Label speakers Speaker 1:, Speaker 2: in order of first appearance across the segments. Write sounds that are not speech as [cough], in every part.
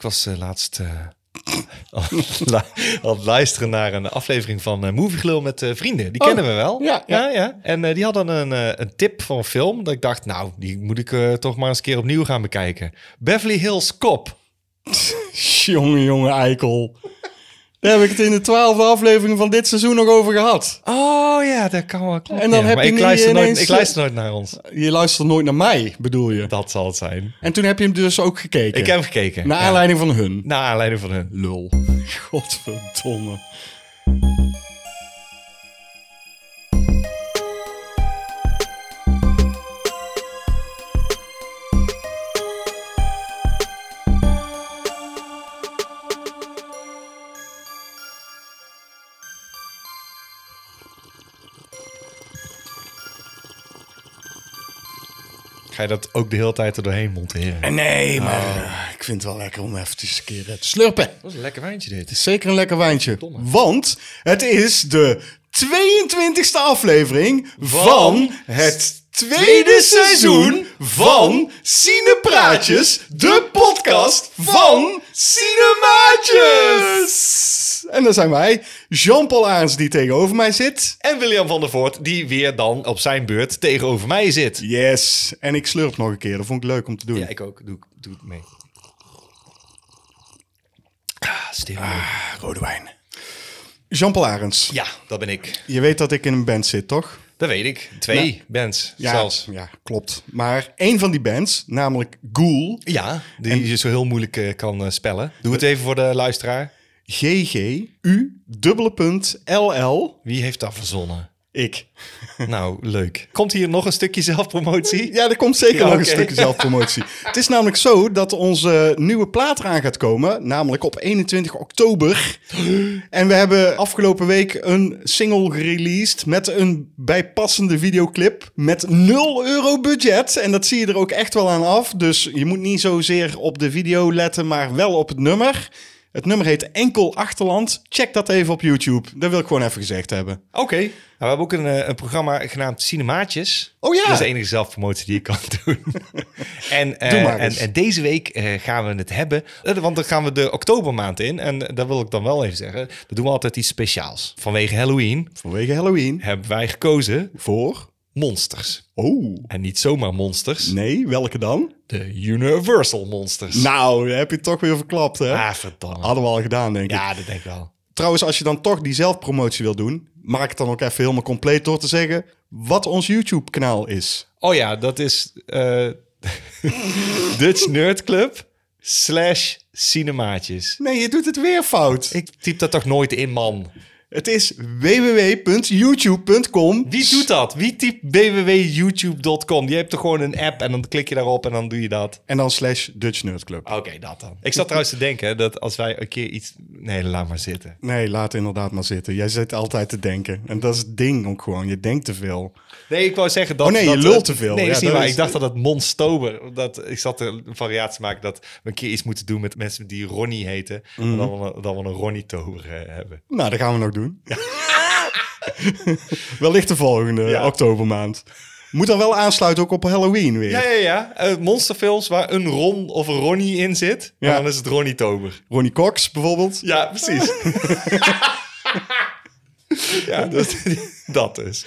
Speaker 1: Ik was eh, laatst eh, [laughs] aan het luisteren naar een aflevering van uh, Movie Glul met vrienden. Die
Speaker 2: Oh,
Speaker 1: kennen we wel.
Speaker 2: ja, ja.
Speaker 1: En eh, die hadden een, een tip van een film. Dat ik dacht, nou, die moet ik toch maar eens een keer opnieuw gaan bekijken. Beverly Hills Cop. [laughs]
Speaker 2: Jongen, jongen, eikel. Daar heb ik het in de twaalfde aflevering van dit seizoen nog over gehad.
Speaker 1: Oh ja, dat kan wel kloppen.
Speaker 2: En dan
Speaker 1: ja.
Speaker 2: heb
Speaker 1: maar
Speaker 2: je
Speaker 1: ik luister, nooit, ik luister nooit naar ons.
Speaker 2: Je luistert nooit naar mij, bedoel je?
Speaker 1: Dat zal het zijn.
Speaker 2: En toen heb je hem dus ook gekeken.
Speaker 1: Ik heb hem gekeken.
Speaker 2: Naar
Speaker 1: ja.
Speaker 2: aanleiding van hun.
Speaker 1: Naar aanleiding van hun.
Speaker 2: Lul. [laughs] Godverdomme.
Speaker 1: Ga je dat ook de hele tijd er doorheen monteren?
Speaker 2: Nee, maar eh, ik vind het wel lekker om even een keer eh, te slurpen.
Speaker 1: Dat is een lekker wijntje dit.
Speaker 2: Het is zeker een lekker wijntje. Want het is de 22e aflevering van het tweede seizoen van Cinepraatjes, de podcast van Cinemaatjes. En dan zijn wij, Jean-Paul Aarns die tegenover mij zit.
Speaker 1: En William van der Voort, die weer dan op zijn beurt tegenover mij zit.
Speaker 2: Yes, en ik slurp nog een keer. Dat vond ik leuk om te doen.
Speaker 1: Ja, ik ook. Doe, doe het mee. Ah, stil.
Speaker 2: Rode wijn. Jean-Paul Arends,
Speaker 1: Ja, dat ben ik.
Speaker 2: je weet dat ik in een band zit, toch?
Speaker 1: Dat weet ik. Twee bands
Speaker 2: Ja,
Speaker 1: zelfs.
Speaker 2: ja, klopt. Maar één van die bands, namelijk Ghoul,
Speaker 1: Ja, die je zo heel moeilijk eh, kan eh, spellen. Doe het even voor de luisteraar.
Speaker 2: G-G-U, dubbele punt, L-L,
Speaker 1: Wie heeft dat verzonnen?
Speaker 2: Ik. [laughs]
Speaker 1: nou, leuk. Komt hier nog een stukje zelfpromotie?
Speaker 2: Ja, er komt zeker
Speaker 1: Ja,
Speaker 2: nog een stukje zelfpromotie. [laughs] Het is namelijk zo dat onze nieuwe plaat eraan gaat komen, namelijk op 21 oktober. En we hebben afgelopen week een single gereleased met een bijpassende videoclip met 0 euro budget. En dat zie je er ook echt wel aan af. Dus je moet niet zozeer op de video letten, maar wel op het nummer. Het nummer heet Enkel Achterland. Check dat even op YouTube. Dat wil ik gewoon even gezegd hebben.
Speaker 1: Oké. Nou, we hebben ook een, eh, een programma genaamd Cinemaatjes.
Speaker 2: Oh ja.
Speaker 1: Dat is de enige zelfpromotie die ik kan [laughs] doen. en, eh,
Speaker 2: Doe maar
Speaker 1: en,
Speaker 2: eens.
Speaker 1: en deze week eh, gaan we het hebben. eh, Want dan gaan we de oktobermaand in. En daar wil ik dan wel even zeggen. Dat doen we altijd iets speciaals. Vanwege Halloween
Speaker 2: Vanwege Halloween.
Speaker 1: hebben wij gekozen
Speaker 2: Voor?
Speaker 1: Monsters.
Speaker 2: Oh.
Speaker 1: En niet zomaar monsters.
Speaker 2: Nee, welke dan?
Speaker 1: De Universal monsters.
Speaker 2: Nou, heb je toch weer verklapt, hè?
Speaker 1: ah, verdomme.
Speaker 2: Hadden we al gedaan, denk ik.
Speaker 1: Ja, dat denk ik wel.
Speaker 2: Trouwens, als je dan toch die zelfpromotie wil doen, maak het dan ook even helemaal compleet door te zeggen wat ons YouTube-kanaal is.
Speaker 1: Oh ja, dat is eh, [laughs] Dutch Nerd Club slash cinemaatjes.
Speaker 2: Nee, je doet het weer fout.
Speaker 1: Ik typ dat toch nooit in, man.
Speaker 2: Het is www.youtube.com.
Speaker 1: Wie doet dat? Wie typt www.youtube.com? Je hebt toch gewoon een app en dan klik je daarop en dan doe je dat.
Speaker 2: En dan slash Dutch Nerd Club.
Speaker 1: Oké, dat dan. Ik zat trouwens te denken dat als wij een keer iets... Nee, laat maar zitten.
Speaker 2: Nee, laat inderdaad maar zitten. Jij zit altijd te denken. En dat is het ding ook gewoon. Je denkt te veel.
Speaker 1: Nee, ik wou zeggen dat...
Speaker 2: Oh nee, je lult te veel.
Speaker 1: Nee,
Speaker 2: Ja, dat is-
Speaker 1: Ik dacht dat het Monstober... Dat, ik zat er een variatie te maken dat we een keer iets moeten doen met mensen die Ronnie heten.
Speaker 2: Mhm.
Speaker 1: En dan we, dan we een Ronnie-tober eh, hebben.
Speaker 2: Nou, dat gaan we nog doen. [laughs] Wellicht de volgende
Speaker 1: Ja.
Speaker 2: oktobermaand. Moet dan wel aansluiten ook op Halloween weer.
Speaker 1: Ja, ja, ja. Eh, monsterfilms waar een Ron of een Ronnie in zit.
Speaker 2: Ja.
Speaker 1: En dan is het Ronnie Tober.
Speaker 2: Ronnie Cox bijvoorbeeld.
Speaker 1: Ja, precies. [laughs] ja, dat, dat is.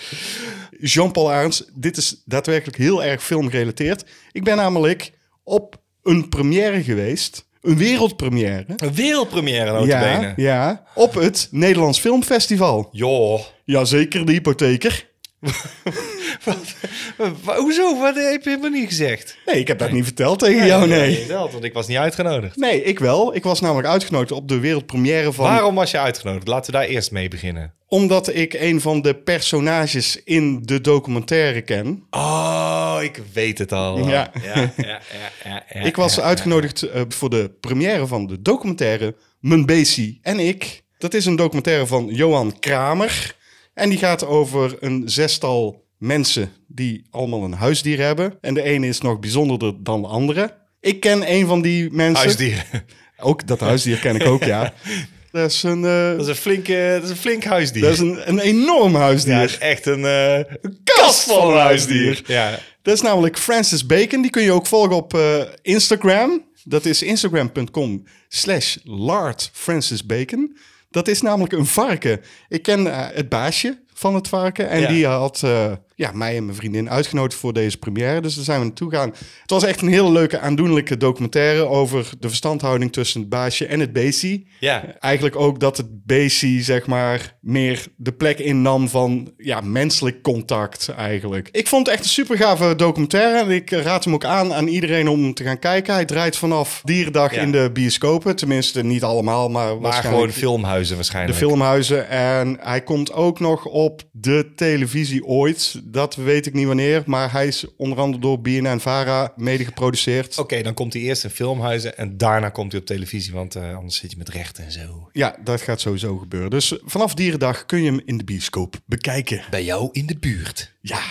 Speaker 2: Jean-Paul Arends, dit is daadwerkelijk heel erg filmgerelateerd. Ik ben namelijk op een première geweest. Een wereldpremière.
Speaker 1: Een wereldpremière
Speaker 2: Ja,
Speaker 1: notabene.
Speaker 2: ja, op het Nederlands Filmfestival.
Speaker 1: Joh.
Speaker 2: Jazeker, de hypotheker. [laughs]
Speaker 1: Wat, hoezo? Wat heb je helemaal niet gezegd?
Speaker 2: Nee, ik heb dat niet verteld tegen jou, nee.
Speaker 1: Verteld, want ik was niet uitgenodigd.
Speaker 2: Nee, ik wel. Ik was namelijk uitgenodigd op de wereldpremière van...
Speaker 1: Waarom was je uitgenodigd? Laten we daar eerst mee beginnen.
Speaker 2: Omdat ik een van de personages in de documentaire ken.
Speaker 1: Oh, ik weet het al.
Speaker 2: Ja.
Speaker 1: ja, ja, ja, [laughs]
Speaker 2: Ik was uitgenodigd eh, voor de première van de documentaire Mijn en ik. Dat is een documentaire van Johan Kramer. En die gaat over een zestal mensen die allemaal een huisdier hebben. En de ene is nog bijzonderder dan de andere. Ik ken een van die mensen.
Speaker 1: Huisdieren. [laughs]
Speaker 2: Ook dat huisdier ken ik ook, ja. [laughs] Dat is een, eh,
Speaker 1: Dat is een, flinke, dat is een flink huisdier.
Speaker 2: dat is een, een enorm huisdier.
Speaker 1: ja, is echt een, eh, een kast van een huisdier. Ja.
Speaker 2: Dat is namelijk Francis Bacon. Die kun je ook volgen op eh, Instagram. Dat is instagram.com slash Lard Francis Bacon. Dat is namelijk een varken. Ik ken eh, het baasje van het varken. En
Speaker 1: Ja.
Speaker 2: die had eh, ja, mij en mijn vriendin uitgenodigd voor deze première. Dus daar zijn we naartoe gegaan. Het was echt een hele leuke, aandoenlijke documentaire... over de verstandhouding tussen het baasje en het beestie.
Speaker 1: Ja,
Speaker 2: Eigenlijk ook dat het beestie, zeg maar, meer de plek innam van ja, menselijk contact eigenlijk. Ik vond het echt een super gave documentaire en ik raad hem ook aan aan iedereen om te gaan kijken. Hij draait vanaf Dierendag
Speaker 1: Ja.
Speaker 2: in de bioscopen, tenminste niet allemaal, maar,
Speaker 1: maar
Speaker 2: waarschijnlijk
Speaker 1: gewoon filmhuizen
Speaker 2: de
Speaker 1: waarschijnlijk.
Speaker 2: filmhuizen. En hij komt ook nog op de televisie ooit. Dat weet ik niet wanneer, maar hij is onder andere door BNN-Vara mede geproduceerd.
Speaker 1: Oké, dan komt hij eerst in filmhuizen en daarna komt hij op televisie, want eh, anders zit je met rechten en zo.
Speaker 2: Ja, dat gaat sowieso gebeuren. Dus vanaf Dierendag kun je hem in de bioscoop bekijken.
Speaker 1: Bij jou in de buurt.
Speaker 2: Ja.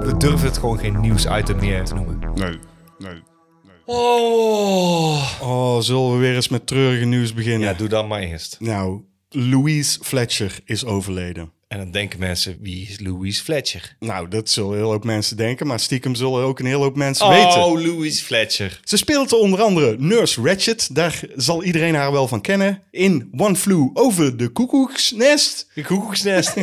Speaker 1: We durven het gewoon geen nieuwsitem meer te noemen.
Speaker 2: Nee, nee.
Speaker 1: Oh.
Speaker 2: Oh, zullen we weer eens met treurige nieuws beginnen?
Speaker 1: Ja, doe dan maar eerst.
Speaker 2: Nou, Louise Fletcher is overleden.
Speaker 1: En dan denken mensen, wie is Louise Fletcher?
Speaker 2: Nou, dat zullen heel hoop mensen denken, maar stiekem zullen ook een hele hoop mensen weten.
Speaker 1: Oh, Louise Fletcher.
Speaker 2: Ze speelt onder andere Nurse Ratched, daar zal iedereen haar wel van kennen. In One Flew Over the Koekoeksnest.
Speaker 1: De koekoeksnest.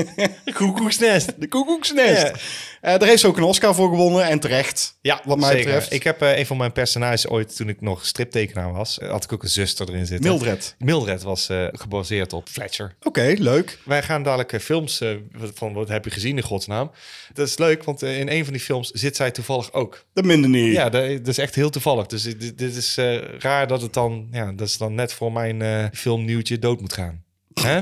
Speaker 1: De koekoeksnest.
Speaker 2: De Koekoeksnest.
Speaker 1: Ja.
Speaker 2: Eh, daar heeft ze ook een Oscar voor gewonnen en terecht.
Speaker 1: Ja,
Speaker 2: wat mij
Speaker 1: zeker.
Speaker 2: betreft.
Speaker 1: Ik heb eh, een van mijn personages ooit, toen ik nog striptekenaar was, eh, had ik ook een zuster erin zitten.
Speaker 2: Mildred.
Speaker 1: Mildred was eh, gebaseerd op Fletcher.
Speaker 2: Oké, leuk.
Speaker 1: Wij gaan dadelijk eh, films eh, van wat heb je gezien in godsnaam. Dat is leuk, want eh, in een van die films zit zij toevallig ook.
Speaker 2: Dat minder niet.
Speaker 1: Ja, dat, dat is echt heel toevallig. Dus dit, dit is eh, raar dat het dan, ja, dat is dan net voor mijn eh, filmnieuwtje dood moet gaan. Hè?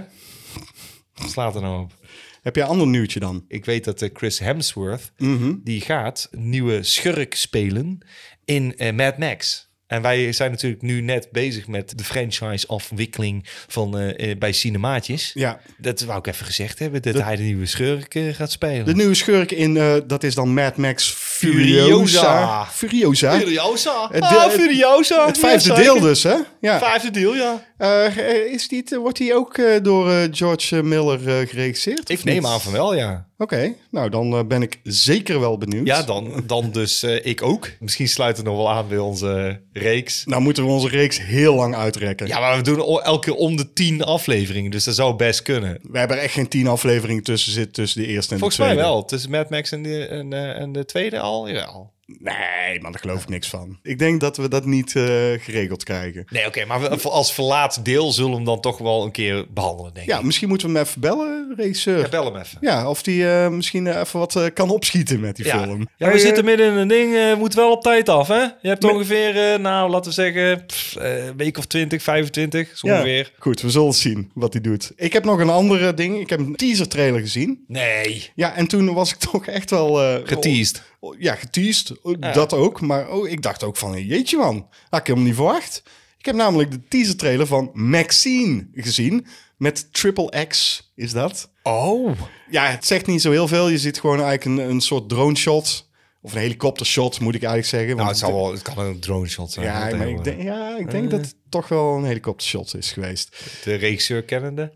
Speaker 1: Slaat er nou op.
Speaker 2: Heb jij een ander nieuwtje dan?
Speaker 1: Ik weet dat Chris Hemsworth,
Speaker 2: Mhm.
Speaker 1: die gaat nieuwe schurk spelen in Mad Max. En wij zijn natuurlijk nu net bezig met de franchise-afwikkeling van eh, eh, bij Cinemaatjes.
Speaker 2: Ja.
Speaker 1: Dat wou ik even gezegd hebben, dat hij de nieuwe schurk eh, gaat spelen.
Speaker 2: De nieuwe schurk in, dat is dan Mad Max
Speaker 1: Furiosa.
Speaker 2: Furiosa. Furiosa. Het
Speaker 1: Ah, Furiosa.
Speaker 2: Het vijfde
Speaker 1: Ja,
Speaker 2: deel dus, hè? Ja.
Speaker 1: Vijfde deel, ja.
Speaker 2: Eh, is die, wordt die ook eh, door eh, George Miller eh, geregisseerd?
Speaker 1: Ik neem
Speaker 2: niet?
Speaker 1: aan van wel, ja.
Speaker 2: Oké, nou dan eh, ben ik zeker wel benieuwd.
Speaker 1: Ja, dan, dan dus eh, ik ook. Misschien sluit het nog wel aan bij onze reeks.
Speaker 2: Nou moeten we onze reeks heel lang uitrekken.
Speaker 1: Ja, maar we doen elke keer om de tien afleveringen, dus dat zou best kunnen.
Speaker 2: We hebben er echt geen tien afleveringen tussen zitten tussen de eerste en
Speaker 1: Volgens
Speaker 2: de
Speaker 1: mij
Speaker 2: tweede.
Speaker 1: wel. Tussen Mad Max en de, en, eh, en de tweede al? Ja. al.
Speaker 2: Nee, maar daar geloof ik niks van. Ik denk dat we dat niet eh, geregeld krijgen.
Speaker 1: Nee, oké, maar we, als verlaat deel zullen we hem dan toch wel een keer behandelen, denk
Speaker 2: Ja,
Speaker 1: ik.
Speaker 2: misschien moeten we hem even bellen, regisseur.
Speaker 1: Ja, bel hem even.
Speaker 2: Ja, of die eh, misschien eh, even wat eh, kan opschieten met die
Speaker 1: Ja.
Speaker 2: film.
Speaker 1: Ja, we
Speaker 2: Hey,
Speaker 1: zitten midden in een ding. eh moet wel op tijd af, hè? Je hebt
Speaker 2: Met-
Speaker 1: ongeveer, eh, nou, laten we zeggen, pff, eh, een week of 20, 25, zo
Speaker 2: ja,
Speaker 1: ongeveer.
Speaker 2: Goed, we zullen zien wat hij doet. Ik heb nog een andere ding. Ik heb een teaser trailer gezien.
Speaker 1: Nee.
Speaker 2: Ja, en toen was ik [laughs] toch echt wel... eh,
Speaker 1: Geteased.
Speaker 2: Oh, ja, geteased. Oh, Dat ook. Maar oh, ik dacht ook van, jeetje man, had ik helemaal niet verwacht. Ik heb namelijk de teaser trailer van Maxine gezien. Met Triple X is dat.
Speaker 1: Oh.
Speaker 2: Ja, het zegt niet zo heel veel. Je ziet gewoon eigenlijk een, een soort drone shot. Of een helikopter shot, moet ik eigenlijk zeggen.
Speaker 1: Nou, het, zal wel, het kan een drone shot zijn.
Speaker 2: ja, maar ik
Speaker 1: eh,
Speaker 2: denk, ja, ik denk dat het toch wel een helikopter shot is geweest.
Speaker 1: De regisseur kennende.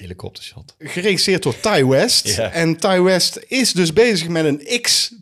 Speaker 1: Helikoptershot.
Speaker 2: Geregisseerd door Ty West. En Ty West is dus bezig met een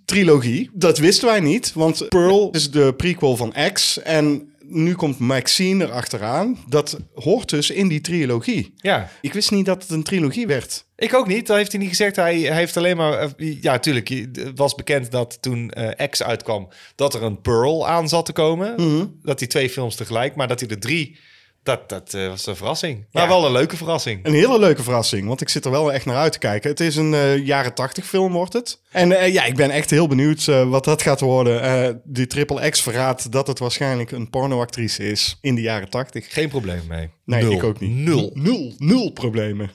Speaker 2: X-trilogie. Dat wisten wij niet, want Pearl is de prequel van X. En nu komt Maxine erachteraan. Dat hoort dus in die trilogie.
Speaker 1: Ja.
Speaker 2: Ik wist niet dat het een trilogie werd.
Speaker 1: Ik ook niet. Dat heeft hij niet gezegd. Hij, heeft alleen maar... eh, Ja, tuurlijk. Het was bekend dat toen eh, X uitkwam... dat er een Pearl aan zat te komen.
Speaker 2: Mhm.
Speaker 1: Dat die twee films tegelijk... maar dat hij er drie... Dat, dat eh, was een verrassing. Maar
Speaker 2: Ja.
Speaker 1: wel een leuke verrassing.
Speaker 2: Een hele leuke verrassing, want ik zit er wel echt naar uit te kijken. Het is een eh, jaren tachtig film, wordt het. En eh, ja, ik ben echt heel benieuwd wat dat gaat worden. Die Triple X verraadt dat het waarschijnlijk een pornoactrice is in de jaren tachtig.
Speaker 1: Geen probleem mee.
Speaker 2: Nee,
Speaker 1: Nul.
Speaker 2: ik ook niet.
Speaker 1: Nul.
Speaker 2: Nul, nul problemen.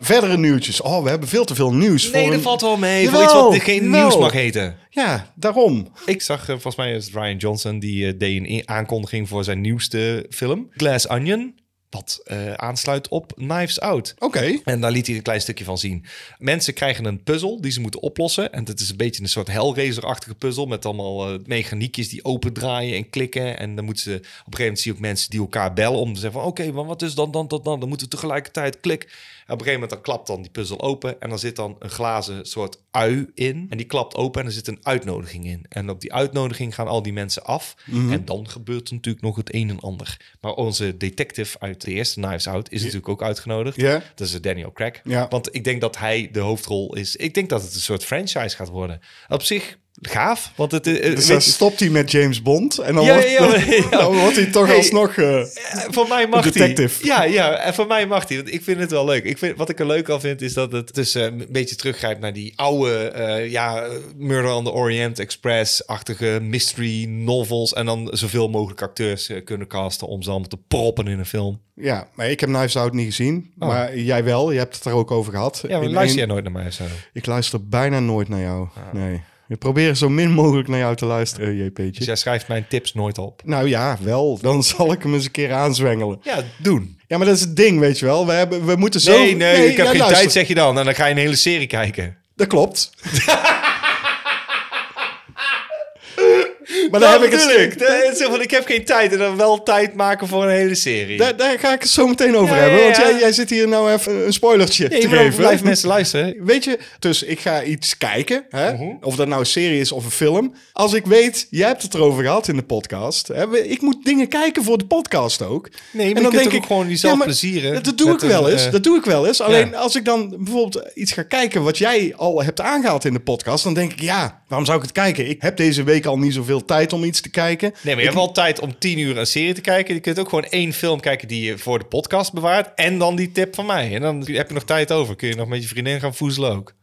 Speaker 2: Verdere nieuwtjes. Oh, we hebben veel te veel nieuws.
Speaker 1: Nee,
Speaker 2: voor
Speaker 1: dat
Speaker 2: een-
Speaker 1: valt wel mee.
Speaker 2: Jawel,
Speaker 1: voor iets wat geen
Speaker 2: jawel.
Speaker 1: nieuws mag heten.
Speaker 2: Ja, daarom.
Speaker 1: Ik zag, eh, volgens mij is Ryan Johnson... die eh, deed een aankondiging voor zijn nieuwste film. Glass Onion. Wat eh, aansluit op Knives Out.
Speaker 2: Oké.
Speaker 1: En daar liet hij een klein stukje van zien. Mensen krijgen een puzzel die ze moeten oplossen. En dat is een beetje een soort Hellraiser-achtige puzzel... met allemaal eh, mechaniekjes die opendraaien en klikken. En dan moeten ze... Op een gegeven moment zie je ook mensen die elkaar bellen... om te zeggen van... oké, maar wat is dan, dan, dan, dan? Dan moeten we tegelijkertijd klik. Een gegeven moment dan klapt dan die puzzel open en dan zit dan een glazen soort ui in. En die klapt open en er zit een uitnodiging in. En op die uitnodiging gaan al die mensen af.
Speaker 2: Mhm.
Speaker 1: En dan gebeurt er natuurlijk nog het een en ander. Maar onze detective uit de eerste Knives Out is natuurlijk ook uitgenodigd.
Speaker 2: Ja.
Speaker 1: Dat is Daniel Craig.
Speaker 2: Ja.
Speaker 1: Want ik denk dat hij de hoofdrol is. Ik denk dat het een soort franchise gaat worden. Op zich gaaf, want het is...
Speaker 2: Dus dan stopt hij met James Bond en dan,
Speaker 1: Ja,
Speaker 2: wordt,
Speaker 1: ja, ja, [laughs] ja.
Speaker 2: dan wordt hij toch
Speaker 1: Hey.
Speaker 2: alsnog... eh,
Speaker 1: voor mij mag
Speaker 2: detective.
Speaker 1: Ja, ja, en voor mij mag hij. Want ik vind het wel leuk. Ik vind, wat ik er leuk aan vind, is dat het dus eh, een beetje teruggrijpt naar die oude, eh, ja, Murder on the Orient Express-achtige mystery novels. En dan zoveel mogelijk acteurs eh, kunnen casten om ze allemaal te proppen in een film.
Speaker 2: ja, maar ik heb Knives Out niet gezien.
Speaker 1: Oh.
Speaker 2: Maar jij wel, je hebt het er ook over gehad.
Speaker 1: Ja, maar
Speaker 2: In
Speaker 1: luister jij nooit naar mij zo?
Speaker 2: Ik luister bijna nooit naar jou. Nee. Ik probeer zo min mogelijk naar jou te luisteren, JP'tje.
Speaker 1: Dus jij schrijft mijn tips nooit op.
Speaker 2: Nou ja, wel. Dan zal ik hem eens een keer aanzwengelen.
Speaker 1: Ja, doen.
Speaker 2: Ja, maar dat is het ding, weet je wel. We, hebben, we moeten zo...
Speaker 1: Nee, nee, ik heb
Speaker 2: ja,
Speaker 1: geen
Speaker 2: luister.
Speaker 1: tijd, zeg je dan. En dan ga je een hele serie kijken.
Speaker 2: Dat klopt. [laughs] [laughs] maar dan heb ik het...
Speaker 1: Zo van, ik heb geen tijd en dan wel tijd maken voor een hele serie.
Speaker 2: Daar, daar ga ik het zo meteen over
Speaker 1: Ja,
Speaker 2: hebben. Want
Speaker 1: ja.
Speaker 2: jij, jij zit hier nou even een spoilertje te
Speaker 1: dan
Speaker 2: geven.
Speaker 1: blijven mensen luisteren.
Speaker 2: Weet je, dus ik ga iets kijken. Hè?
Speaker 1: Mhm.
Speaker 2: Of dat nou een serie is of een film. Als ik weet, jij hebt het erover gehad in de podcast. Hè? Ik moet dingen kijken voor de podcast ook.
Speaker 1: Nee, maar je kunt ook gewoon jezelf plezieren
Speaker 2: Dat, dat doe ik wel
Speaker 1: een,
Speaker 2: eens.
Speaker 1: eh,
Speaker 2: dat doe ik wel eens. Alleen als ik dan bijvoorbeeld iets ga kijken wat jij al hebt aangehaald in de podcast. Dan denk ik, ja, waarom zou ik het kijken? Ik heb deze week al niet zoveel tijd om iets te kijken.
Speaker 1: Nee, maar je hebt wel tijd om tien uur een serie te kijken. Je kunt ook gewoon één film kijken die je voor de podcast bewaart. En dan die tip van mij. En dan heb je nog tijd over. Kun je nog met je vriendin gaan voezelen ook.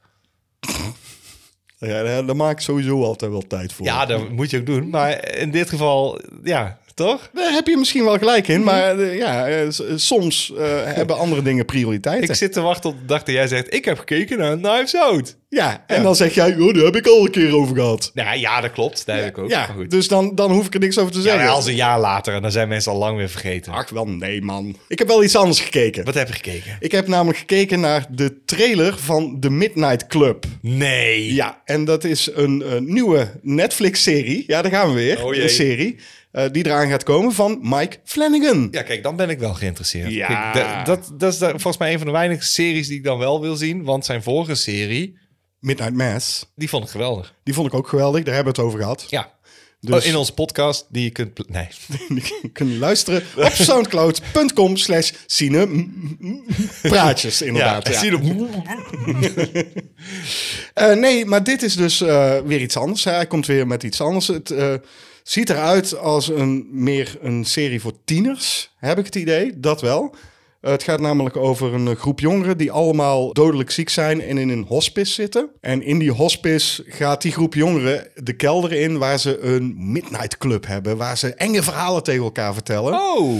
Speaker 2: Ja, daar, daar maak ik sowieso altijd wel tijd voor.
Speaker 1: Ja, dat moet je ook doen. Maar in dit geval, ja, toch?
Speaker 2: Daar heb je misschien wel gelijk in, maar eh, ja, eh, s- soms eh, [laughs] hebben andere dingen prioriteit.
Speaker 1: Ik zit te wachten op de dag dat jij zegt... ik heb gekeken naar Knives Out.
Speaker 2: Ja, en dan zeg jij, oh, daar heb ik al een keer over gehad.
Speaker 1: Nou ja, dat klopt. Dat heb ik ook.
Speaker 2: Ja,
Speaker 1: Maar goed.
Speaker 2: dus dan, dan hoef ik er niks over te
Speaker 1: Ja,
Speaker 2: zeggen.
Speaker 1: maar als een jaar later en dan zijn mensen al lang weer vergeten.
Speaker 2: Ach, wel nee, man. Ik heb wel iets anders gekeken.
Speaker 1: Wat heb je gekeken?
Speaker 2: Ik heb namelijk gekeken naar de trailer van The Midnight Club.
Speaker 1: Nee.
Speaker 2: Ja, en dat is een, eh, nieuwe Netflix-serie. Ja, daar gaan we weer.
Speaker 1: Oh jee.
Speaker 2: een serie eh, die eraan gaat komen van Mike Flanagan.
Speaker 1: Ja, kijk, dan ben ik wel geïnteresseerd.
Speaker 2: Ja.
Speaker 1: Kijk, dat, dat is volgens mij een van de weinige series die ik dan wel wil zien. Want zijn vorige serie,
Speaker 2: Midnight Mass.
Speaker 1: die vond ik geweldig.
Speaker 2: Die vond ik ook geweldig. Daar hebben we het over gehad.
Speaker 1: Ja.
Speaker 2: Dus-
Speaker 1: Oh, in onze podcast die je kunt... Nee. [laughs]
Speaker 2: Die kunnen luisteren op soundcloud.com slash praatjes inderdaad. Ja,
Speaker 1: je
Speaker 2: Eh, nee, maar dit is dus eh, weer iets anders. Hij komt weer met iets anders. Het eh, ziet eruit als een, meer een serie voor tieners, heb ik het idee. Dat wel. Eh, het gaat namelijk over een eh, groep jongeren die allemaal dodelijk ziek zijn en in een hospice zitten. En in die hospice gaat die groep jongeren de kelder in waar ze een midnight club hebben. Waar ze enge verhalen tegen elkaar vertellen.
Speaker 1: Oh.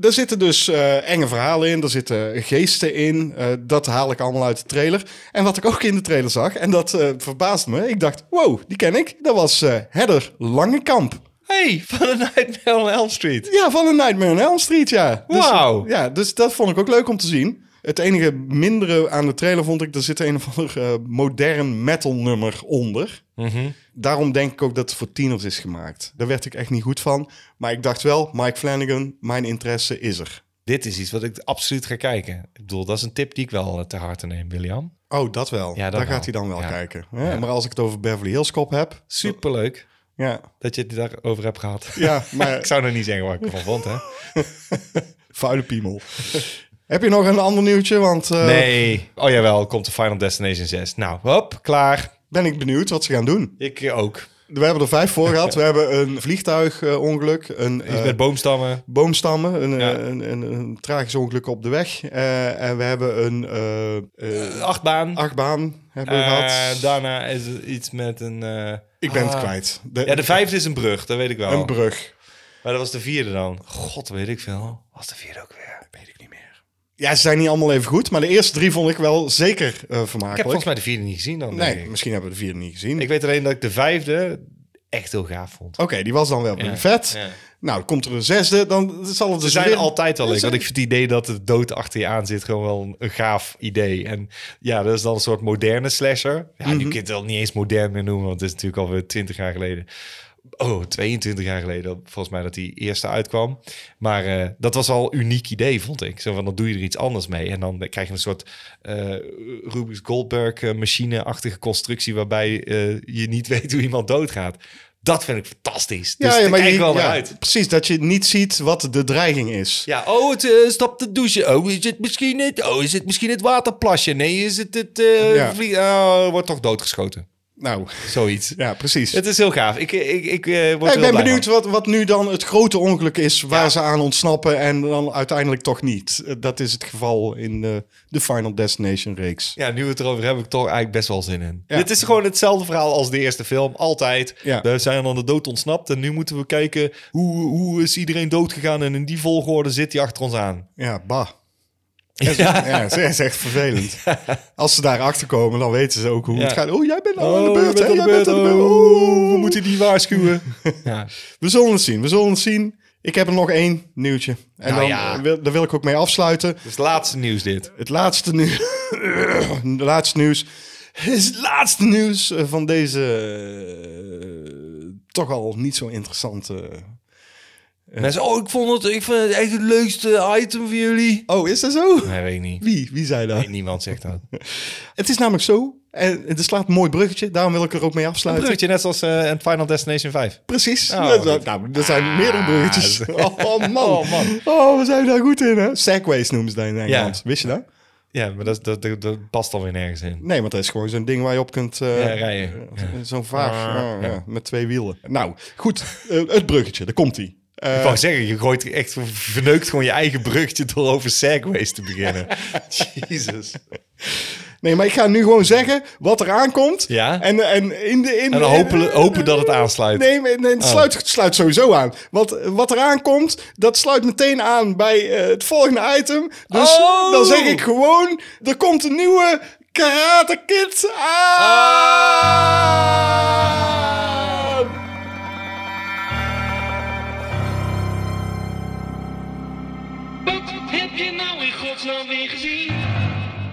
Speaker 2: Er zitten dus eh, enge verhalen in, er zitten geesten in. Eh, dat haal ik allemaal uit de trailer. En wat ik ook in de trailer zag, en dat eh verbaasde me. Ik dacht, wow, die ken ik. Dat was eh Heather Langekamp.
Speaker 1: Hey, van de Nightmare on Elm Street.
Speaker 2: Ja, van een Nightmare on Elm Street, ja. Dus,
Speaker 1: Wauw.
Speaker 2: Ja, dus dat vond ik ook leuk om te zien. Het enige mindere aan de trailer vond ik, er zit een of ander eh, modern metal nummer onder.
Speaker 1: Mhm.
Speaker 2: Daarom denk ik ook dat het voor tieners is gemaakt. Daar werd ik echt niet goed van. Maar ik dacht wel, Mike Flanagan, mijn interesse is er.
Speaker 1: Dit is iets wat ik absoluut ga kijken. Ik bedoel, dat is een tip die ik wel eh, ter harte neem, William.
Speaker 2: Oh, dat wel.
Speaker 1: Ja, dat
Speaker 2: Daar
Speaker 1: wel.
Speaker 2: gaat hij dan wel
Speaker 1: Ja.
Speaker 2: kijken. Hè? Maar als ik het over Beverly Hills Cop heb...
Speaker 1: Superleuk
Speaker 2: Ja,
Speaker 1: dat je het daarover hebt gehad.
Speaker 2: ja [laughs]
Speaker 1: Ik
Speaker 2: maar
Speaker 1: zou nog niet zeggen waar ik ervan vond, hè? [laughs]
Speaker 2: vuile piemel. heb je nog een ander nieuwtje? Want eh,
Speaker 1: Nee. Oh jawel, komt de Final Destination 6. Nou, hop, klaar.
Speaker 2: ben ik benieuwd wat ze gaan doen.
Speaker 1: Ik ook.
Speaker 2: We hebben er vijf voor gehad. We [laughs] hebben een vliegtuigongeluk, een
Speaker 1: Iets
Speaker 2: eh,
Speaker 1: met boomstammen.
Speaker 2: boomstammen, een,
Speaker 1: Ja.
Speaker 2: eh, een, een, een tragisch ongeluk op de weg. Eh, en we hebben een
Speaker 1: Achtbaan.
Speaker 2: achtbaan hebben we
Speaker 1: Eh,
Speaker 2: gehad.
Speaker 1: daarna is er iets met een...
Speaker 2: ik ben het
Speaker 1: ah.
Speaker 2: kwijt. De,
Speaker 1: Ja, de vijfde is een brug, dat weet ik wel.
Speaker 2: een brug.
Speaker 1: maar dat was de vierde dan. God, weet ik veel. Was de vierde ook weer?
Speaker 2: Weet ik niet meer. Ja, ze zijn niet allemaal even goed, maar de eerste drie vond ik wel zeker eh,
Speaker 1: Ik heb
Speaker 2: vermakelijk.
Speaker 1: volgens mij de vierde niet gezien dan.
Speaker 2: Nee,
Speaker 1: ik.
Speaker 2: misschien hebben we de vierde niet gezien.
Speaker 1: Ik weet alleen dat ik de vijfde echt heel gaaf vond.
Speaker 2: Oké, die was dan wel
Speaker 1: Ja.
Speaker 2: vet.
Speaker 1: Ja.
Speaker 2: Nou, komt er een zesde, dan zal het
Speaker 1: Ze
Speaker 2: dus
Speaker 1: zijn
Speaker 2: weer...
Speaker 1: altijd wel leuk. Want ik vind het idee dat de dood achter je aan zit gewoon wel een, gaaf idee. En ja, dat is dan een soort moderne slasher. Ja,
Speaker 2: Mhm.
Speaker 1: nu kun je het wel niet eens modern meer noemen, want het is natuurlijk alweer twintig jaar geleden. Oh, 22 jaar geleden, volgens mij dat die eerste uitkwam. Maar eh, dat was al een uniek idee, vond ik. Zo van, dan doe je er iets anders mee. En dan krijg je een soort uh, Rubens Goldberg uh, machine-achtige constructie... waarbij je niet [laughs] weet hoe iemand doodgaat. Dat vind ik fantastisch. Dus ja, ja, maar kijk je, wel ja, uit.
Speaker 2: Precies, dat je niet ziet wat de dreiging is.
Speaker 1: Ja, oh, het uh, stapt de douche. Oh, is het misschien het? Oh, is het misschien het waterplasje? Nee, is het het... Uh, ja. Oh, wordt toch doodgeschoten.
Speaker 2: Nou,
Speaker 1: zoiets. [laughs]
Speaker 2: Ja, precies.
Speaker 1: Het is heel gaaf. Ik, ik, ik, uh,
Speaker 2: word ja, ik ben benieuwd wat, wat nu dan het grote ongeluk is waar ze aan ontsnappen en dan uiteindelijk toch niet. Eh, dat is het geval in de, de Final Destination reeks.
Speaker 1: Ja, nu we het erover hebben, ik toch eigenlijk best wel zin in. Dit is gewoon hetzelfde verhaal als de eerste film. Altijd. Ja. We zijn aan de dood ontsnapt en nu moeten we kijken hoe, hoe is iedereen doodgegaan en in die volgorde zit hij achter ons aan.
Speaker 2: Ja, bah. Ja, ja het is echt vervelend. [laughs] Als ze daar achter komen, dan weten ze ook hoe het gaat. Oh, jij bent al aan de beurt. Jij bent aan de beurt.
Speaker 1: Oh, we moeten die waarschuwen. [laughs]
Speaker 2: ja. We zullen het zien. We zullen het zien. Ik heb er nog één nieuwtje. En nou, dan, ja. wil, daar wil ik ook mee afsluiten.
Speaker 1: Dus het laatste nieuws dit.
Speaker 2: Het laatste nieuws. [coughs] het laatste nieuws. is het laatste nieuws van deze uh, toch al niet zo interessante
Speaker 1: Mensen, oh, ik vond het, ik vind het echt het leukste item voor jullie.
Speaker 2: Oh, is dat zo?
Speaker 1: Nee, weet ik niet.
Speaker 2: Wie? Wie zei dat?
Speaker 1: Nee, niemand zegt dat. [laughs]
Speaker 2: het is namelijk zo, en het slaat een mooi bruggetje, daarom wil ik er ook mee afsluiten.
Speaker 1: Een bruggetje, net zoals uh, in Final Destination 5.
Speaker 2: Precies. Oh, nou, er zijn ah, meerdere bruggetjes. [laughs] Oh, man. Oh, man. Oh, we zijn daar goed in, hè? Segways noemen ze dat in Engeland. Ja. Wist je dat?
Speaker 1: Ja, maar dat, dat, dat, dat past alweer nergens in.
Speaker 2: Nee, want dat is gewoon zo'n ding waar je op kunt uh,
Speaker 1: ja, rijden.
Speaker 2: Zo'n vaag, ah, ja. met twee wielen. Nou, goed, het bruggetje, daar komt hij.
Speaker 1: Uh, ik wou zeggen, je gooit echt verneukt gewoon je eigen bruggetje door over segways te beginnen. [laughs] Jezus.
Speaker 2: Nee, maar ik ga nu gewoon zeggen wat er aankomt. Ja. En, en, in de, in,
Speaker 1: en hopen, hopen dat het aansluit.
Speaker 2: Nee, nee het oh. sluit, sluit sowieso aan. Want wat er aankomt, dat sluit meteen aan bij uh, het volgende item. Dus oh. dan zeg ik gewoon, er komt een nieuwe Karate Kid aan. Ah. Wat heb je nou in godsnaam weer gezien?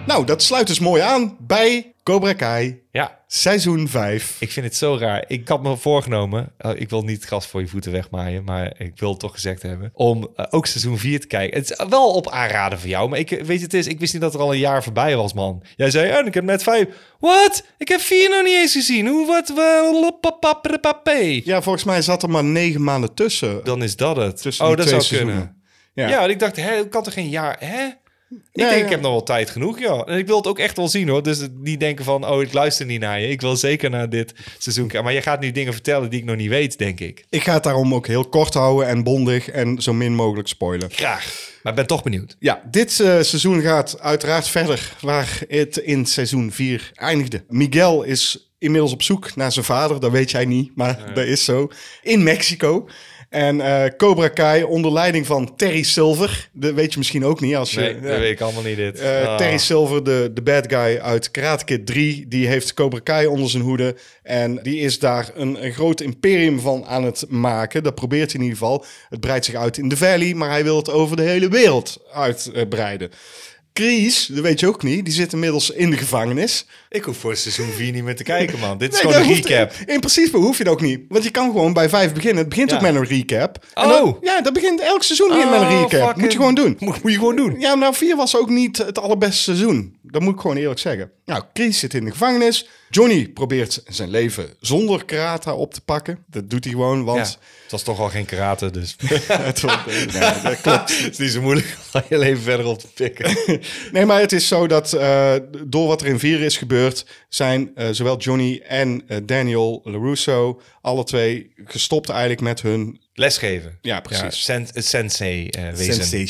Speaker 2: Nou, dat sluit dus mooi aan bij Cobra Kai. Ja. Seizoen 5.
Speaker 1: Ik vind het zo raar. Ik had me voorgenomen, uh, ik wil niet het gras voor je voeten wegmaaien, maar ik wil het toch gezegd hebben, om uh, ook seizoen 4 te kijken. Het is wel op aanraden van jou, maar ik weet je, het is, ik wist niet dat er al een jaar voorbij was, man. Jij zei, ja, ik heb net 5. Wat? Ik heb 4 nog niet eens gezien. Hoe wat?
Speaker 2: Ja, volgens mij zat er maar 9 maanden tussen.
Speaker 1: Dan is dat het. Tussen oh, dat zou kunnen. Ja. ja, ik dacht, hè, kan toch geen jaar, hè? Ik denk, ik heb nog wel tijd genoeg, ja. En ik wil het ook echt wel zien, hoor. Dus niet denken van, oh, ik luister niet naar je. Ik wil zeker naar dit seizoen Maar je gaat nu dingen vertellen die ik nog niet weet, denk ik.
Speaker 2: Ik ga het daarom ook heel kort houden en bondig en zo min mogelijk spoilen.
Speaker 1: Graag. Maar ik ben toch benieuwd.
Speaker 2: Ja, dit uh, seizoen gaat uiteraard verder waar het in seizoen 4 eindigde. Miguel is inmiddels op zoek naar zijn vader. Dat weet jij niet, maar dat is zo. In Mexico. En uh, Cobra Kai onder leiding van Terry Silver. Dat weet je misschien ook niet. Als je,
Speaker 1: nee, dat weet ik allemaal niet dit.
Speaker 2: Uh, Terry Silver, de, de bad guy uit Karate Kid 3. Die heeft Cobra Kai onder zijn hoede. En die is daar een, een groot imperium van aan het maken. Dat probeert hij in ieder geval. Het breidt zich uit in de Valley. Maar hij wil het over de hele wereld uitbreiden. Chris, dat weet je ook niet, die zit inmiddels in de gevangenis.
Speaker 1: Ik hoef voor seizoen 4 niet meer te kijken, man. Dit is gewoon een recap.
Speaker 2: in, principe hoef je dat ook niet. Want je kan gewoon bij 5 beginnen. Het begint ook met een recap.
Speaker 1: oh.
Speaker 2: ja, dat begint elk seizoen oh, met een recap. Moet je gewoon doen.
Speaker 1: Moet, moet je gewoon doen.
Speaker 2: Ja, nou 4 was ook niet het allerbeste seizoen. Dat moet ik gewoon eerlijk zeggen. Nou, Chris zit in de gevangenis. Johnny probeert zijn leven zonder karate op te pakken. Dat doet hij gewoon, want...
Speaker 1: het was toch al geen karate, dus... [laughs] het nee, [laughs] dat klopt. [laughs] het is niet zo moeilijk om je leven verder op te pikken.
Speaker 2: nee, maar het is zo dat uh, door wat er in vier is gebeurd... zijn uh, zowel Johnny en uh, Daniel LaRusso... alle twee gestopt eigenlijk met hun...
Speaker 1: Lesgeven.
Speaker 2: Ja, precies. Ja,
Speaker 1: sen sensei wezen.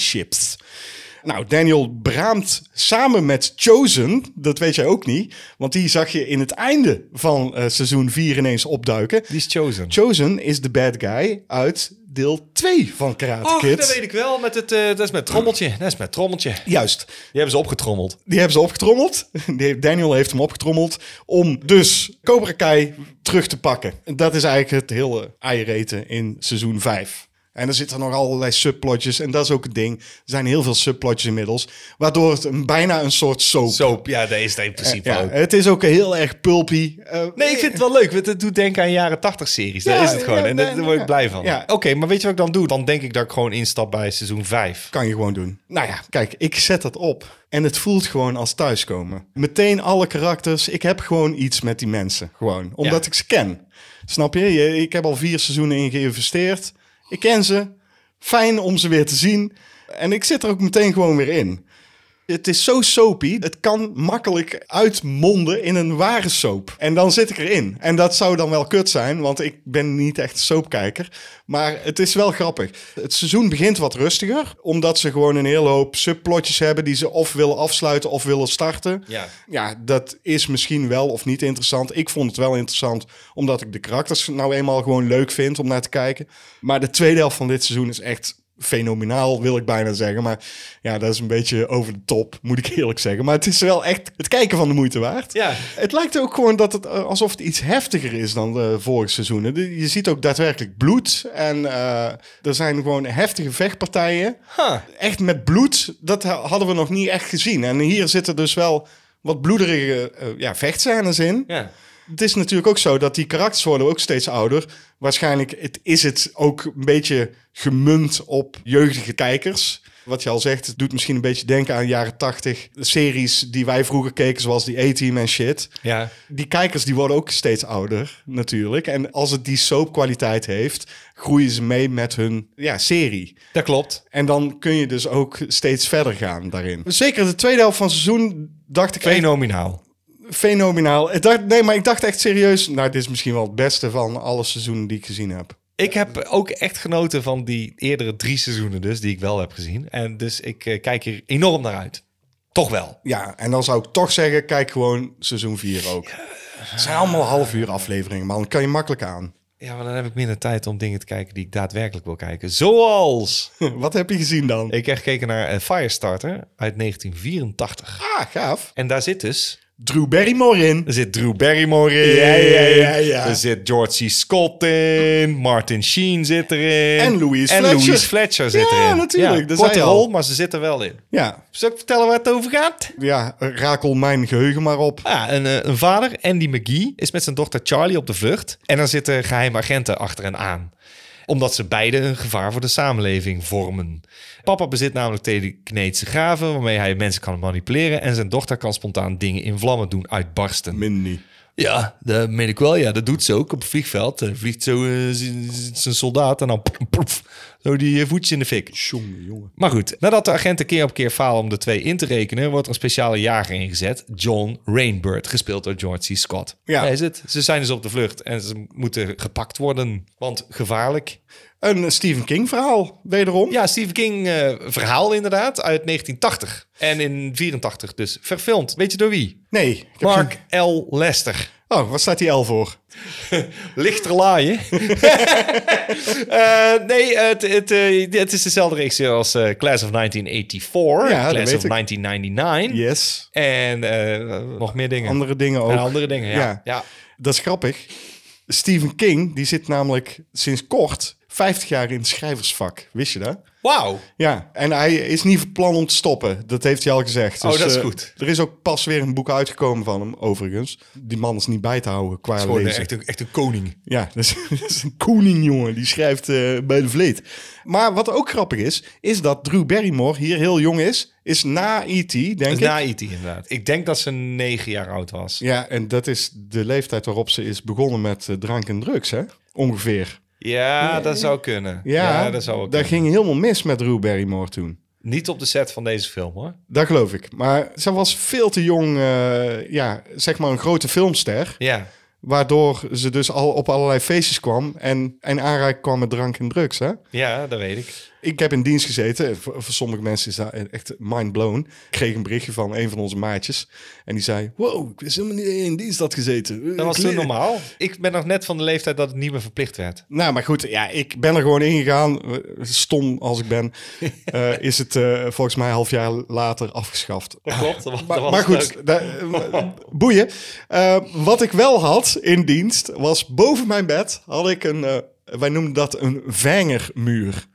Speaker 2: Nou, Daniel braamt samen met Chosen, dat weet jij ook niet, want die zag je in het einde van uh, seizoen 4 ineens opduiken.
Speaker 1: Die is Chosen.
Speaker 2: Chosen is de bad guy uit deel 2 van Karate Kid.
Speaker 1: dat weet ik wel. Met het, uh, dat is met trommeltje. Dat is met trommeltje.
Speaker 2: Juist.
Speaker 1: Die hebben ze opgetrommeld.
Speaker 2: Die hebben ze opgetrommeld. Daniel heeft hem opgetrommeld om dus Cobra Kai terug te pakken. En dat is eigenlijk het hele eiereten in seizoen 5. En er zitten nog allerlei subplotjes. En dat is ook het ding. Er zijn heel veel subplotjes inmiddels. Waardoor het een, bijna een soort soap...
Speaker 1: Soap, ja, dat is het in principe
Speaker 2: ja,
Speaker 1: ook.
Speaker 2: het is ook heel erg pulpy. Eh,
Speaker 1: Nee, ik vind het wel leuk. want Het doet denken aan jaren 80 series. Daar
Speaker 2: Ja,
Speaker 1: is het gewoon.
Speaker 2: ja,
Speaker 1: en daar word ik blij van.
Speaker 2: Ja.
Speaker 1: Oké, maar weet je wat ik dan doe? Dan denk ik dat ik gewoon instap bij seizoen 5.
Speaker 2: Kan je gewoon doen. Nou ja, kijk, ik zet dat op. En het voelt gewoon als thuiskomen. Meteen alle karakters. Ik heb gewoon iets met die mensen. Gewoon. Omdat ik ze ken. Snap je? je? Ik heb al vier seizoenen in geïnvesteerd. Ik ken ze. Fijn om ze weer te zien. En ik zit er ook meteen gewoon weer in. Het is zo soapy. Het kan makkelijk uitmonden in een ware soap. En dan zit ik erin. En dat zou dan wel kut zijn, want ik ben niet echt soapkijker. Maar het is wel grappig. Het seizoen begint wat rustiger, omdat ze gewoon een hele hoop subplotjes hebben die ze of willen afsluiten of willen starten.
Speaker 1: Ja.
Speaker 2: Ja, dat is misschien wel of niet interessant. Ik vond het wel interessant, omdat ik de karakters nou eenmaal gewoon leuk vind om naar te kijken. Maar de tweede helft van dit seizoen is echt fenomenaal, wil ik bijna zeggen. Maar ja, dat is een beetje over de top, moet ik eerlijk zeggen. Maar het is wel echt het kijken van de moeite waard.
Speaker 1: Ja.
Speaker 2: Het lijkt ook gewoon dat het eh, alsof het iets heftiger is dan de vorige seizoenen. Je ziet ook daadwerkelijk bloed. En eh, er zijn gewoon heftige vechtpartijen.
Speaker 1: Huh.
Speaker 2: Echt met bloed, dat ha- hadden we nog niet echt gezien. En hier zitten dus wel wat bloederige eh, ja, vechtscènes in.
Speaker 1: Ja.
Speaker 2: Het is natuurlijk ook zo dat die karakters worden ook steeds ouder. Waarschijnlijk het, is het ook een beetje gemunt op jeugdige kijkers. Wat je al zegt, het doet misschien een beetje denken aan jaren tachtig series die wij vroeger keken, zoals die A-Team en shit.
Speaker 1: Ja.
Speaker 2: Die kijkers die worden ook steeds ouder, natuurlijk. En als het die soapkwaliteit heeft, groeien ze mee met hun ja, serie.
Speaker 1: Dat klopt.
Speaker 2: En dan kun je dus ook steeds verder gaan daarin. Zeker de tweede helft van het seizoen dacht ik
Speaker 1: Fenomenaal.
Speaker 2: Fenomenaal. Ik dacht, nee, maar ik dacht echt serieus, nou, dit is misschien wel het beste van alle seizoenen die ik gezien heb.
Speaker 1: Ik heb ook echt genoten van die eerdere drie seizoenen dus, die ik wel heb gezien. En dus ik eh, kijk hier enorm naar uit. Toch wel.
Speaker 2: Ja, en dan zou ik toch zeggen, kijk gewoon seizoen 4 ook. Het zijn allemaal half uur afleveringen, man. kan je makkelijk aan.
Speaker 1: Ja, maar dan heb ik minder tijd om dingen te kijken die ik daadwerkelijk wil kijken. Zoals... [laughs]
Speaker 2: Wat heb je gezien dan?
Speaker 1: Ik heb gekeken naar eh, Firestarter uit 1984.
Speaker 2: Ah, gaaf.
Speaker 1: En daar zit dus...
Speaker 2: Drew Barrymore in.
Speaker 1: Er zit Drew Barrymore in.
Speaker 2: Ja, ja, ja, ja.
Speaker 1: Er zit George C. Scott in. Martin Sheen zit erin.
Speaker 2: En Louise
Speaker 1: en
Speaker 2: Fletcher.
Speaker 1: Louise Fletcher zit
Speaker 2: Ja,
Speaker 1: erin.
Speaker 2: natuurlijk, dat
Speaker 1: korte
Speaker 2: al.
Speaker 1: rol, maar ze zit er wel in.
Speaker 2: Ja,
Speaker 1: Zal ik vertellen waar het over gaat?
Speaker 2: ja, rakel mijn geheugen maar op.
Speaker 1: Ja, een, eh, een vader, Andy McGee, is met zijn dochter Charlie op de vlucht. En dan zitten geheime agenten achter hen aan. Omdat ze beide een gevaar voor de samenleving vormen. Papa bezit namelijk telekinetische gaven waarmee hij mensen kan manipuleren. En zijn dochter kan spontaan dingen in vlammen doen uitbarsten.
Speaker 2: Minnie.
Speaker 1: Ja, dat meen ik wel. Ja, dat doet ze ook op een vliegveld. Er vliegt zo eh, z- z- zijn soldaat en dan [laughs] zo die eh, voetjes in de fik.
Speaker 2: Jongen, jongen.
Speaker 1: Maar goed, nadat de agenten keer op keer falen om de twee in te rekenen, wordt er een speciale jager ingezet, John Rainbird, gespeeld door George C. Scott.
Speaker 2: Ja.
Speaker 1: Daar is het. Ze zijn dus op de vlucht en ze moeten gepakt worden, want gevaarlijk.
Speaker 2: Een Stephen King verhaal, wederom.
Speaker 1: Ja, Stephen King eh, verhaal inderdaad, uit 1980. En in 84 dus verfilmd. Weet je door wie?
Speaker 2: Nee.
Speaker 1: Mark L. Lester.
Speaker 2: Oh, wat staat die L voor? [laughs]
Speaker 1: Lichter laaien. [laughs] Eh, nee, het, het, eh, het is dezelfde regisseur als eh, Class of 1984.
Speaker 2: Ja,
Speaker 1: Class of
Speaker 2: ik.
Speaker 1: 1999.
Speaker 2: Yes.
Speaker 1: En nog meer dingen.
Speaker 2: Andere dingen ook.
Speaker 1: En andere dingen, ja.
Speaker 2: Ja.
Speaker 1: ja.
Speaker 2: Dat is grappig. Stephen King, die zit namelijk sinds kort 50 jaar in het schrijversvak. Wist je dat?
Speaker 1: Wauw.
Speaker 2: Ja, en hij is niet van plan om te stoppen. Dat heeft hij al gezegd.
Speaker 1: Oh, dat is
Speaker 2: eh,
Speaker 1: goed.
Speaker 2: Er is ook pas weer een boek uitgekomen van hem, overigens. Die man is niet bij te houden qua
Speaker 1: Gewoon eh,
Speaker 2: lezen.
Speaker 1: echt een, echt een koning.
Speaker 2: Ja, [laughs] dat is, dat is een koning, jongen. Die schrijft eh, bij de vleet. Maar wat ook grappig is, is dat Drew Barrymore hier heel jong is. Is na E.T., denk
Speaker 1: Dat is
Speaker 2: ik.
Speaker 1: na E.T. inderdaad. Ik denk dat ze negen jaar oud was.
Speaker 2: Ja, en dat is de leeftijd waarop ze is begonnen met eh, drank en drugs, hè? Ongeveer.
Speaker 1: Ja, dat zou kunnen.
Speaker 2: Ja,
Speaker 1: dat zou ook
Speaker 2: dat
Speaker 1: kunnen.
Speaker 2: ging helemaal mis met Drew Barrymore toen.
Speaker 1: Niet op de set van deze film, hoor.
Speaker 2: Dat geloof ik. Maar ze was veel te jong, eh, ja, zeg maar een grote filmster.
Speaker 1: Ja.
Speaker 2: Waardoor ze dus al op allerlei feestjes kwam en, en aanraking kwam met drank en drugs, hè?
Speaker 1: Ja, dat weet ik.
Speaker 2: Ik heb in dienst gezeten. Voor, voor sommige mensen is dat echt mind blown. Ik kreeg een berichtje van een van onze maatjes. En die zei, wow, ik wist helemaal niet in dienst had gezeten.
Speaker 1: Dat was toen normaal. Ik ben nog net van de leeftijd dat het niet meer verplicht werd.
Speaker 2: Nou, maar goed, ja, ik ben er gewoon ingegaan. Stom als ik ben. [laughs] eh, is het eh, volgens mij een half jaar later afgeschaft.
Speaker 1: Dat klopt. Dat was,
Speaker 2: Maar,
Speaker 1: dat
Speaker 2: maar goed, da- eh, [laughs] boeien. Wat ik wel had in dienst was boven mijn bed had ik een, wij noemen dat een vingermuur.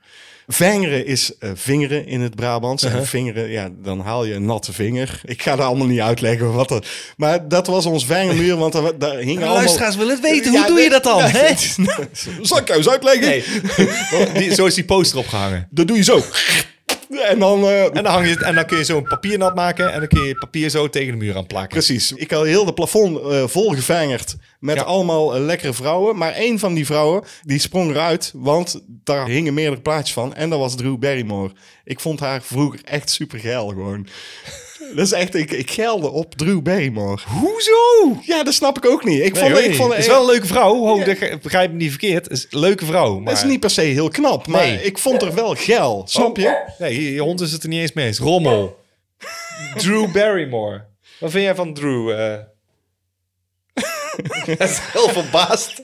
Speaker 2: Vingeren is eh, vingeren in het Brabants. En vingeren, ja, dan haal je een natte vinger. Ik ga daar allemaal niet uitleggen wat er... Maar dat was ons vingermuur, want daar, daar hingen allemaal...
Speaker 1: Luisteraars willen het weten. Hoe
Speaker 2: Ja,
Speaker 1: doe je dat dan? hè? [laughs]
Speaker 2: Zal ik jou eens uitleggen?
Speaker 1: Nee. [laughs] Die, zo is die poster opgehangen.
Speaker 2: Dat doe je zo. En dan... eh,
Speaker 1: En dan, hang je, het- en dan kun je zo een papier nat maken. En dan kun je papier zo tegen de muur aan plakken.
Speaker 2: Precies. Ik had heel de plafond vol gevangerd met
Speaker 1: Ja.
Speaker 2: allemaal eh, lekkere vrouwen. Maar één van die vrouwen, die sprong eruit, want daar hingen meerdere plaatjes van. En dat was Drew Barrymore. Ik vond haar vroeger echt super geil gewoon. Dat is echt, ik, ik gelde op Drew Barrymore.
Speaker 1: Hoezo?
Speaker 2: Ja, dat snap ik ook niet. Ik
Speaker 1: Nee,
Speaker 2: vond, ik
Speaker 1: het is wel een leuke vrouw. Ho, dat begrijp me niet verkeerd. Het is een leuke vrouw. Maar...
Speaker 2: Het is niet per se heel knap, maar
Speaker 1: Nee.
Speaker 2: ik vond haar wel geil. Snap je?
Speaker 1: Nee, je hond is het er niet eens mee eens. Rommel. [laughs] Drew Barrymore. Wat vind jij van Drew? eh? [laughs] Hij is heel verbaasd.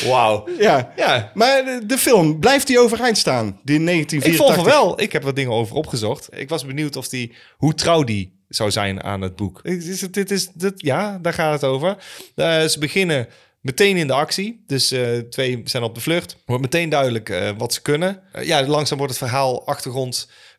Speaker 1: [laughs] Wauw.
Speaker 2: Ja.
Speaker 1: Ja,
Speaker 2: Maar de, de film, blijft die overeind staan? Die in
Speaker 1: ik
Speaker 2: 1984?
Speaker 1: vond van wel. Ik heb wat dingen over opgezocht. Ik was benieuwd of die, hoe trouw die zou zijn aan het boek. Is het, dit is, dit, ja, daar gaat het over. Eh, ze beginnen meteen in de actie. Dus eh, twee zijn op de vlucht. Wordt meteen duidelijk eh, wat ze kunnen. Ja, langzaam wordt het verhaal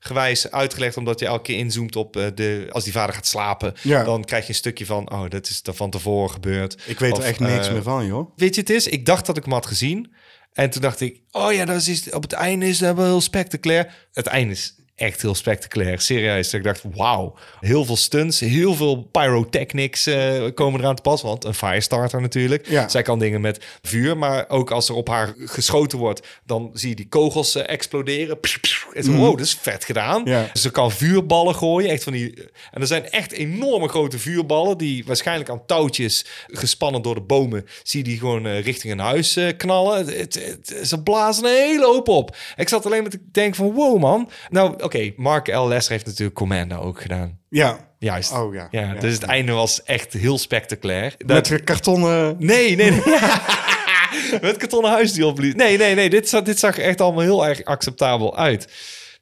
Speaker 1: achtergrondgewijs uitgelegd... omdat je elke keer inzoomt op eh, de... als die vader gaat slapen...
Speaker 2: Ja.
Speaker 1: dan krijg je een stukje van... oh, dat is er van tevoren gebeurd.
Speaker 2: Ik weet
Speaker 1: Of,
Speaker 2: er echt niks
Speaker 1: eh,
Speaker 2: meer van, joh.
Speaker 1: Weet je, het is, ik dacht dat ik hem had gezien. En toen dacht ik, oh ja, dat is, op het einde is dat wel heel spectaculair. Het einde is echt heel spectaculair, serieus. Dat ik dacht, wauw, heel veel stunts, heel veel pyrotechnics eh, komen eraan te pas. Want een firestarter natuurlijk.
Speaker 2: Ja.
Speaker 1: Zij kan dingen met vuur, maar ook als er op haar geschoten wordt, dan zie je die kogels eh, exploderen. En zo, wow, dat is vet gedaan.
Speaker 2: Ja.
Speaker 1: Ze kan vuurballen gooien, echt van die. En er zijn echt enorme grote vuurballen die waarschijnlijk aan touwtjes gespannen door de bomen, zie je die gewoon eh, richting een huis eh, knallen. Het, het- het- ze blazen een hele hoop op. Ik zat alleen maar te denken van wow man. Nou oké, Mark L. Lesser heeft natuurlijk Commando ook gedaan.
Speaker 2: Ja.
Speaker 1: Juist.
Speaker 2: Oh ja.
Speaker 1: Ja,
Speaker 2: Ja.
Speaker 1: dus het einde was echt heel spectaculair. Dat-
Speaker 2: Met kartonnen...
Speaker 1: Nee, nee, nee. [laughs] Met kartonnen huis die opblies. Nee, nee, nee. Dit zag, dit zag echt allemaal heel erg acceptabel uit.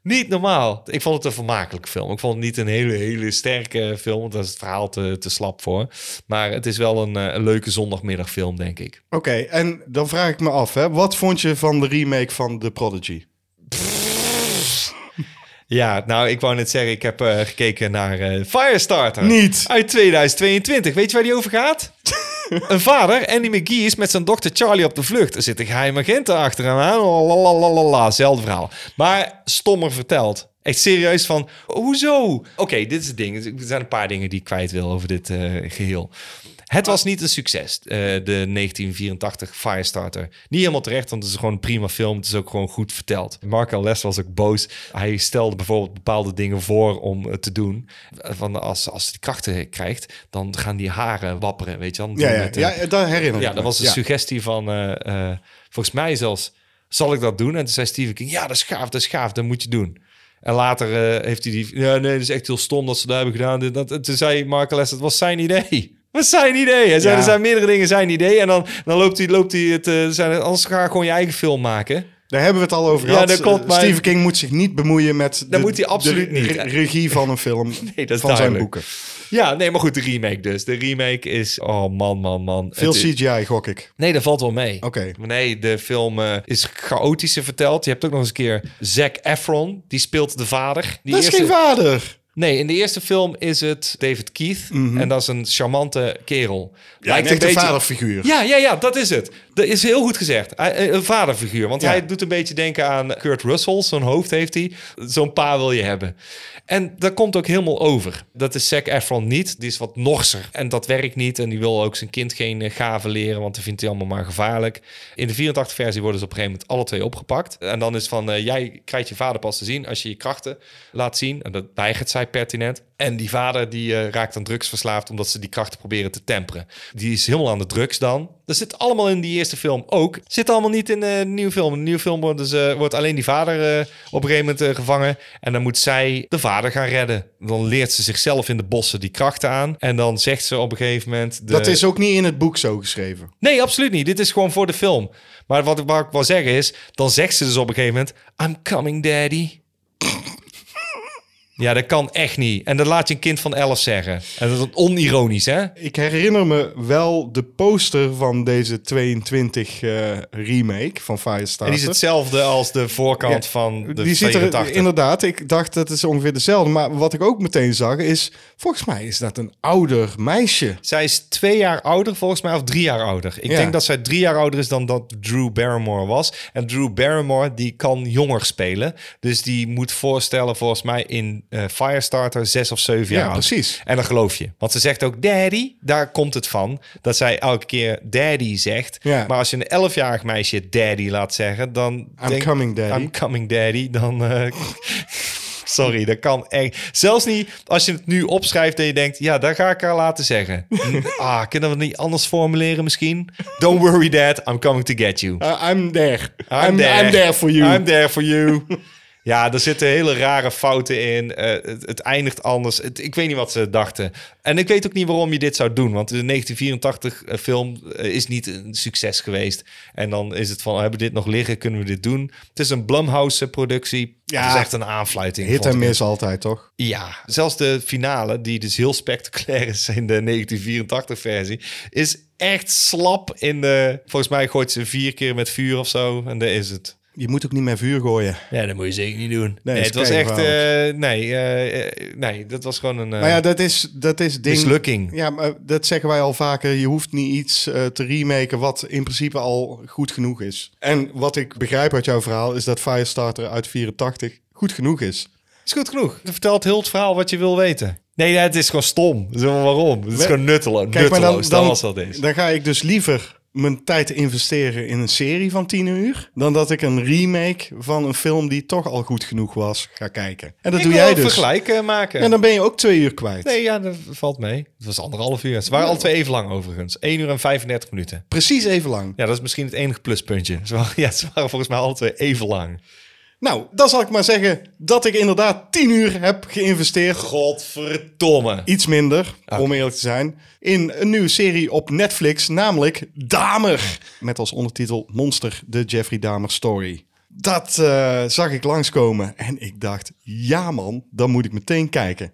Speaker 1: Niet normaal. Ik vond het een vermakelijke film. Ik vond het niet een hele, hele sterke film. Want daar is het verhaal te, te slap voor. Maar het is wel een, eh, een leuke zondagmiddagfilm, denk ik.
Speaker 2: Oké, en dan vraag ik me af, hè, wat vond je van de remake van The Prodigy?
Speaker 1: Ja, nou, ik wou net zeggen, ik heb eh, gekeken naar eh, Firestarter.
Speaker 2: Niet.
Speaker 1: Uit 2022. Weet je waar die over gaat? [laughs] een vader, Andy McGee, is met zijn dochter Charlie op de vlucht. Er zit een geheime agent achter hem aan. Lalalala, zelfde verhaal. Maar stommer verteld. Echt serieus van, hoezo? Oké, dit is het ding. Er zijn een paar dingen die ik kwijt wil over dit eh, geheel. Het was niet een succes, eh, de 1984 Firestarter. Niet helemaal terecht, want het is gewoon een prima film. Het is ook gewoon goed verteld. Mark. Les was ook boos. Hij stelde bijvoorbeeld bepaalde dingen voor om het te doen. Van als, als hij krachten krijgt, dan gaan die haren wapperen, weet je wel.
Speaker 2: Ja, ja,
Speaker 1: Met,
Speaker 2: ja dat herinner ik
Speaker 1: ja, dat was een
Speaker 2: Ja.
Speaker 1: suggestie van, eh, eh, volgens mij zelfs, zal ik dat doen? En toen zei Stephen King, ja, dat is gaaf, dat is gaaf, dat moet je doen. En later heeft hij die, ja, nee, dat is echt heel stom dat ze dat hebben gedaan. Dat, en toen zei Mark Les, het was zijn idee. Was zijn idee. Hij zei,
Speaker 2: Ja.
Speaker 1: er zijn meerdere dingen zijn idee. En dan, dan loopt hij, loopt hij het, eh, zijn, anders ga je gewoon je eigen film maken.
Speaker 2: Daar hebben we het al over
Speaker 1: Ja,
Speaker 2: gehad.
Speaker 1: dat klopt, maar-
Speaker 2: Stephen King moet zich niet bemoeien met de,
Speaker 1: moet hij absoluut niet.
Speaker 2: re- regie van een film, [laughs]
Speaker 1: Nee, dat is
Speaker 2: van zijn boeken.
Speaker 1: Ja, nee, maar goed, de remake dus. De remake is, oh man, man, man.
Speaker 2: Veel
Speaker 1: Het is-
Speaker 2: CGI, gok ik.
Speaker 1: Nee, dat valt wel mee.
Speaker 2: Oké.
Speaker 1: Nee, de film eh, is chaotischer verteld. Je hebt ook nog eens een keer Zac Efron. Die speelt de vader. Die
Speaker 2: Dat is
Speaker 1: eerste...
Speaker 2: geen vader.
Speaker 1: Nee, in de eerste film is het David Keith. En dat is een charmante kerel.
Speaker 2: Mhm. Ja,
Speaker 1: Lijkt
Speaker 2: een vaderfiguur.
Speaker 1: Ja, ja, ja, dat is het. Dat is heel goed gezegd. Eh, Een vaderfiguur. Want
Speaker 2: Ja.
Speaker 1: hij doet een beetje denken aan Kurt Russell. Zo'n hoofd heeft hij. Zo'n pa wil je hebben. En dat komt ook helemaal over. Dat is Zac Efron niet. Die is wat norser. En dat werkt niet. En die wil ook zijn kind geen eh, gaven leren. Want dat vindt hij allemaal maar gevaarlijk. In de 84-versie worden ze op een gegeven moment alle twee opgepakt. En dan is van, eh, jij krijgt je vader pas te zien als je je krachten laat zien. En dat weigert zij pertinent. En die vader die eh, raakt aan drugs verslaafd omdat ze die krachten proberen te temperen. Die is helemaal aan de drugs dan. Dat zit allemaal in die eerste film ook. Zit allemaal niet in eh, de nieuwe film. In de nieuwe film wordt, dus, eh, wordt alleen die vader op een gegeven moment gevangen. En dan moet zij de vader gaan redden. Dan leert ze zichzelf in de bossen die krachten aan. En dan zegt ze op een gegeven moment... De...
Speaker 2: Dat is ook niet in het boek zo geschreven.
Speaker 1: Nee, absoluut niet. Dit is gewoon voor de film. Maar wat, wat ik wil zeggen is... Dan zegt ze dus op een gegeven moment... I'm coming, daddy. Ja, dat kan echt niet. En dat laat je een kind van 11 zeggen. En dat is onironisch, hè?
Speaker 2: Ik herinner me wel de poster van deze 22 eh, remake van Firestarter.
Speaker 1: En die is hetzelfde als de voorkant
Speaker 2: Ja,
Speaker 1: van de
Speaker 2: die ziet
Speaker 1: 84.
Speaker 2: er inderdaad. Ik dacht dat is ongeveer dezelfde. Maar wat ik ook meteen zag is, volgens mij is dat een ouder meisje.
Speaker 1: Zij is twee jaar ouder, volgens mij, of drie jaar ouder. Ik
Speaker 2: Ja.
Speaker 1: denk dat zij drie jaar ouder is dan dat Drew Barrymore was. En Drew Barrymore, die kan jonger spelen. Dus die moet voorstellen, volgens mij, in eh, Firestarter zes of zeven jaar
Speaker 2: Ja,
Speaker 1: oud.
Speaker 2: precies.
Speaker 1: En dan geloof je. Want ze zegt ook daddy. Daar komt het van. Dat zij elke keer daddy zegt.
Speaker 2: Ja.
Speaker 1: Maar als je een elfjarig meisje daddy laat zeggen, dan...
Speaker 2: I'm coming, daddy.
Speaker 1: I'm coming daddy. Dan... eh, [laughs] Sorry, dat kan echt. Zelfs niet als je het nu opschrijft en je denkt, ja, daar ga ik haar laten zeggen. [laughs] ah, kunnen we het niet anders formuleren misschien? Don't worry, dad, I'm coming to get you.
Speaker 2: Uh, I'm there.
Speaker 1: I'm, there.
Speaker 2: I'm there for you.
Speaker 1: I'm there for you. [laughs] Ja, er zitten hele rare fouten in. Eh, het, het eindigt anders. Het- ik weet niet wat ze dachten. En ik weet ook niet waarom je dit zou doen. Want de 1984 eh, film eh, is niet een succes geweest. En dan is het van, hebben we dit nog liggen? Kunnen we dit doen? Het is een Blumhouse-productie.
Speaker 2: Ja.
Speaker 1: het is echt een aanfluiting.
Speaker 2: Hit en
Speaker 1: ik.
Speaker 2: mis altijd, toch?
Speaker 1: Ja, zelfs de finale, die dus heel spectaculair is in de 1984-versie, is echt slap in de... Volgens mij gooit ze vier keer met vuur of zo en daar is het.
Speaker 2: Je moet ook niet met vuur gooien.
Speaker 1: Ja, dat moet je zeker niet doen. Nee, het was echt... eh, nee, eh, eh, nee, dat was gewoon een
Speaker 2: Maar ja, dat is, dat is ding...
Speaker 1: mislukking.
Speaker 2: Ja, maar dat zeggen wij al vaker. Je hoeft niet iets te remaken wat in principe al goed genoeg is. En wat ik begrijp uit jouw verhaal is dat Firestarter uit 84 goed genoeg is.
Speaker 1: Is goed genoeg. Je vertelt heel het verhaal wat je wil weten. Nee, het is gewoon stom. Waarom? Het is gewoon nutteloos.
Speaker 2: Kijk, maar dan,
Speaker 1: nutteloos, dat
Speaker 2: dan,
Speaker 1: was dat is.
Speaker 2: dan ga ik dus liever mijn tijd investeren in een serie van 10 uur... dan dat ik een remake van een film die toch al goed genoeg was ga kijken. En dat
Speaker 1: Ik
Speaker 2: doe jij dus.
Speaker 1: vergelijk eh, maken.
Speaker 2: En dan ben je ook twee uur kwijt.
Speaker 1: Nee, ja, dat valt mee. Het was anderhalf uur. Ze waren alle twee even lang overigens. 1 uur en 35 minuten.
Speaker 2: Precies even lang.
Speaker 1: Ja, dat is misschien het enige pluspuntje. Ze waren, ja, ze waren volgens mij alle twee even lang.
Speaker 2: Nou, dan zal ik maar zeggen dat ik inderdaad 10 uur heb geïnvesteerd.
Speaker 1: Godverdomme.
Speaker 2: Iets minder, om eerlijk te zijn. In een nieuwe serie op Netflix, namelijk Damer. Met als ondertitel Monster, de Jeffrey Dahmer Story. Dat eh, zag ik langskomen en ik dacht, ja man, dan moet ik meteen kijken.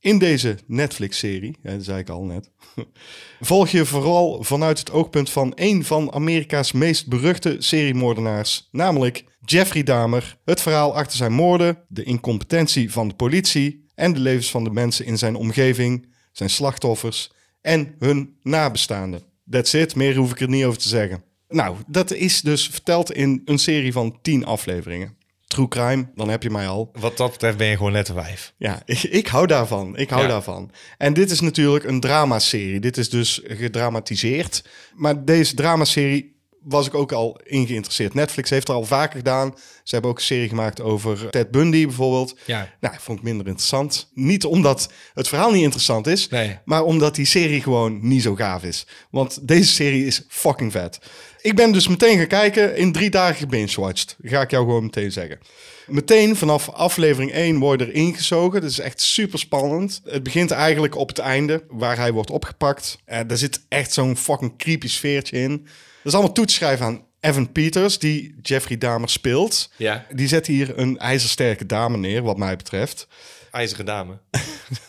Speaker 2: In deze Netflix-serie, dat zei ik al net, [laughs] volg je vooral vanuit het oogpunt van een van Amerika's meest beruchte seriemoordenaars, namelijk Jeffrey Dahmer. Het verhaal achter zijn moorden, de incompetentie van de politie en de levens van de mensen in zijn omgeving, zijn slachtoffers en hun nabestaanden. That's it, meer hoef ik er niet over te zeggen. Nou, dat is dus verteld in een serie van 10 afleveringen. True crime, dan heb je mij al.
Speaker 1: Wat dat betreft ben je gewoon net een wijf.
Speaker 2: Ja, [laughs] ik, ik hou daarvan. Ik hou
Speaker 1: Ja.
Speaker 2: daarvan. En dit is natuurlijk een dramaserie. Dit is dus gedramatiseerd. Maar deze dramaserie was ik ook al in geïnteresseerd. Netflix heeft er al vaker gedaan. Ze hebben ook een serie gemaakt over Ted Bundy bijvoorbeeld.
Speaker 1: Ja.
Speaker 2: Nou, vond ik minder interessant. Niet omdat het verhaal niet interessant is,
Speaker 1: Nee.
Speaker 2: maar omdat die serie gewoon niet zo gaaf is. Want deze serie is fucking vet. Ik ben dus meteen gaan kijken, in drie dagen gebingewatcht. Ga ik jou gewoon meteen zeggen. Meteen vanaf aflevering 1 word je er ingezogen. Dat is echt super spannend. Het begint eigenlijk op het einde, waar hij wordt opgepakt. Uh, daar zit echt zo'n fucking creepy sfeertje in. Dat is allemaal toe te schrijven aan Evan Peters, die Jeffrey Dahmer speelt.
Speaker 1: Ja.
Speaker 2: Die zet hier een ijzersterke dame neer, wat mij betreft.
Speaker 1: IJzeren dame.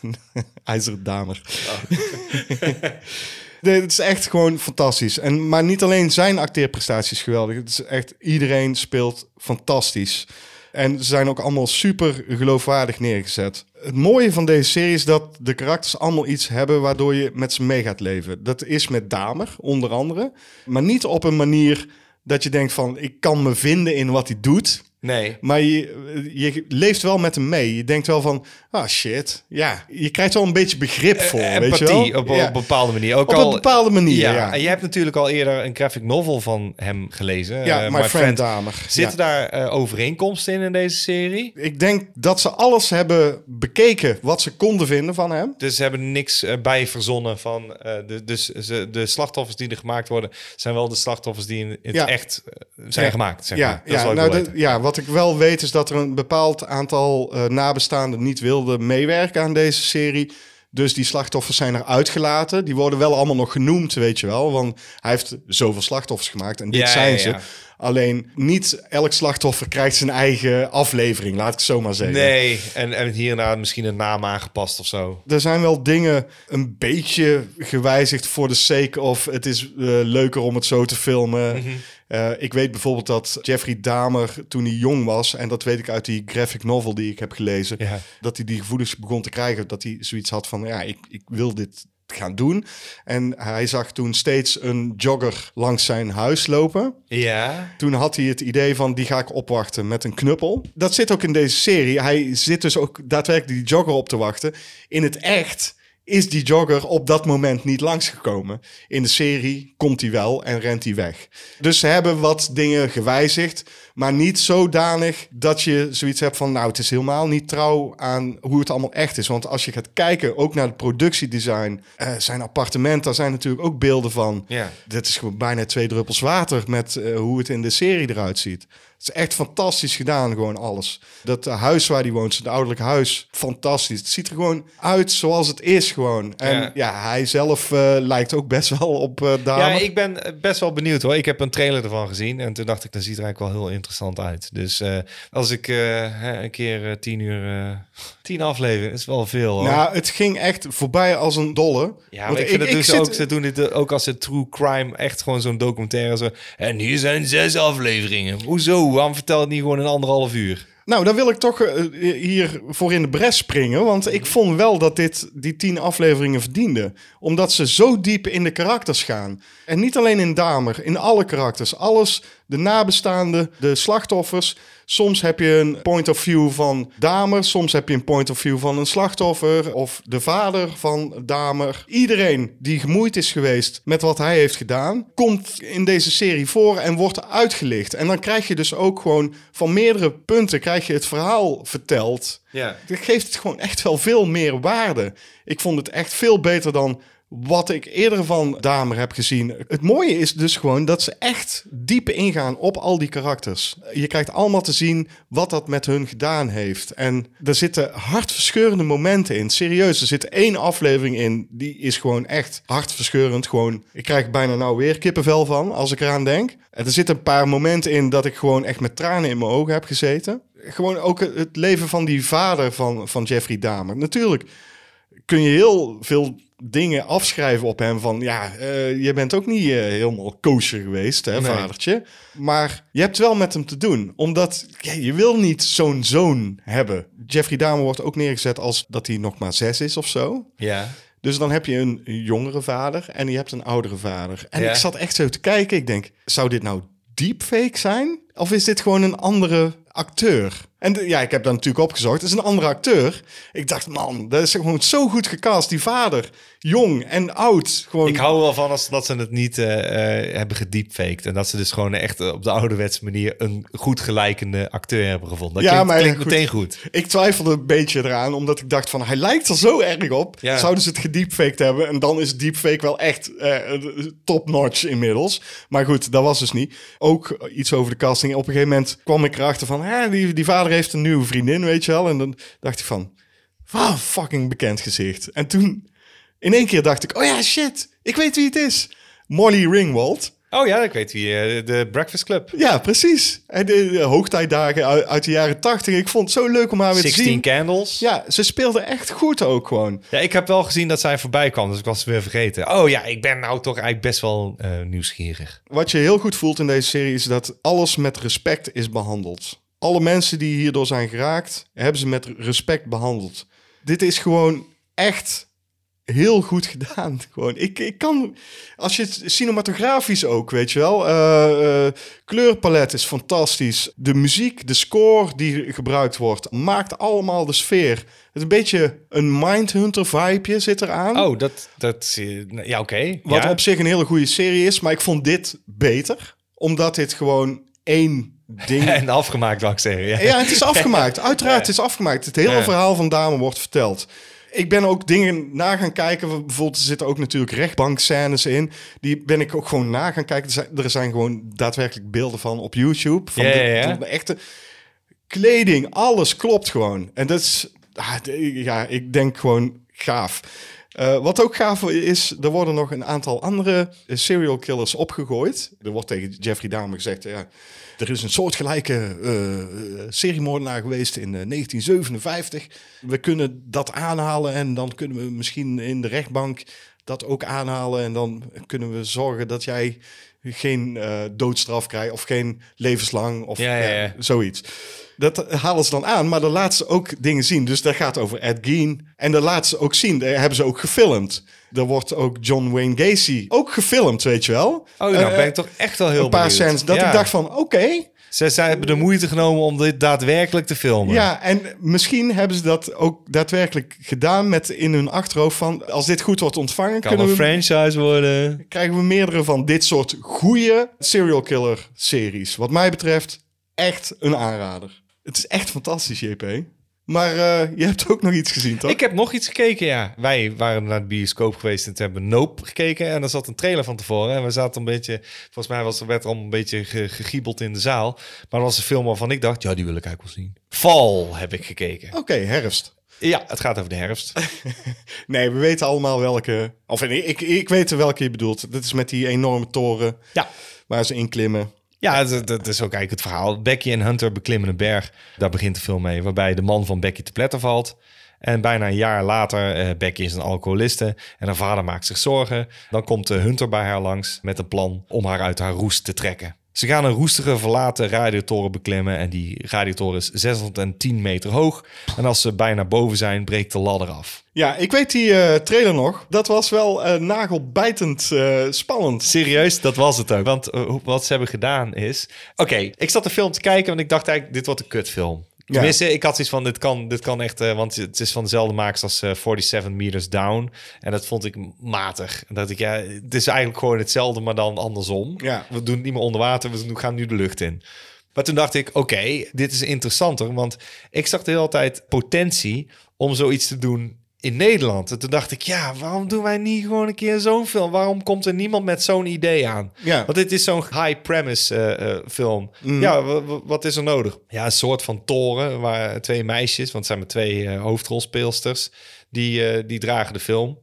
Speaker 1: [laughs]
Speaker 2: IJzeren Damer. [laughs] Nee, het is echt gewoon fantastisch. En, maar niet alleen zijn acteerprestaties geweldig. Het is echt, iedereen speelt fantastisch. En ze zijn ook allemaal super geloofwaardig neergezet. Het mooie van deze serie is dat de karakters allemaal iets hebben waardoor je met ze mee gaat leven. Dat is met Damer, onder andere. Maar niet op een manier dat je denkt van, ik kan me vinden in wat hij doet.
Speaker 1: Nee.
Speaker 2: Maar je, je leeft wel met hem mee. Je denkt wel van, ah shit. Ja, je krijgt wel een beetje begrip voor, weet je wel?
Speaker 1: op,
Speaker 2: Ja.
Speaker 1: een bepaalde manier. Ook
Speaker 2: Op
Speaker 1: al,
Speaker 2: een bepaalde manier,
Speaker 1: ja.
Speaker 2: ja.
Speaker 1: En je hebt natuurlijk al eerder een graphic novel van hem gelezen.
Speaker 2: Ja,
Speaker 1: eh,
Speaker 2: My, Friend, Damer.
Speaker 1: Zitten
Speaker 2: Ja.
Speaker 1: daar eh, overeenkomsten in in deze serie?
Speaker 2: Ik denk dat ze alles hebben bekeken wat ze konden vinden van hem.
Speaker 1: Dus ze hebben niks eh, bij verzonnen van... eh, de, dus ze, de slachtoffers die er gemaakt worden... zijn wel de slachtoffers die in het echt eh, zijn gemaakt. Zeg
Speaker 2: ja,
Speaker 1: maar.
Speaker 2: Ja, nou, ja, wat ik wel weet is dat er een bepaald aantal eh, nabestaanden niet wilden meewerken aan deze serie. Dus die slachtoffers zijn er uitgelaten. Die worden wel allemaal nog genoemd, weet je wel. Want hij heeft zoveel slachtoffers gemaakt en dit
Speaker 1: Ja,
Speaker 2: zijn
Speaker 1: ja,
Speaker 2: ze.
Speaker 1: ja.
Speaker 2: Alleen niet elk slachtoffer krijgt zijn eigen aflevering, laat ik het zo maar zeggen.
Speaker 1: Nee, en, en hierna misschien een naam aangepast of zo.
Speaker 2: Er zijn wel dingen een beetje gewijzigd voor de sake of het is eh, leuker om het zo te filmen.
Speaker 1: Mhm.
Speaker 2: Eh, ik weet bijvoorbeeld dat Jeffrey Dahmer toen hij jong was, en dat weet ik uit die graphic novel die ik heb gelezen,
Speaker 1: Ja.
Speaker 2: dat hij die gevoelens begon te krijgen, dat hij zoiets had van ja, ik, ik wil dit gaan doen. En hij zag toen steeds een jogger langs zijn huis lopen.
Speaker 1: Ja.
Speaker 2: Toen had hij het idee van, die ga ik opwachten met een knuppel. Dat zit ook in deze serie. Hij zit dus ook daadwerkelijk die jogger op te wachten. In het echt is die jogger op dat moment niet langsgekomen. In de serie komt hij wel en rent hij weg. Dus ze hebben wat dingen gewijzigd, maar niet zodanig dat je zoiets hebt van, nou, het is helemaal niet trouw aan hoe het allemaal echt is. Want als je gaat kijken, ook naar het productiedesign, eh, zijn appartement, daar zijn natuurlijk ook beelden van.
Speaker 1: Ja.
Speaker 2: Dit is gewoon bijna twee druppels water met eh, hoe het in de serie eruit ziet. Het is echt fantastisch gedaan, gewoon alles. Dat huis waar hij woont, zijn ouderlijk huis, fantastisch. Het ziet er gewoon uit zoals het is gewoon. En
Speaker 1: Ja.
Speaker 2: ja, hij zelf eh, lijkt ook best wel op Dahmer.
Speaker 1: Ja, ik ben best wel benieuwd hoor. Ik heb een trailer ervan gezien en toen dacht ik, dat ziet er eigenlijk wel heel interessant uit. Dus eh, als ik eh, een keer eh, tien uur, [laughs] tien afleveringen, is wel veel hoor.
Speaker 2: Nou, het ging echt voorbij als een dolle.
Speaker 1: ja, maar ik vind het dus
Speaker 2: zit-
Speaker 1: ook, ze doen dit ook als het true crime, echt gewoon zo'n documentaire. Zo. En hier zijn zes afleveringen. Hoezo? Waarom vertel het niet gewoon in anderhalf uur?
Speaker 2: Nou, dan wil ik toch hier voor in de bres springen. Want ik vond wel dat dit die tien afleveringen verdiende. Omdat ze zo diep in de karakters gaan. En niet alleen in Damer, in alle karakters. Alles, de nabestaanden, de slachtoffers. Soms heb je een point of view van Damer. Soms heb je een point of view van een slachtoffer. Of de vader van Damer. Iedereen die gemoeid is geweest met wat hij heeft gedaan... komt in deze serie voor en wordt uitgelicht. En dan krijg je dus ook gewoon van meerdere punten... krijg je het verhaal verteld...
Speaker 1: Ja.
Speaker 2: Dat geeft het gewoon echt wel veel meer waarde. Ik vond het echt veel beter dan wat ik eerder van Damer heb gezien. Het mooie is dus gewoon dat ze echt diep ingaan op al die karakters. Je krijgt allemaal te zien wat dat met hun gedaan heeft. En er zitten hartverscheurende momenten in. Serieus, er zit één aflevering in, die is gewoon echt hartverscheurend. Gewoon, ik krijg bijna nou weer kippenvel van als ik eraan denk. En er zitten een paar momenten in dat ik gewoon echt met tranen in mijn ogen heb gezeten. Gewoon ook het- leven van die vader van, van Jeffrey Dahmer. Natuurlijk kun je heel veel dingen afschrijven op hem van ja, eh, je bent ook niet eh, helemaal kosher geweest, hè,
Speaker 1: Nee.
Speaker 2: vadertje. Maar je hebt wel met hem te doen, omdat ja, je wil niet zo'n zoon hebben. Jeffrey Dahmer wordt ook neergezet als dat hij nog maar zes is of zo.
Speaker 1: Ja.
Speaker 2: Dus dan heb je een jongere vader en je hebt een oudere vader. En
Speaker 1: Ja.
Speaker 2: ik zat echt zo te kijken. Ik denk, zou dit nou deepfake zijn? Of is dit gewoon een andere acteur? En de- ja, ik heb dat natuurlijk opgezocht. Het is een andere acteur. Ik dacht, man, dat is gewoon zo goed gecast. Die vader, jong en oud. Gewoon,
Speaker 1: Ik hou wel van als dat ze het niet eh, eh, hebben gediepfaked. En dat ze dus gewoon echt op de ouderwetse manier een goed gelijkende acteur hebben gevonden. Dat
Speaker 2: Ja,
Speaker 1: klinkt,
Speaker 2: maar
Speaker 1: klinkt
Speaker 2: goed.
Speaker 1: meteen goed.
Speaker 2: Ik twijfelde een beetje eraan, omdat ik dacht van... hij lijkt er zo erg op.
Speaker 1: Ja.
Speaker 2: Zouden ze het gediepfaked hebben? En dan is deepfake wel echt eh, top-notch inmiddels. Maar goed, dat was dus niet. Ook iets over de casting. Op een gegeven moment kwam ik erachter van... Hè, die, die vader heeft een nieuwe vriendin, weet je wel. En dan dacht ik van... Wow, fucking bekend gezicht. En toen in één keer dacht ik... Oh ja, shit, ik weet wie het is. Molly Ringwald.
Speaker 1: Oh ja, ik weet wie. eh, de Breakfast Club.
Speaker 2: Ja, precies. En de, de hoogtijdagen uit, uit de jaren tachtig. Ik vond het zo leuk om haar weer te
Speaker 1: 16
Speaker 2: zien.
Speaker 1: Candles.
Speaker 2: Ja, ze speelde echt goed ook gewoon.
Speaker 1: Ja, ik heb wel gezien dat zij voorbij kwam, dus ik was het weer vergeten. Oh ja, ik ben nou toch eigenlijk best wel eh, nieuwsgierig.
Speaker 2: Wat je heel goed voelt in deze serie is dat alles met respect is behandeld. Alle mensen die hierdoor zijn geraakt, hebben ze met respect behandeld. Dit is gewoon echt heel goed [laughs] gedaan. Gewoon. Ik, ik kan, als je het cinematografisch ook, weet je wel. eh, eh, kleurpalet is fantastisch. De muziek, de score die gebruikt wordt, maakt allemaal de sfeer. Het is een beetje een Mindhunter vibeje zit eraan.
Speaker 1: Oh, dat... dat eh, ja, oké.
Speaker 2: Wat
Speaker 1: ja.
Speaker 2: op zich een hele goede serie is, maar ik vond dit beter. Omdat dit gewoon één ding... [laughs]
Speaker 1: En afgemaakt, wou ik zeggen. Ja.
Speaker 2: Ja, het is afgemaakt. [laughs] Uiteraard, het is afgemaakt. Het hele
Speaker 1: Ja.
Speaker 2: verhaal van Dame wordt verteld. Ik ben ook dingen na gaan kijken. Bijvoorbeeld, er zitten ook natuurlijk rechtbankscènes in. Die ben ik ook gewoon na gaan kijken. Er zijn, er zijn gewoon daadwerkelijk beelden van op YouTube. Van
Speaker 1: Ja,
Speaker 2: de, echte kleding, alles klopt gewoon. En dat is... ah, Ja, ik denk gewoon, gaaf. Eh, wat ook gaaf is, er worden nog een aantal andere eh, serial killers opgegooid. Er wordt tegen Jeffrey Dahmer gezegd, ja, er is een soortgelijke uh, seriemoordenaar geweest in 1957. We kunnen dat aanhalen en dan kunnen we misschien in de rechtbank dat ook aanhalen. En dan kunnen we zorgen dat jij geen doodstraf krijgt of geen levenslang of
Speaker 1: ja, ja, ja.
Speaker 2: zoiets. Dat halen ze dan aan, maar dan laten ze ook dingen zien. Dus dat gaat over Ed Gein. En dat laten ze ook zien. Daar hebben ze ook gefilmd. Er wordt ook John Wayne Gacy ook gefilmd, weet je wel.
Speaker 1: Oh, nou ben ik toch echt wel heel
Speaker 2: Een paar
Speaker 1: benieuwd.
Speaker 2: scènes dat ik dacht van, oké.
Speaker 1: Ze, zij hebben de moeite genomen om dit daadwerkelijk te filmen.
Speaker 2: Ja, en misschien hebben ze dat ook daadwerkelijk gedaan met in hun achterhoofd van... als dit goed wordt ontvangen,
Speaker 1: kan
Speaker 2: kunnen
Speaker 1: een
Speaker 2: we,
Speaker 1: franchise worden.
Speaker 2: krijgen we meerdere van dit soort goede serial killer series. Wat mij betreft echt een aanrader. Het is echt fantastisch, JP. Maar eh, je hebt ook nog iets gezien, toch?
Speaker 1: Ik heb nog iets gekeken, ja. Wij waren naar de bioscoop geweest en hebben Nope gekeken. En er zat een trailer van tevoren. En we zaten een beetje... Volgens mij was, werd er al een beetje ge- gegiebeld in de zaal. Maar dat was een film waarvan ik dacht... Ja, die wil ik eigenlijk wel zien. Fall heb ik gekeken.
Speaker 2: Oké, herfst.
Speaker 1: Ja, het gaat over de herfst. [laughs]
Speaker 2: Nee, we weten allemaal welke... Of nee, ik, ik weet welke je bedoelt. Dat is met die enorme toren
Speaker 1: Ja.
Speaker 2: waar ze in klimmen.
Speaker 1: Ja, dat, dat is ook eigenlijk het verhaal. Becky en Hunter beklimmen een berg. Daar begint de film mee. Waarbij de man van Becky te pletter valt. En bijna een jaar later, eh, Becky is een alcoholiste en haar vader maakt zich zorgen. Dan komt eh, Hunter bij haar langs met een plan om haar uit haar roest te trekken. Ze gaan een roestige verlaten radiotoren beklimmen en die radiotoren is 610 meter hoog. En als ze bijna boven zijn, breekt de ladder af.
Speaker 2: Ja, ik weet die eh, trailer nog. Dat was wel eh, nagelbijtend eh, spannend.
Speaker 1: Serieus, dat was het ook. Want wat ze hebben gedaan is... Oké, ik zat de film te kijken, want ik dacht eigenlijk, dit wordt een kutfilm.
Speaker 2: Ja.
Speaker 1: Tenminste, ik had zoiets van, dit kan, dit kan echt... eh, want het is van dezelfde makers als eh 47 Meters Down. En dat vond ik matig. Dat ik, ja, het is eigenlijk gewoon hetzelfde, maar dan andersom.
Speaker 2: Ja.
Speaker 1: We doen het niet meer onder water, we gaan nu de lucht in. Maar toen dacht ik, oké, dit is interessanter. Want ik zag de hele tijd potentie om zoiets te doen in Nederland. En toen dacht ik, ja, waarom doen wij niet gewoon een keer zo'n film? Waarom komt er niemand met zo'n idee aan?
Speaker 2: Ja.
Speaker 1: Want dit is zo'n high premise eh, eh, film. Ja, wa- wa- wat is er nodig? Ja, een soort van toren waar twee meisjes, want het zijn maar twee eh, hoofdrolspeelsters, die, die dragen de film.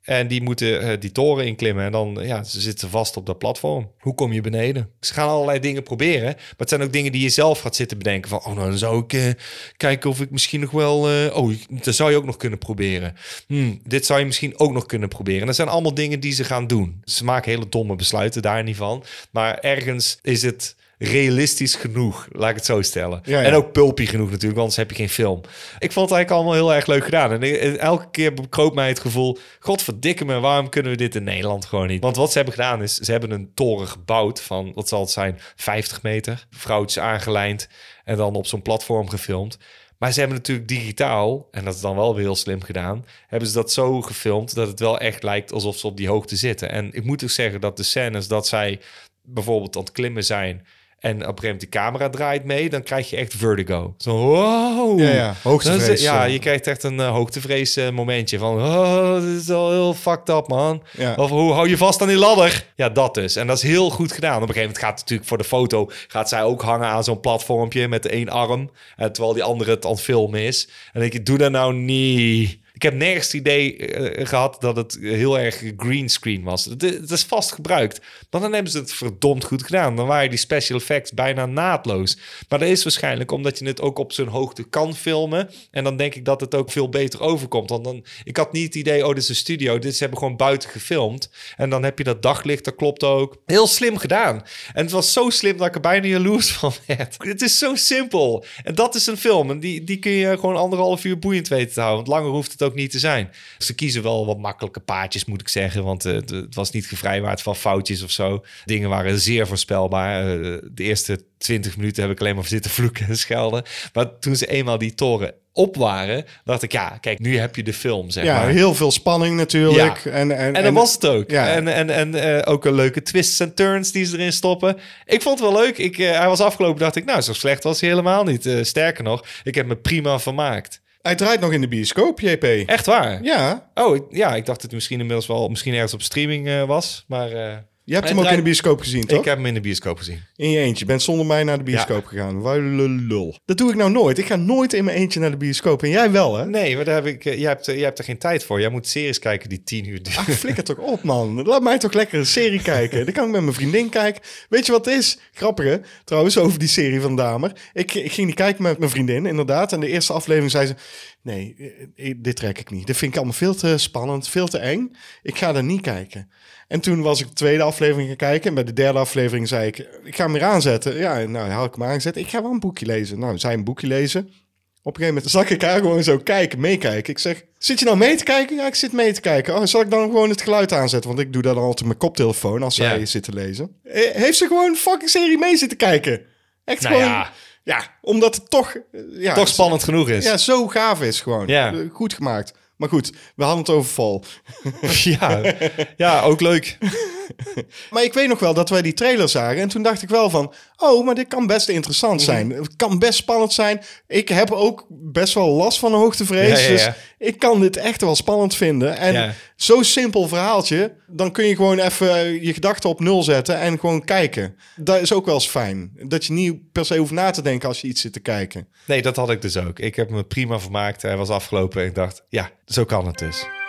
Speaker 1: En die moeten eh, die toren inklimmen. En dan ja, ze zitten vast op dat platform. Hoe kom je beneden? Ze gaan allerlei dingen proberen. Maar het zijn ook dingen die je zelf gaat zitten bedenken. Van, oh, nou, dan zou ik eh, kijken of ik misschien nog wel... eh, oh, dat zou je ook nog kunnen proberen. Hmm, dit zou je misschien ook nog kunnen proberen. En dat zijn allemaal dingen die ze gaan doen. Ze maken hele domme besluiten daar niet van. Maar ergens is het realistisch genoeg, laat ik het zo stellen.
Speaker 2: Ja, ja.
Speaker 1: En ook pulpy genoeg natuurlijk, anders heb je geen film. Ik vond het eigenlijk allemaal heel erg leuk gedaan. En ik- elke keer bekroop mij het gevoel... Godverdikke me, waarom kunnen we dit in Nederland gewoon niet? Want wat ze hebben gedaan is... Ze hebben een toren gebouwd van, wat zal het zijn, 50 meter. Vrouwtjes aangelijnd en dan op zo'n platform gefilmd. Maar ze hebben natuurlijk digitaal, en dat is dan wel weer heel slim gedaan... hebben ze dat zo gefilmd dat het wel echt lijkt alsof ze op die hoogte zitten. En ik moet ook zeggen dat de scènes dat zij bijvoorbeeld aan het klimmen zijn... En op een gegeven moment de camera draait mee, dan krijg je echt vertigo. Zo, wow.
Speaker 2: Ja, ja, hoogtevrees,
Speaker 1: Dat is- Ja,
Speaker 2: ja.
Speaker 1: je krijgt echt een uh, hoogtevrees eh, momentje van... Oh, dit is wel heel fucked up, man.
Speaker 2: Ja.
Speaker 1: Of hoe hou je vast aan die ladder? Ja, dat dus. En dat is heel goed gedaan. Op een gegeven moment gaat het natuurlijk voor de foto... gaat zij ook hangen aan zo'n platformpje met één arm... eh, terwijl die andere het aan het filmen is. En denk je, doe dat nou niet... Ik heb nergens het idee eh, gehad dat het heel erg greenscreen was. Het, is vast gebruikt. Maar dan hebben ze het verdomd goed gedaan. Dan waren die special effects bijna naadloos. Maar dat is waarschijnlijk omdat je het ook op zo'n hoogte kan filmen. En dan denk ik dat het ook veel beter overkomt. Want dan, ik had niet het idee, oh, dit is een studio. Dit ze hebben gewoon buiten gefilmd. En dan heb je dat daglicht, dat klopt ook. Heel slim gedaan. En het was zo slim dat ik er bijna jaloers [laughs] van werd. Het is zo simpel. En dat is een film. En die, die kun je gewoon anderhalf uur boeiend weten te houden. Want langer hoeft het ook niet te zijn. Ze kiezen wel wat makkelijke paadjes, moet ik zeggen. Want eh, het- was niet gevrijwaard van foutjes of zo. Dingen waren zeer voorspelbaar. Eh, de eerste 20 minuten heb ik alleen maar zitten vloeken en schelden. Maar toen ze eenmaal die toren op waren, dacht ik, ja, kijk, nu heb je de film, zeg
Speaker 2: Ja,
Speaker 1: maar.
Speaker 2: heel veel spanning natuurlijk.
Speaker 1: Ja.
Speaker 2: En, en,
Speaker 1: En dat was het ook.
Speaker 2: Ja.
Speaker 1: En, en, en eh, ook een leuke twists en turns die ze erin stoppen. Ik vond het wel leuk. Ik, hij was afgelopen, dacht ik, nou, zo slecht was hij helemaal niet. Sterker nog, ik heb me prima vermaakt.
Speaker 2: Hij draait nog in de bioscoop, JP.
Speaker 1: Echt waar?
Speaker 2: Ja,
Speaker 1: Oh, ik- ja, ik dacht dat het misschien inmiddels wel misschien ergens op streaming eh, was. Maar eh,
Speaker 2: Je hebt hem ook in de bioscoop gezien, toch?
Speaker 1: Ik heb hem in de bioscoop gezien.
Speaker 2: In je eentje. Je bent zonder mij naar de bioscoop gegaan. Wuile lul. Dat doe ik nou nooit. Ik ga nooit in mijn eentje naar de bioscoop. En jij wel, hè?
Speaker 1: Nee, maar daar heb ik, eh, jij, hebt, eh, jij hebt er geen tijd voor. Jij moet series kijken die tien uur duren.
Speaker 2: Ach, flikker toch op, man. Laat mij toch lekker een serie kijken. Dan kan ik met mijn vriendin kijken. Weet je wat het is? Grappige, trouwens, over die serie van Damer. Ik, ik ging die kijken met mijn vriendin, inderdaad. En de eerste aflevering zei ze... Nee, eh, eh, dit trek ik niet. Dit vind ik allemaal veel te spannend, veel te eng. Ik ga er niet kijken. En toen was ik de tweede aflevering gaan kijken. En bij de derde aflevering zei ik... Ik ga hem weer aanzetten. Ja, nou, had ik hem aangezet. Ik ga wel een boekje lezen. Nou, zij een boekje lezen. Op een gegeven moment zag ik haar gewoon zo kijken, meekijken. Ik zeg, zit je nou mee te kijken? Ja, ik zit mee te kijken. Oh, zal ik dan gewoon het geluid aanzetten? Want ik doe dat dan altijd met mijn koptelefoon als zij zit te lezen. Eh, Heeft ze gewoon fucking serie mee zitten kijken? Echt
Speaker 1: Nou
Speaker 2: gewoon...
Speaker 1: ja.
Speaker 2: Ja. omdat het toch... eh, Ja,
Speaker 1: Toch spannend genoeg is.
Speaker 2: Ja, zo gaaf is gewoon.
Speaker 1: Ja.
Speaker 2: Eh, Goed gemaakt. Maar goed, we hadden het over val. [laughs]
Speaker 1: ja. ja, ook leuk. [laughs]
Speaker 2: Maar ik weet nog wel dat wij die trailer zagen. En toen dacht ik wel van... Oh, maar dit kan best interessant zijn. Het kan best spannend zijn. Ik heb ook best wel last van een hoogtevrees.
Speaker 1: Ja, ja, ja.
Speaker 2: Dus ik kan dit echt wel spannend vinden. En zo'n simpel verhaaltje... dan kun je gewoon even je gedachten op nul zetten... en gewoon kijken. Dat is ook wel eens fijn. Dat je niet per se hoeft na te denken als je iets zit te kijken.
Speaker 1: Nee, dat had ik dus ook. Ik heb me prima vermaakt. Hij was afgelopen en ik dacht, ja, zo kan het dus.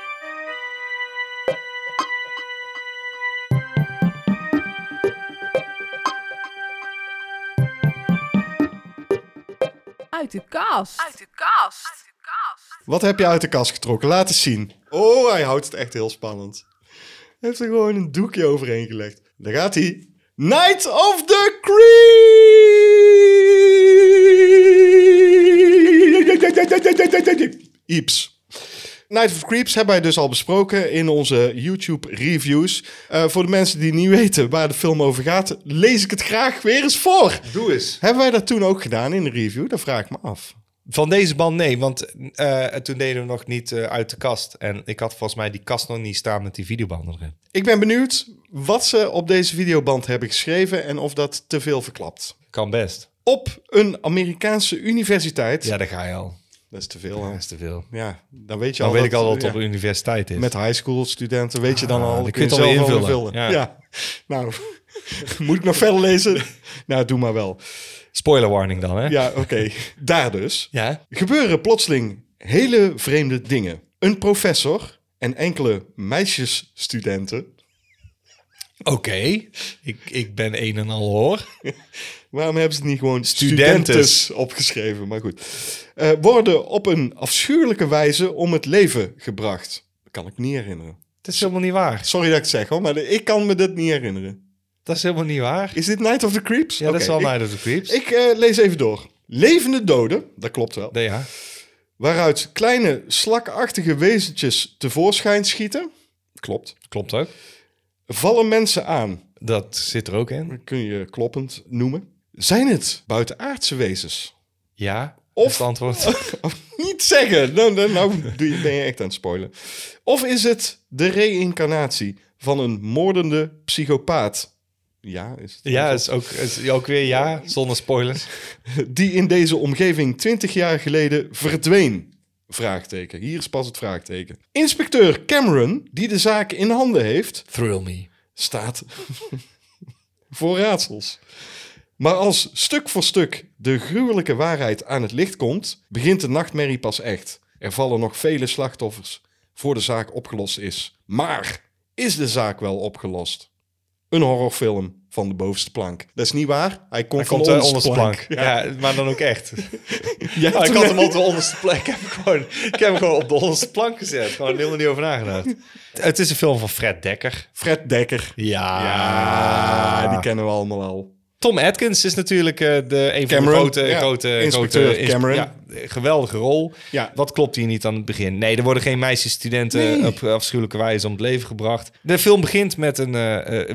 Speaker 3: Uit de kast. Uit de kast.
Speaker 2: Wat heb je uit de kast getrokken? Laat eens zien. Oh, hij houdt het echt heel spannend. Hij heeft er gewoon een doekje overheen gelegd. Daar gaat hij. Night of the Creeps. Night of Creeps hebben wij dus al besproken in onze YouTube reviews. Eh, voor de mensen die niet weten waar de film over gaat, lees ik het graag weer eens voor.
Speaker 1: Doe eens.
Speaker 2: Hebben wij dat toen ook gedaan in de review? Dat vraag ik me af.
Speaker 1: Van deze band nee, want eh, toen deden we nog niet eh, uit de kast. En ik had volgens mij die kast nog niet staan met die videobanden erin.
Speaker 2: Ik ben benieuwd wat ze op deze videoband hebben geschreven en of dat te veel verklapt.
Speaker 1: Kan best.
Speaker 2: Op een Amerikaanse universiteit.
Speaker 1: Ja, daar ga je al.
Speaker 2: Dat is te veel.
Speaker 1: Dat is te veel.
Speaker 2: Ja, dan weet je
Speaker 1: Dan
Speaker 2: al.
Speaker 1: weet ik al dat het
Speaker 2: ja,
Speaker 1: op universiteit is.
Speaker 2: Met high school studenten weet je dan
Speaker 1: Ah,
Speaker 2: al.
Speaker 1: dan kun je het
Speaker 2: al
Speaker 1: invullen.
Speaker 2: Ja.
Speaker 1: Ja. [laughs]
Speaker 2: Nou, [laughs] moet ik nog verder lezen? [laughs] nou, doe maar wel.
Speaker 1: Spoiler warning dan, hè?
Speaker 2: Ja, oké. Daar dus.
Speaker 1: Ja?
Speaker 2: Gebeuren plotseling hele vreemde dingen. Een professor en enkele meisjesstudenten
Speaker 1: Oké. Ik, ik ben een en al hoor.
Speaker 2: Waarom hebben ze het niet gewoon
Speaker 1: Studentes.
Speaker 2: studentes opgeschreven? Maar goed. Eh, worden op een afschuwelijke wijze om het leven gebracht. Dat kan ik me niet herinneren.
Speaker 1: Dat is helemaal niet waar.
Speaker 2: Sorry dat ik het zeg hoor, maar ik kan me dit niet herinneren.
Speaker 1: Dat is helemaal niet waar.
Speaker 2: Is dit Night of the Creeps?
Speaker 1: Ja, dat is wel
Speaker 2: ik,
Speaker 1: Night of the Creeps.
Speaker 2: Ik eh, lees even door. Levende doden, dat klopt wel.
Speaker 1: Nee, ja.
Speaker 2: Waaruit kleine slakachtige wezentjes tevoorschijn schieten. Klopt.
Speaker 1: Klopt ook.
Speaker 2: Vallen mensen aan.
Speaker 1: Dat zit er ook in.
Speaker 2: Dat kun je kloppend noemen. Zijn het buitenaardse wezens?
Speaker 1: Ja.
Speaker 2: Of-
Speaker 1: het antwoord. [laughs]
Speaker 2: Niet zeggen. Nou, nou, nou ben je echt aan het spoilen. Of is het de reïncarnatie van een moordende psychopaat? Ja, is het
Speaker 1: ja, is ook, is ook weer ja, zonder spoilers. [laughs]
Speaker 2: Die in deze omgeving 20 jaar geleden verdween. Vraagteken. Hier is pas het vraagteken. Inspecteur Cameron, die de zaak in handen heeft,
Speaker 1: Thrill me.
Speaker 2: staat [laughs] voor raadsels. Maar als stuk voor stuk de gruwelijke waarheid aan het licht komt, begint de nachtmerrie pas echt. Er vallen nog vele slachtoffers voor de zaak opgelost is. Maar is de zaak wel opgelost? Een horrorfilm van de bovenste plank. Dat is niet waar. Hij komt
Speaker 1: Hij
Speaker 2: van
Speaker 1: komt
Speaker 2: de
Speaker 1: de
Speaker 2: onderste
Speaker 1: onderste plank.
Speaker 2: Ja.
Speaker 1: Ja. maar dan ook echt. [laughs]
Speaker 2: Ja,
Speaker 1: Nou, ik had hem op de onderste plank. Ik heb hem gewoon, ik heb hem gewoon op de onderste plank gezet. Gewoon helemaal niet over nagedacht. Het is een film van Fred Dekker.
Speaker 2: Fred Dekker.
Speaker 1: Ja.
Speaker 2: Ja, die kennen we allemaal al.
Speaker 1: Tom Atkins is natuurlijk eh, de, een van de grote,
Speaker 2: ja.
Speaker 1: grote,
Speaker 2: Inspecteur
Speaker 1: grote inspe-
Speaker 2: Cameron.
Speaker 1: Ja, geweldige rol.
Speaker 2: Ja.
Speaker 1: Wat klopt hier niet aan het begin? Nee, er worden geen meisjesstudenten
Speaker 2: Nee.
Speaker 1: op afschuwelijke wijze om het leven gebracht. De film begint met een eh, eh,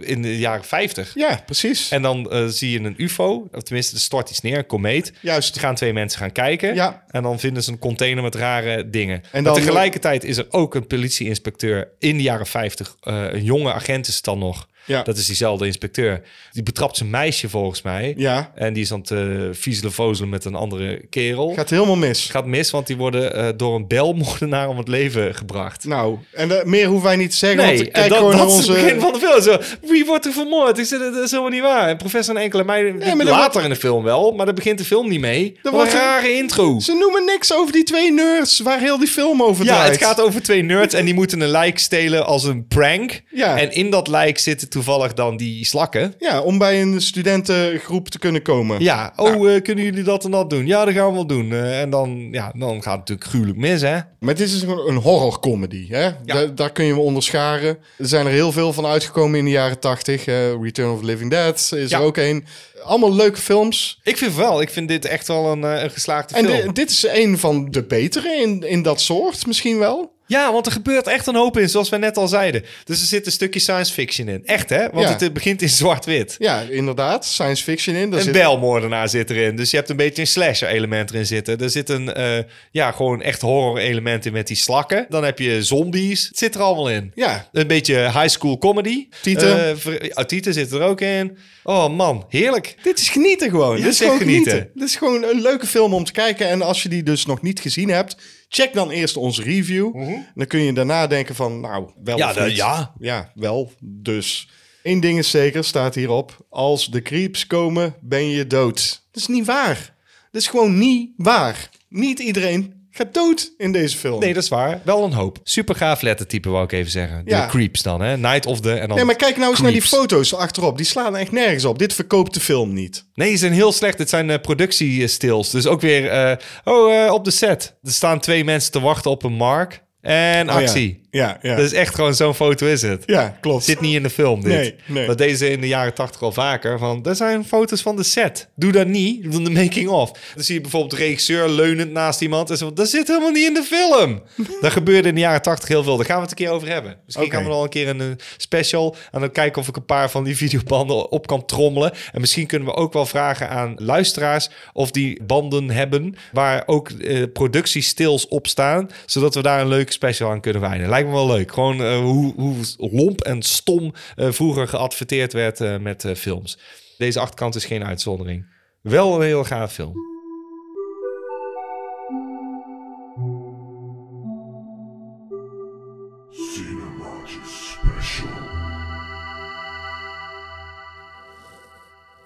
Speaker 1: in de jaren 50.
Speaker 2: Ja, precies.
Speaker 1: En dan zie je een UFO, of tenminste, er stort iets neer, een komeet.
Speaker 2: Juist.
Speaker 1: Er gaan twee mensen gaan kijken.
Speaker 2: Ja.
Speaker 1: En dan vinden ze een container met rare dingen.
Speaker 2: En dan-
Speaker 1: tegelijkertijd is er ook een politieinspecteur in de jaren 50. eh, een jonge agent is het dan nog.
Speaker 2: Ja.
Speaker 1: Dat is diezelfde inspecteur. Die betrapt zijn meisje volgens mij.
Speaker 2: Ja,
Speaker 1: En die is aan het uh, viezelen vozelen met een andere kerel.
Speaker 2: gaat helemaal mis.
Speaker 1: Gaat mis, want die worden eh, door een belmoordenaar om het leven gebracht.
Speaker 2: Nou, en eh, meer hoeven wij niet te zeggen, want ik
Speaker 1: en
Speaker 2: kijk
Speaker 1: dat,
Speaker 2: gewoon
Speaker 1: dat
Speaker 2: naar
Speaker 1: is
Speaker 2: onze...
Speaker 1: het begin van de film. Zo, wie wordt er vermoord? Ik zeg, dat is helemaal niet waar. En professor en enkele meiden,
Speaker 2: maar dan
Speaker 1: later
Speaker 2: wordt-
Speaker 1: in de film wel, maar daar begint de film niet mee.
Speaker 2: Wordt
Speaker 1: een rare intro.
Speaker 2: Ze noemen niks over die twee nerds waar heel die film over
Speaker 1: Ja,
Speaker 2: draait.
Speaker 1: het gaat over twee nerds en die moeten een lijk stelen als een prank.
Speaker 2: Ja.
Speaker 1: En in dat lijk zitten toevallig dan die slakken.
Speaker 2: Ja, om bij een studentengroep te kunnen komen.
Speaker 1: Ja, oh, eh, kunnen jullie dat en dat doen? Ja, dat gaan we wel doen. Eh, en dan, ja, dan gaat het natuurlijk gruwelijk mis, hè?
Speaker 2: Maar dit is gewoon een horrorcomedy. Hè? Da- daar kun je me onderscharen. Er zijn er heel veel van uitgekomen in de jaren tachtig. Return of the Living Dead is
Speaker 1: Ja.
Speaker 2: er ook een. Allemaal leuke films.
Speaker 1: Ik vind wel, ik vind dit echt wel een, eh, een geslaagde
Speaker 2: En
Speaker 1: film.
Speaker 2: di- dit is een van de betere in, in dat soort misschien wel.
Speaker 1: Ja, want er gebeurt echt een hoop in, zoals we net al zeiden. Dus er zit een stukje science fiction in. Echt, hè? Want
Speaker 2: Ja.
Speaker 1: het begint in zwart-wit.
Speaker 2: Ja, inderdaad. Science fiction in. Daar
Speaker 1: Een
Speaker 2: zit-
Speaker 1: belmoordenaar zit erin. Dus je hebt een beetje een slasher-element erin zitten. Er zit een, eh, ja, gewoon echt horror-element in met die slakken. Dan heb je zombies. Het zit er allemaal in.
Speaker 2: Ja,
Speaker 1: Een beetje high school comedy.
Speaker 2: Tieten.
Speaker 1: Tieten zit er ook in. Oh man, heerlijk.
Speaker 2: dit is genieten gewoon.
Speaker 1: Ja,
Speaker 2: dit is gewoon genieten.
Speaker 1: genieten.
Speaker 2: Dit is gewoon een leuke film om te kijken. En als je die dus nog niet gezien hebt, check dan eerst onze review. Dan kun je daarna denken van, nou, wel
Speaker 1: Ja,
Speaker 2: of niet.
Speaker 1: ja.
Speaker 2: Ja, wel. Dus één ding is zeker, staat hierop. Als de creeps komen, ben je dood. Dat is niet waar. Dat is gewoon niet waar. Niet iedereen gaat dood in deze film.
Speaker 1: Nee, dat is waar. Wel een hoop. Super gaaf lettertype, wou ik even zeggen. De
Speaker 2: Ja.
Speaker 1: creeps dan, hè? Night of the... En dan
Speaker 2: Nee, maar kijk nou eens naar die
Speaker 1: Creeps.
Speaker 2: foto's achterop. Die slaan echt nergens op. Dit verkoopt de film niet.
Speaker 1: Nee, die zijn heel slecht. Het zijn eh, productiestils. Dus ook weer... eh, oh, eh, op de set. Er staan twee mensen te wachten op een mark. En
Speaker 2: Oh ja.
Speaker 1: actie.
Speaker 2: Ja, ja.
Speaker 1: Dat is echt gewoon zo'n foto is het.
Speaker 2: ja, klopt.
Speaker 1: Zit niet in de film, dit.
Speaker 2: Nee, nee.
Speaker 1: Dat deden ze in de jaren tachtig al vaker. Van, dat zijn foto's van de set. Doe dat niet. Doe de making of. Dan zie je bijvoorbeeld de regisseur leunend naast iemand. En zo, dat zit helemaal niet in de film. [laughs] dat gebeurde in de jaren tachtig heel veel. Daar gaan we het een keer over hebben. Misschien gaan we nog een keer een eh, special. En dan kijken of ik een paar van die [laughs] videobanden op kan trommelen. En misschien kunnen we ook wel vragen aan luisteraars... of die banden hebben waar ook eh, productiestils op staan. Zodat we daar een leuke special aan kunnen wijden. Lijkt me wel leuk. Gewoon eh, hoe, hoe lomp en stom eh, vroeger geadverteerd werd eh, met eh, films. Deze achterkant is geen uitzondering. Wel een heel gaaf film.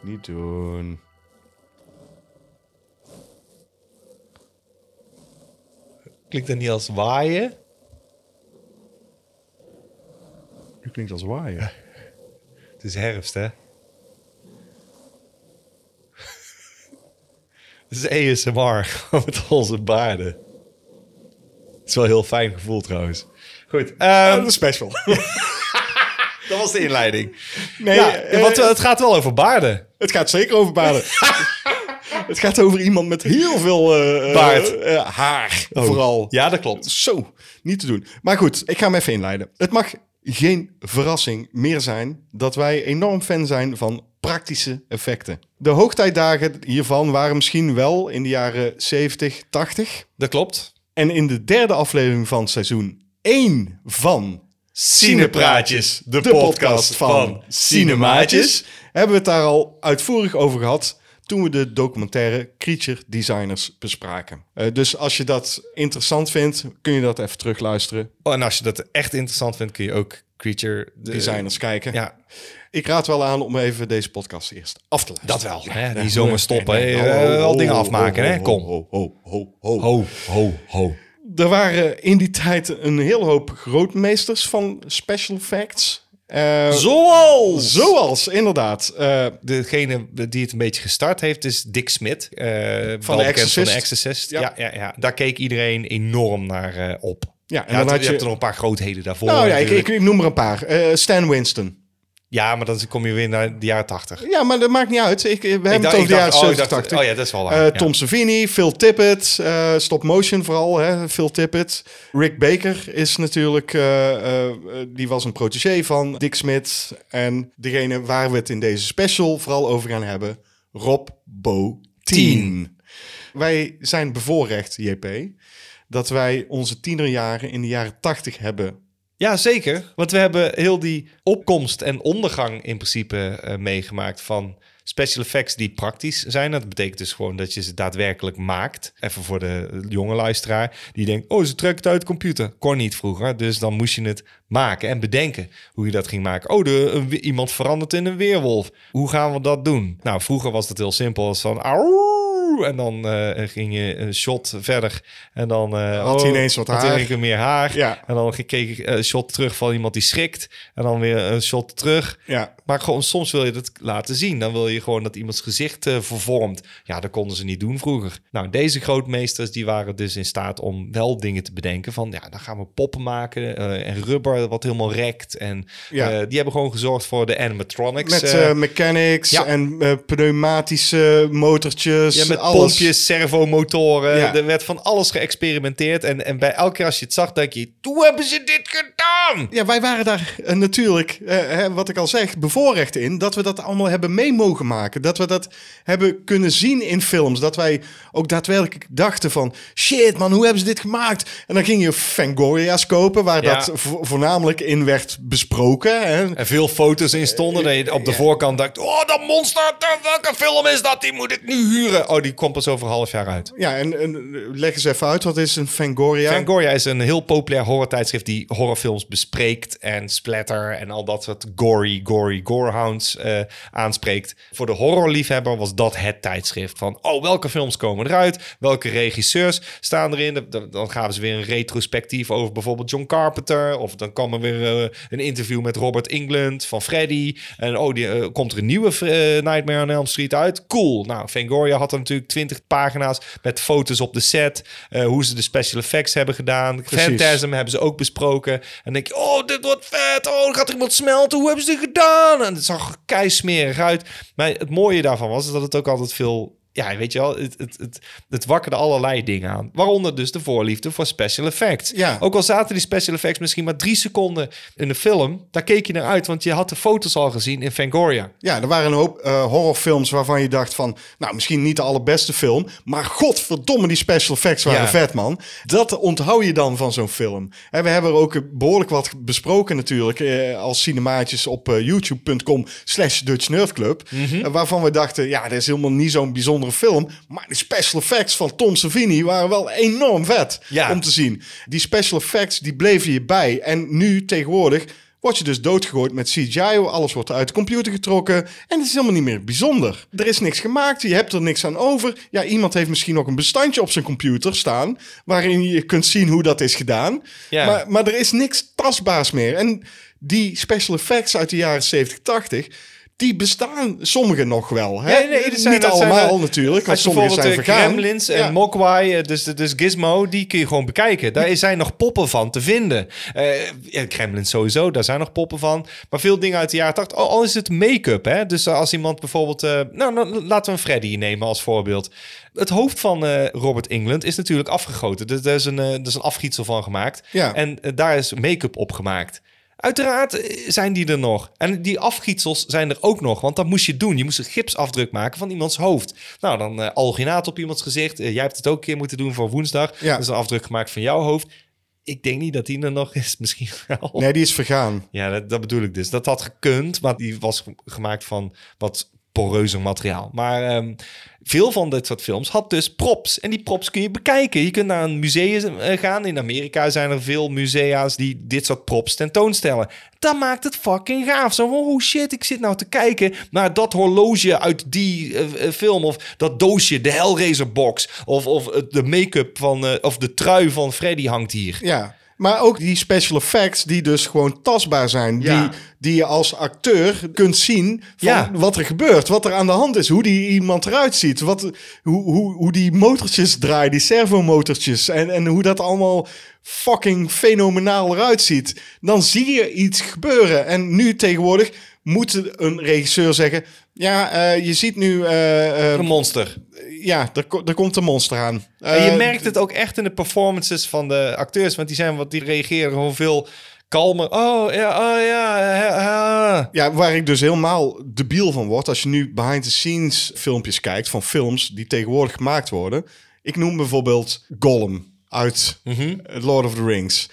Speaker 2: Niet doen.
Speaker 1: Klinkt dat niet als waaien?
Speaker 2: Dat klinkt als waaien.
Speaker 1: Het is herfst, hè? [laughs] Het is ASMR, [laughs] met onze baarden. Het is wel een heel fijn gevoel trouwens. Goed, ehm,
Speaker 2: de special. [laughs]
Speaker 1: dat was de inleiding.
Speaker 2: Nee,
Speaker 1: ja,
Speaker 2: eh,
Speaker 1: want het gaat wel over baarden.
Speaker 2: het gaat zeker over baarden. het gaat over iemand met heel veel eh, eh,
Speaker 1: Baard.
Speaker 2: haar, vooral.
Speaker 1: Ja, dat klopt.
Speaker 2: Zo, niet te doen. Maar goed, ik ga hem even inleiden. Het mag geen verrassing meer zijn dat wij enorm fan zijn van praktische effecten. De hoogtijdagen hiervan waren misschien wel in de jaren 70, 80.
Speaker 1: Dat klopt.
Speaker 2: En in de derde aflevering van seizoen 1 van
Speaker 1: Cinepraatjes, de podcast van Cinemaatjes.
Speaker 2: hebben we het daar al uitvoerig over gehad toen we de documentaire Creature Designers bespraken. Eh, dus als je dat interessant vindt, kun je dat even terugluisteren.
Speaker 1: Oh, en als je dat echt interessant vindt, kun je ook Creature de-
Speaker 2: Designers kijken.
Speaker 1: Ja,
Speaker 2: Ik raad wel aan om even deze podcast eerst af te luisteren.
Speaker 1: dat wel. Hè?
Speaker 2: Ja,
Speaker 1: Die zomaar stoppen.
Speaker 2: nee, nee, ho,
Speaker 1: Eh,
Speaker 2: ho,
Speaker 1: dingen
Speaker 2: ho,
Speaker 1: afmaken, hè?
Speaker 2: ho,
Speaker 1: Kom.
Speaker 2: Ho, ho, ho, ho.
Speaker 1: Ho, ho, ho.
Speaker 2: Er waren in die tijd een heel hoop grootmeesters van special effects. Eh,
Speaker 1: Zoals!
Speaker 2: Zoals, inderdaad. eh,
Speaker 1: Degene die het een beetje gestart heeft is Dick Smith. eh,
Speaker 2: The
Speaker 1: bekend
Speaker 2: Exorcist.
Speaker 1: Van The Exorcist.
Speaker 2: Ja.
Speaker 1: Ja. Ja, ja, Daar keek iedereen enorm naar op.
Speaker 2: ja, en
Speaker 1: Ja,
Speaker 2: dan
Speaker 1: je,
Speaker 2: had
Speaker 1: hebt
Speaker 2: je...
Speaker 1: er nog een paar grootheden daarvoor.
Speaker 2: Nou ja, ik, ik, ik noem er een paar. Stan Winston.
Speaker 1: Ja, maar dan kom je weer naar de jaren tachtig.
Speaker 2: Ja, maar dat maakt niet uit. Ik, we hebben
Speaker 1: Ik
Speaker 2: het
Speaker 1: dacht-
Speaker 2: over de jaren
Speaker 1: dacht- oh, ik
Speaker 2: 70,
Speaker 1: dacht-
Speaker 2: 80.
Speaker 1: Oh ja, dat is wel waar.
Speaker 2: Eh,
Speaker 1: ja.
Speaker 2: Tom Savini, Phil Tippett, eh, stop motion vooral, hè, Phil Tippett. Rick Baker is natuurlijk, eh, die was een protégé van Dick Smith. En degene waar we het in deze special vooral over gaan hebben, Rob Bottin. Wij zijn bevoorrecht, JP, dat wij onze tienerjaren in de jaren 80 hebben
Speaker 1: Ja, zeker. Want we hebben heel die opkomst en ondergang in principe eh, meegemaakt van special effects die praktisch zijn. Dat betekent dus gewoon dat je ze daadwerkelijk maakt. Even voor de jonge luisteraar die denkt, oh, ze trekken het uit de computer. Kon niet vroeger, dus dan moest je het maken en bedenken hoe je dat ging maken. Oh, de, iemand verandert in een weerwolf. Hoe gaan we dat doen? Nou, vroeger was het heel simpel. als van, auw, en dan eh, ging je een shot verder. En dan eh,
Speaker 2: Had hij ineens wat
Speaker 1: had
Speaker 2: haar.
Speaker 1: keer meer haar.
Speaker 2: Ja.
Speaker 1: En dan keek ik een shot terug van iemand die schrikt. En dan weer een shot terug.
Speaker 2: Ja.
Speaker 1: Maar gewoon soms wil je het laten zien. Dan wil je gewoon dat iemands gezicht eh, vervormt. Ja, dat konden ze niet doen vroeger. Nou, deze grootmeesters die waren dus in staat om wel dingen te bedenken. Van ja, dan gaan we poppen maken. eh, en rubber wat helemaal rekt. En
Speaker 2: Ja.
Speaker 1: eh, die hebben gewoon gezorgd voor de animatronics.
Speaker 2: Met mechanics
Speaker 1: ja.
Speaker 2: en pneumatische motortjes.
Speaker 1: ja, met
Speaker 2: alles.
Speaker 1: pompjes, servomotoren.
Speaker 2: Ja.
Speaker 1: Er werd van alles geëxperimenteerd. En, en bij elke keer als je het zag, denk je... Hoe hebben ze dit gedaan?
Speaker 2: Ja, wij waren daar natuurlijk, hè, wat ik al zeg, bevoorrecht in. Dat we dat allemaal hebben mee mogen maken. Dat we dat hebben kunnen zien in films. Dat wij ook daadwerkelijk dachten van... Shit man, hoe hebben ze dit gemaakt? En dan ging je Fangoria's kopen, waar
Speaker 1: Ja.
Speaker 2: dat vo- voornamelijk in werd besproken. Hè?
Speaker 1: En veel foto's in stonden. Dat je op de voorkant dacht... Oh, dat monster, welke film is dat? Die moet ik nu huren. Oh, die komt pas over een half jaar uit.
Speaker 2: Ja, en, en leg eens even uit, wat is een Fangoria?
Speaker 1: Fangoria is een heel populair horrortijdschrift die horrorfilms bespreekt en splatter en al dat soort gory, gory, gorehounds eh aanspreekt. Voor de horrorliefhebber was dat het tijdschrift van, oh, welke films komen eruit? Welke regisseurs staan erin? Dan- gaan ze weer een retrospectief over bijvoorbeeld John Carpenter of dan kwam er weer eh, een interview met Robert England van Freddy en oh, die, eh, komt er een nieuwe Nightmare on Elm Street uit? Cool. Nou, Fangoria had er natuurlijk 20 pagina's met foto's op de set, hoe ze de special effects hebben gedaan.
Speaker 2: Precies.
Speaker 1: Phantasm hebben ze ook besproken. En denk je, oh, dit wordt vet. Oh, gaat er iemand smelten. Hoe hebben ze dit gedaan? En het zag er keismerig uit. Maar het mooie daarvan was dat het ook altijd veel... Ja, weet je wel, het, het, het, het wakkerde allerlei dingen aan. Waaronder dus de voorliefde voor special effects.
Speaker 2: Ja.
Speaker 1: Ook al zaten die special effects misschien maar drie seconden in de film... daar keek je naar uit, want je had de foto's al gezien in Fangoria.
Speaker 2: Ja, er waren een hoop eh, horrorfilms waarvan je dacht van... Nou, misschien niet de allerbeste film... maar godverdomme, die special effects waren
Speaker 1: Ja.
Speaker 2: vet, man. Dat onthoud je dan van zo'n film. En we hebben er ook behoorlijk wat besproken natuurlijk... eh, als cinemaatjes op eh, youtube.com slash Dutch Nerd Club.
Speaker 1: Mhm.
Speaker 2: waarvan we dachten, ja, dit is helemaal niet zo'n bijzondere film... maar die special effects van Tom Savini waren wel enorm vet
Speaker 1: Ja.
Speaker 2: om te zien. Die special effects, die bleven je bij. En nu tegenwoordig word je dus doodgegooid met CGI. Alles wordt uit de computer getrokken. En het is helemaal niet meer bijzonder. Er is niks gemaakt. Je hebt er niks aan over. Ja, iemand heeft misschien ook een bestandje op zijn computer staan. Waarin je kunt zien hoe dat is gedaan.
Speaker 1: Ja.
Speaker 2: Maar, maar er is niks tastbaars meer. En die special effects uit de jaren 70, 80. Die bestaan sommige nog wel. Hè?
Speaker 1: Nee, er zijn-
Speaker 2: Niet
Speaker 1: zijn
Speaker 2: allemaal
Speaker 1: er-
Speaker 2: natuurlijk, want sommige zijn
Speaker 1: bijvoorbeeld de
Speaker 2: vergaan.
Speaker 1: Gremlins en
Speaker 2: Ja.
Speaker 1: Mogwai, eh, dus, dus Gizmo, die kun je gewoon bekijken. Daar zijn nog poppen van te vinden. Eh ja, Gremlins sowieso, daar zijn nog poppen van. Maar veel dingen uit de jaren 80, al al is het make-up. Hè? Dus als iemand bijvoorbeeld... eh, nou, nou, laten we een Freddy nemen als voorbeeld. Het hoofd van eh, Robert England is natuurlijk afgegoten. Dus daar is een, eh, er is een afgietsel van gemaakt.
Speaker 2: Ja.
Speaker 1: En eh, daar is make-up op gemaakt. Uiteraard eh, zijn die er nog. En die afgietsels zijn er ook nog. Want dat moest je doen. Je moest een gipsafdruk maken van iemands hoofd. Nou, dan eh alginaat op iemands gezicht. Eh, jij hebt het ook een keer moeten doen voor woensdag.
Speaker 2: Ja.
Speaker 1: Dus een afdruk gemaakt van jouw hoofd. Ik denk niet dat die er nog is. [laughs] Misschien wel.
Speaker 2: Nee, die is vergaan.
Speaker 1: Ja, dat, dat bedoel ik dus. Dat had gekund, maar die was ge- gemaakt van wat poreuzer materiaal. Maar ehm, veel van dit soort films had dus props. En die props kun je bekijken. Je kunt naar een museum eh, gaan. In Amerika zijn er veel musea's die dit soort props tentoonstellen. Dat maakt het fucking gaaf. Zo van, oh shit, ik zit nou te kijken naar dat horloge uit die eh, eh, film. Of dat doosje, de Hellraiser box. Of, of de make-up van, of de trui van Freddy hangt hier.
Speaker 2: Ja, maar ook die special effects die dus gewoon tastbaar zijn.
Speaker 1: Ja.
Speaker 2: Die, die je als acteur kunt zien van
Speaker 1: Ja.
Speaker 2: wat er gebeurt, wat er aan de hand is, hoe die iemand eruit ziet, wat, hoe, hoe, hoe die motortjes draaien, die servomotortjes en, en hoe dat allemaal fucking fenomenaal eruit ziet. Dan zie je iets gebeuren. En nu tegenwoordig moet een regisseur zeggen, ja, eh, je ziet nu, eh, eh,
Speaker 1: Een monster.
Speaker 2: ja, er, er komt een monster aan.
Speaker 1: En je
Speaker 2: Eh,
Speaker 1: merkt het ook echt in de performances van de acteurs, want die zijn wat die reageren gewoon veel kalmer. Oh ja, oh ja.
Speaker 2: Ja, waar ik dus helemaal debiel van word als je nu behind the scenes filmpjes kijkt van films die tegenwoordig gemaakt worden. Ik noem bijvoorbeeld Gollum uit Lord of the Rings.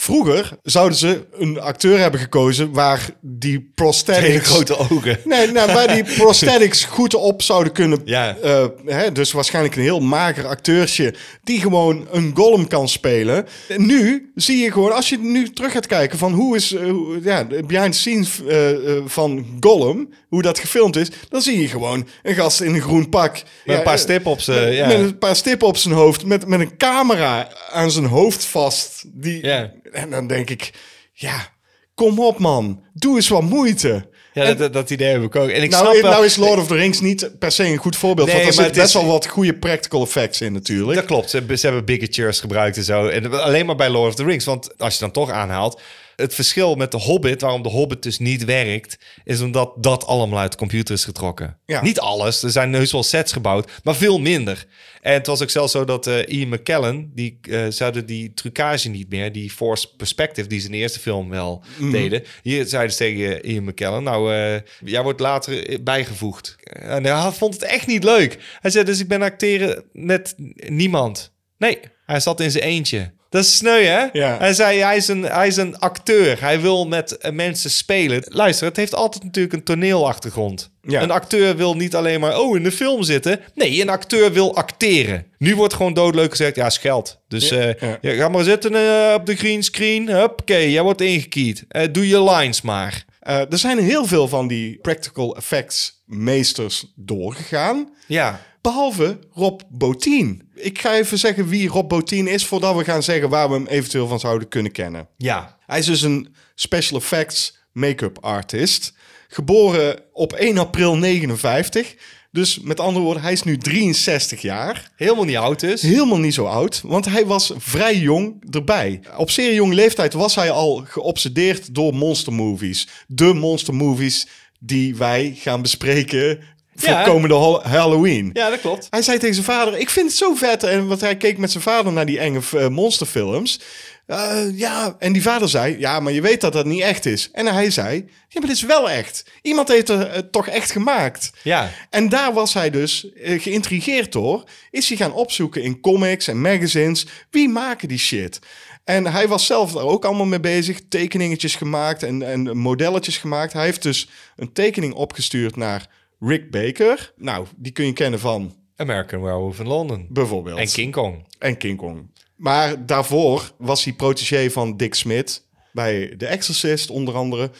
Speaker 2: Vroeger zouden ze een acteur hebben gekozen waar die
Speaker 1: Hele
Speaker 2: prosthetics...
Speaker 1: grote ogen.
Speaker 2: Nee, nou, waar die [laughs] prosthetics goed op zouden kunnen.
Speaker 1: Ja.
Speaker 2: eh, hè, dus waarschijnlijk een heel mager acteursje die gewoon een golem kan spelen. En nu zie je gewoon, als je nu terug gaat kijken van hoe is hoe- ja, de behind the scenes eh, van Gollum, hoe dat gefilmd is, dan zie je gewoon een gast in een groen pak.
Speaker 1: Met
Speaker 2: Ja,
Speaker 1: een paar stippen op zijn...
Speaker 2: met,
Speaker 1: Ja.
Speaker 2: met een paar stippen op zijn hoofd, met, met een camera aan zijn hoofd vast. Die,
Speaker 1: Ja.
Speaker 2: En dan denk ik, ja, kom op man, doe eens wat moeite.
Speaker 1: Ja, dat, dat, dat idee heb ik ook. En ik snap
Speaker 2: Nou,
Speaker 1: wel...
Speaker 2: nou is Lord of the Rings niet per se een goed voorbeeld.
Speaker 1: Nee,
Speaker 2: want er zitten best wel wat goede practical effects in natuurlijk.
Speaker 1: Dat klopt. Ze hebben, ze hebben bigatures gebruikt en zo. En alleen maar bij Lord of the Rings. Want als je dan toch aanhaalt... Het verschil met de Hobbit, waarom de Hobbit dus niet werkt... is omdat dat allemaal uit de computer is getrokken.
Speaker 2: Ja.
Speaker 1: Niet alles. Er zijn heus wel sets gebouwd, maar veel minder. En het was ook zelfs zo dat eh, Ian McKellen... die eh zouden die trucage niet meer... die force perspective die ze in de eerste film wel
Speaker 2: Mhm.
Speaker 1: deden... hier zeiden ze tegen Ian McKellen... nou, eh, jij wordt later bijgevoegd. En hij vond het echt niet leuk. Hij zei dus ik ben acteren met niemand. Nee, hij zat in zijn eentje. Dat is sneu, hè?
Speaker 2: Ja.
Speaker 1: Hij zei, hij is, een, hij is een acteur. Hij wil met eh, mensen spelen. Luister, het heeft altijd natuurlijk een toneelachtergrond.
Speaker 2: Ja.
Speaker 1: Een acteur wil niet alleen maar, oh, in de film zitten. Nee, een acteur wil acteren. Nu wordt gewoon doodleuk gezegd, ja, is geld. Dus
Speaker 2: Ja,
Speaker 1: eh,
Speaker 2: ja.
Speaker 1: ga maar zitten eh, op de green screen. Huppakee, jij wordt ingekiet. Doe je lines maar.
Speaker 2: Er zijn heel veel van die practical effects meesters doorgegaan.
Speaker 1: Ja,
Speaker 2: Behalve Rob Bottin. Ik ga even zeggen wie Rob Bottin is... voordat we gaan zeggen waar we hem eventueel van zouden kunnen kennen.
Speaker 1: ja.
Speaker 2: Hij is dus een special effects make-up artist. Geboren op 1 april 59. Dus met andere woorden, hij is nu 63 jaar.
Speaker 1: Helemaal niet oud dus.
Speaker 2: Helemaal niet zo oud, want hij was vrij jong erbij. Op zeer jonge leeftijd was hij al geobsedeerd door monster movies. De monster movies die wij gaan bespreken voor
Speaker 1: Ja.
Speaker 2: komende Hall- Halloween.
Speaker 1: Ja, dat klopt.
Speaker 2: Hij zei tegen zijn vader: Ik vind het zo vet. En want hij keek met zijn vader naar die enge eh, monsterfilms. Eh, ja, en die vader zei: Ja, maar je weet dat dat niet echt is. En hij zei: Ja, maar dit is wel echt. Iemand heeft het eh, toch echt gemaakt.
Speaker 1: Ja.
Speaker 2: En daar was hij dus geïntrigeerd door. Is hij gaan opzoeken in comics en magazines. Wie maken die shit? En hij was zelf daar ook allemaal mee bezig. Tekeningetjes gemaakt en, en modelletjes gemaakt. Hij heeft dus een tekening opgestuurd naar Rick Baker. Nou, die kun je kennen van
Speaker 1: American Werewolf in London.
Speaker 2: bijvoorbeeld.
Speaker 1: En King Kong.
Speaker 2: En King Kong. Maar daarvoor was hij protégé van Dick Smith. Bij The Exorcist onder andere.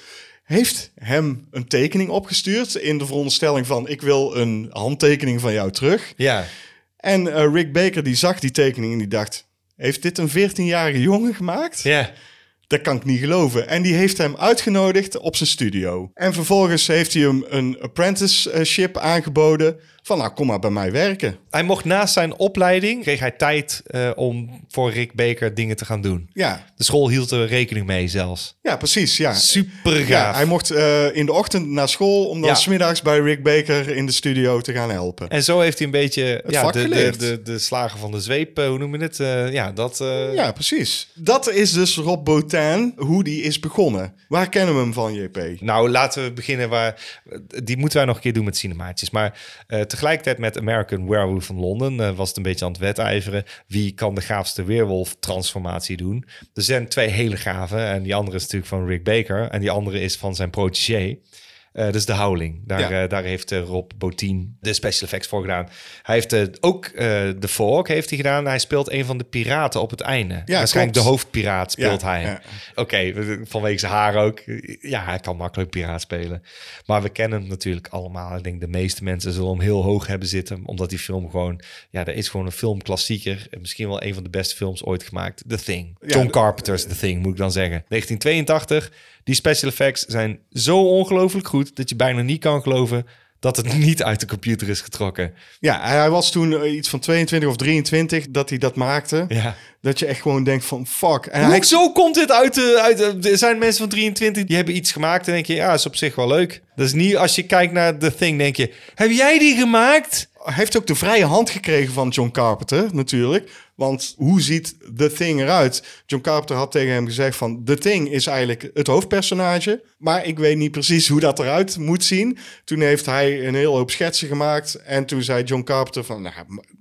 Speaker 2: Heeft hem een tekening opgestuurd. In de veronderstelling van ik wil een handtekening van jou terug.
Speaker 1: Ja.
Speaker 2: En eh, Rick Baker die zag die tekening en die dacht... Heeft dit een 14-jarige jongen gemaakt?
Speaker 1: Ja.
Speaker 2: Dat kan ik niet geloven. En die heeft hem uitgenodigd op zijn studio. En vervolgens heeft hij hem een apprenticeship aangeboden. Van nou, kom maar bij mij werken.
Speaker 1: Hij mocht naast zijn opleiding, kreeg hij tijd eh, om voor Rick Baker dingen te gaan doen.
Speaker 2: Ja,
Speaker 1: De school hield er rekening mee zelfs.
Speaker 2: ja precies. Ja.
Speaker 1: Super gaaf.
Speaker 2: Ja, hij mocht eh, in de ochtend naar school om dan
Speaker 1: Ja.
Speaker 2: smiddags bij Rick Baker in de studio te gaan helpen.
Speaker 1: En zo heeft hij een beetje ja,
Speaker 2: vak
Speaker 1: de, de,
Speaker 2: geleerd.
Speaker 1: de, de slagen van de zweep, eh, hoe noem je het? Ja, dat...
Speaker 2: Ja, precies. Dat is dus Rob Botin, hoe die is begonnen. Waar kennen we hem van, JP?
Speaker 1: Nou, laten we beginnen waar... Die moeten wij nog een keer doen met cinemaatjes. Maar tegelijkertijd met American Werewolf van Londen... eh, was het een beetje aan het wedijveren. Wie kan de gaafste weerwolf-transformatie doen? Er zijn twee hele gave. En die andere is natuurlijk van Rick Baker. En die andere is van zijn protégé. Eh dus de Howling. Daar,
Speaker 2: Ja.
Speaker 1: eh, daar heeft eh, Rob Bottin de special effects voor gedaan. Hij heeft ook de Fog heeft hij gedaan. Hij speelt een van de piraten op het einde. Waarschijnlijk
Speaker 2: klopt.
Speaker 1: de hoofdpiraat speelt
Speaker 2: Ja,
Speaker 1: hij. Oké, vanwege zijn haar ook. Ja, hij kan makkelijk piraat spelen. Maar we kennen hem natuurlijk allemaal. Ik denk de meeste mensen zullen hem heel hoog hebben zitten. Omdat die film gewoon... Ja, dat is gewoon een filmklassieker. En Misschien wel een van de beste films ooit gemaakt. The Thing. John Carpenter's The Thing, moet ik dan zeggen. 1982. Die special effects zijn zo ongelooflijk goed... dat je bijna niet kan geloven dat het [laughs] niet uit de computer is getrokken.
Speaker 2: Ja, hij was toen eh, iets van 22 of 23 dat hij dat maakte.
Speaker 1: Ja.
Speaker 2: Dat je echt gewoon denkt van fuck. En hij,
Speaker 1: Hoezo komt dit uit de, uit de... Er zijn mensen van 23 die hebben iets gemaakt en denk je... Ja, is op zich wel leuk. Dat is niet... Als je kijkt naar The Thing, denk je... Heb jij die gemaakt?
Speaker 2: hij heeft ook de vrije hand gekregen van John Carpenter natuurlijk. Want hoe ziet The Thing eruit? John Carpenter had tegen hem gezegd van... The Thing is eigenlijk het hoofdpersonage. Maar ik weet niet precies hoe dat eruit moet zien. Toen heeft hij een hele hoop schetsen gemaakt. En toen zei John Carpenter van... Nou,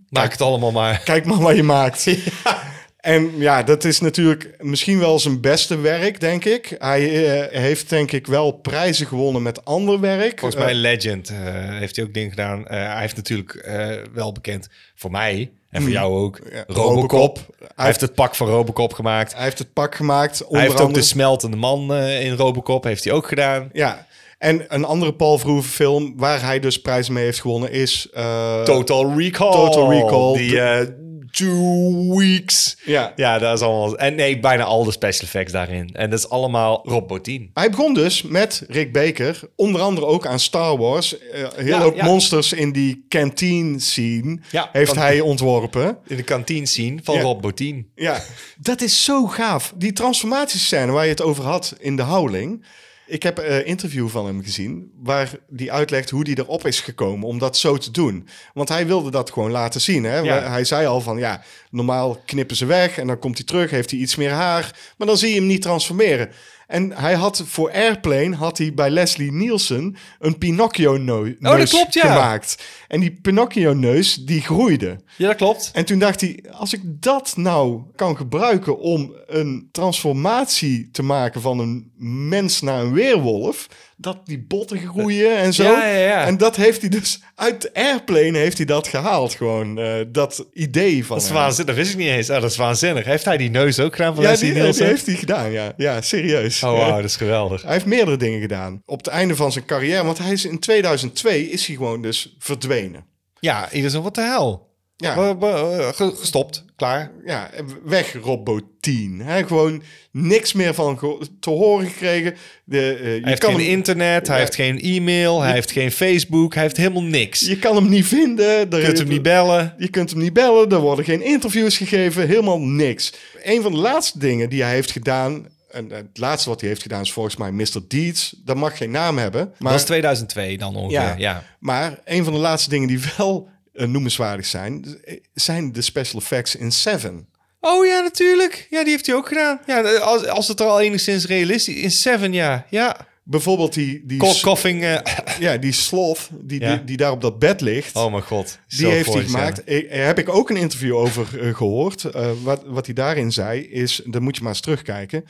Speaker 1: Maak het allemaal maar.
Speaker 2: kijk maar wat je maakt. [laughs] En ja, dat is natuurlijk misschien wel zijn beste werk, denk ik. Hij eh, heeft denk ik wel prijzen gewonnen met ander werk.
Speaker 1: Volgens mij
Speaker 2: Eh,
Speaker 1: Legend eh, heeft hij ook dingen gedaan. Hij heeft natuurlijk wel bekend voor mij en voor
Speaker 2: Mm.
Speaker 1: jou ook
Speaker 2: Ja,
Speaker 1: Robocop.
Speaker 2: Robocop.
Speaker 1: Hij heeft het pak van Robocop gemaakt.
Speaker 2: hij heeft het pak gemaakt. Onder
Speaker 1: hij heeft ook
Speaker 2: andere.
Speaker 1: de smeltende man in Robocop heeft hij ook gedaan.
Speaker 2: Ja, en een andere Paul Verhoeven film waar hij dus prijzen mee heeft gewonnen is... eh,
Speaker 1: Total Recall.
Speaker 2: Total Recall.
Speaker 1: Die eh, Two Weeks.
Speaker 2: Ja.
Speaker 1: Ja, dat is allemaal... En nee, bijna al de special effects daarin. En dat is allemaal Rob Bottin.
Speaker 2: Hij begon dus met Rick Baker, onder andere ook aan Star Wars. Eh, hele
Speaker 1: Ja,
Speaker 2: monsters in die canteen scene
Speaker 1: Ja,
Speaker 2: heeft hij ontworpen.
Speaker 1: In de kantine scene van. Rob Bottin.
Speaker 2: Ja, dat is zo gaaf. Die transformatiescène waar je het over had in de Howling. Ik heb een interview van hem gezien waar die uitlegt hoe hij erop is gekomen om dat zo te doen. Want hij wilde dat gewoon laten zien. Hè?
Speaker 1: Ja.
Speaker 2: Hij zei al van ja, normaal knippen ze weg en dan komt hij terug, heeft hij iets meer haar. Maar dan zie je hem niet transformeren. En hij had voor Airplane had hij bij Leslie Nielsen een Pinocchio-neus
Speaker 1: Oh, dat klopt, ja.
Speaker 2: gemaakt. En die Pinocchio-neus die groeide.
Speaker 1: Ja, dat klopt.
Speaker 2: En toen dacht hij, als ik dat nou kan gebruiken om een transformatie te maken van een mens naar een weerwolf, dat die botten groeien en zo.
Speaker 1: Ja, ja, ja.
Speaker 2: En dat heeft hij dus uit Airplane heeft hij dat gehaald, gewoon eh, dat idee van.
Speaker 1: Dat is waanzinnig. Dat wist ik niet eens. Oh, dat is waanzinnig. Heeft hij die neus ook gedaan van
Speaker 2: Ja, die, die heeft hij gedaan, ja. Ja, serieus.
Speaker 1: Oh, wauw, dat is geweldig.
Speaker 2: Hij heeft meerdere dingen gedaan. Op het einde van zijn carrière, want hij is in 2002 is hij gewoon dus verdwenen.
Speaker 1: Ja, ieder zo, wat de hel?
Speaker 2: Ja.
Speaker 1: Eh, ge- Gestopt, klaar.
Speaker 2: ja, weg Robotien. Hij gewoon niks meer van te horen gekregen. De, eh, je,
Speaker 1: Hij heeft
Speaker 2: kan
Speaker 1: geen
Speaker 2: hem,
Speaker 1: internet, hij heeft geen e-mail, hij heeft geen Facebook, hij heeft helemaal niks. Je
Speaker 2: je kan hem niet vinden. Er-
Speaker 1: kunt hem niet bellen.
Speaker 2: Je kunt hem niet bellen. Er worden geen interviews gegeven. Helemaal niks. Een van de laatste dingen die hij heeft gedaan... En het laatste wat hij heeft gedaan is volgens mij Mr. Deeds. Dat mag geen naam hebben.
Speaker 1: Maar dat is 2002 dan ongeveer,
Speaker 2: ja,
Speaker 1: ja.
Speaker 2: maar een van de laatste dingen die wel eh, noemenswaardig zijn... zijn de special effects in Seven.
Speaker 1: Oh ja, natuurlijk. Ja, die heeft hij ook gedaan. Ja, als, als het er al enigszins realistisch is. In Seven, ja. Ja.
Speaker 2: Bijvoorbeeld die, die,
Speaker 1: Koffing. eh, [laughs]
Speaker 2: ja, die sloth die,
Speaker 1: Ja.
Speaker 2: die, die daar op dat bed ligt.
Speaker 1: oh mijn god.
Speaker 2: Die
Speaker 1: Zo
Speaker 2: heeft hij gemaakt. Ik, heb ik ook een interview over eh, gehoord. Eh, wat, wat hij daarin zei is, dat moet je maar eens terugkijken.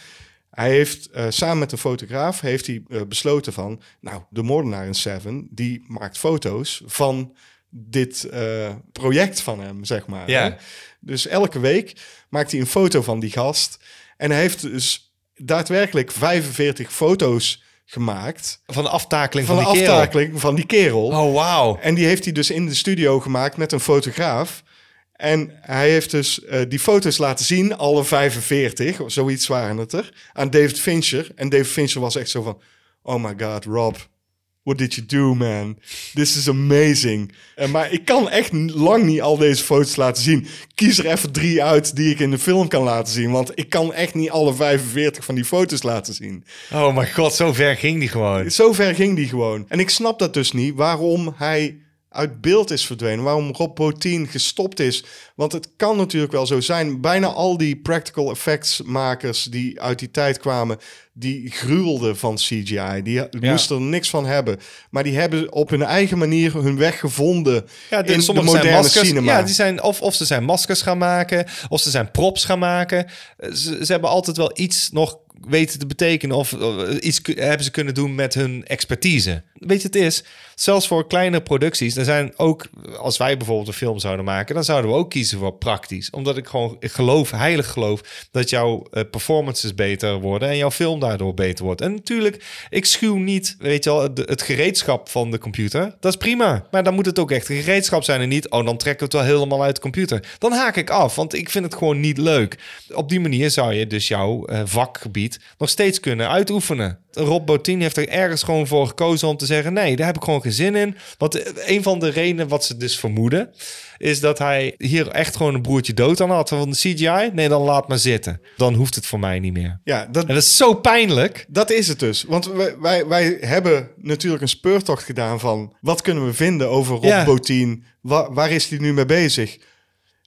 Speaker 2: Hij heeft eh, samen met een fotograaf heeft hij eh, besloten van, nou, de moordenaar in Seven, die maakt foto's van dit eh, project van hem, zeg maar.
Speaker 1: Ja.
Speaker 2: hè. Dus elke week maakt hij een foto van die gast. En hij heeft dus daadwerkelijk 45 foto's gemaakt
Speaker 1: Van de aftakeling
Speaker 2: van,
Speaker 1: van,
Speaker 2: de
Speaker 1: die kerel.
Speaker 2: aftakeling van die kerel.
Speaker 1: Oh, wauw.
Speaker 2: En die heeft hij dus in de studio gemaakt met een fotograaf. En hij heeft dus eh, die foto's laten zien, alle 45, of zoiets waren het er, aan David Fincher. En David Fincher was echt zo van, oh my god, Rob, what did you do, man? This is amazing. En maar ik kan echt lang niet al deze foto's laten zien. Kies er even drie uit die ik in de film kan laten zien. Want ik kan echt niet alle 45 van die foto's laten zien.
Speaker 1: Oh mijn god, zo ver ging die gewoon.
Speaker 2: Zo ver ging die gewoon. En ik snap dat dus niet, waarom hij uit beeld is verdwenen. Waarom Rob Bottin gestopt is. Want het kan natuurlijk wel zo zijn. Bijna al die practical effects makers die uit die tijd kwamen... die gruwelden van CGI. Die moesten er niks van hebben. Maar die hebben op hun eigen manier hun weg gevonden...
Speaker 1: Ja, de,
Speaker 2: in de
Speaker 1: sommige
Speaker 2: moderne
Speaker 1: zijn maskers.
Speaker 2: cinema.
Speaker 1: Ja, die zijn, of, of ze zijn maskers gaan maken, of ze zijn props gaan maken. Ze, ze hebben altijd wel iets nog weten te betekenen of eh, iets hebben ze kunnen doen met hun expertise. Weet je, het is, zelfs voor kleine producties, er zijn ook, als wij bijvoorbeeld een film zouden maken, dan zouden we ook kiezen voor praktisch. Omdat ik gewoon geloof, heilig geloof, dat jouw eh, performances beter worden en jouw film daardoor beter wordt. En natuurlijk, ik schuw niet, weet je wel, het gereedschap van de computer. Dat is prima. Maar dan moet het ook echt gereedschap zijn en niet, oh, dan trekken we het wel helemaal uit de computer. Dan haak ik af, want ik vind het gewoon niet leuk. Op die manier zou je dus jouw eh, nog steeds kunnen uitoefenen. Rob Bottin heeft er ergens gewoon voor gekozen om te zeggen: nee, daar heb ik gewoon geen zin in. Want eh, een van de redenen wat ze dus vermoeden, is dat hij hier echt gewoon een broertje dood aan had van de CGI. Nee, dan laat maar zitten. Dan hoeft het voor mij niet meer.
Speaker 2: Ja, dat,
Speaker 1: En dat is zo pijnlijk.
Speaker 2: Dat is het dus. Want wij, wij, wij hebben natuurlijk een speurtocht gedaan van... wat kunnen we vinden over Rob
Speaker 1: Ja.
Speaker 2: Bottin? Wa- waar is hij nu mee bezig?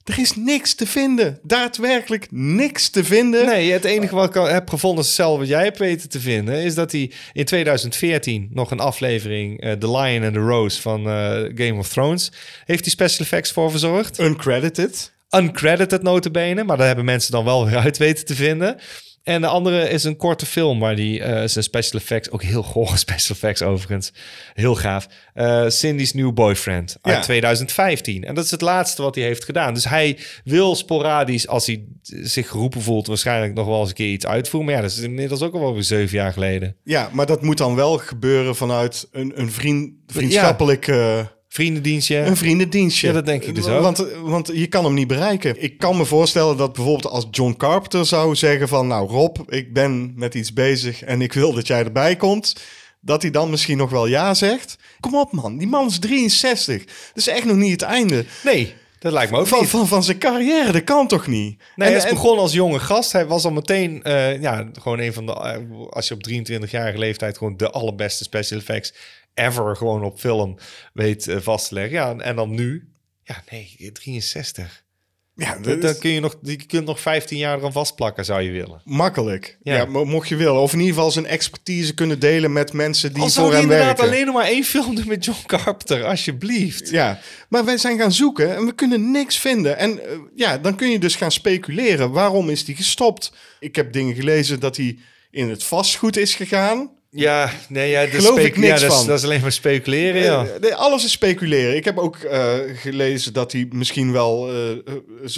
Speaker 2: Er is niks te vinden. Daadwerkelijk niks te vinden.
Speaker 1: Nee, het enige wat ik al heb gevonden, is hetzelfde wat jij hebt weten te vinden, is dat hij in 2014 nog een aflevering, eh, The Lion and the Rose van eh, Game of Thrones, heeft hij special effects voor verzorgd.
Speaker 2: Uncredited.
Speaker 1: Uncredited notabene, maar daar hebben mensen dan wel weer uit weten te vinden. En de andere is een korte film waar die eh, zijn special effects, ook heel gore [laughs] special effects overigens, heel gaaf. Eh, Cindy's New Boyfriend uit
Speaker 2: Ja.
Speaker 1: 2015. En dat is het laatste wat hij heeft gedaan. Dus hij wil sporadisch, als hij zich geroepen voelt, waarschijnlijk nog wel eens een keer iets uitvoeren. Maar ja, dat is inmiddels ook al wel weer zeven jaar geleden.
Speaker 2: Ja, maar dat moet dan wel gebeuren vanuit een, een vriend, vriendschappelijk... eh,
Speaker 1: Vriendendienstje.
Speaker 2: Een vriendendienstje.
Speaker 1: Ja, dat denk ik dus ook.
Speaker 2: Want, want je kan hem niet bereiken. Ik kan me voorstellen dat bijvoorbeeld als John Carpenter zou zeggen van... Nou Rob, ik ben met iets bezig en ik wil dat jij erbij komt. Dat hij dan misschien nog wel ja zegt. Kom op man, die man is 63. Dat is echt nog niet het einde
Speaker 1: Nee, dat lijkt me ook
Speaker 2: van,
Speaker 1: niet.
Speaker 2: van, van zijn carrière. Dat kan toch niet?
Speaker 1: Nee,
Speaker 2: En-
Speaker 1: hij is
Speaker 2: en-
Speaker 1: begonnen als jonge gast. Hij was al meteen, eh, ja, gewoon een van de, eh, als je op 23-jarige leeftijd gewoon de allerbeste special effects ever gewoon op film weet eh, vast te leggen. Ja, en- en dan nu, ja, nee, 63.
Speaker 2: ja, dat
Speaker 1: dan
Speaker 2: is
Speaker 1: kun je nog, je kunt nog 15 jaar eraan vastplakken, zou je willen.
Speaker 2: makkelijk.
Speaker 1: Ja.
Speaker 2: Ja. mo- mocht je willen. Of in ieder geval zijn expertise kunnen delen met mensen die
Speaker 1: Al
Speaker 2: voor hem
Speaker 1: inderdaad
Speaker 2: werken.
Speaker 1: alleen nog maar één film doen met John Carpenter, alsjeblieft.
Speaker 2: Ja, maar wij zijn gaan zoeken en we kunnen niks vinden. En eh, ja, dan kun je dus gaan speculeren. Waarom is die gestopt? Ik heb dingen gelezen dat hij in het vastgoed is gegaan.
Speaker 1: Ja, nee, ja, dat
Speaker 2: Geloof ik niks
Speaker 1: ja, dat is-
Speaker 2: van.
Speaker 1: Dat is alleen maar speculeren, ja.
Speaker 2: Eh, nee, alles is speculeren. Ik heb ook eh, gelezen dat hij misschien wel eh,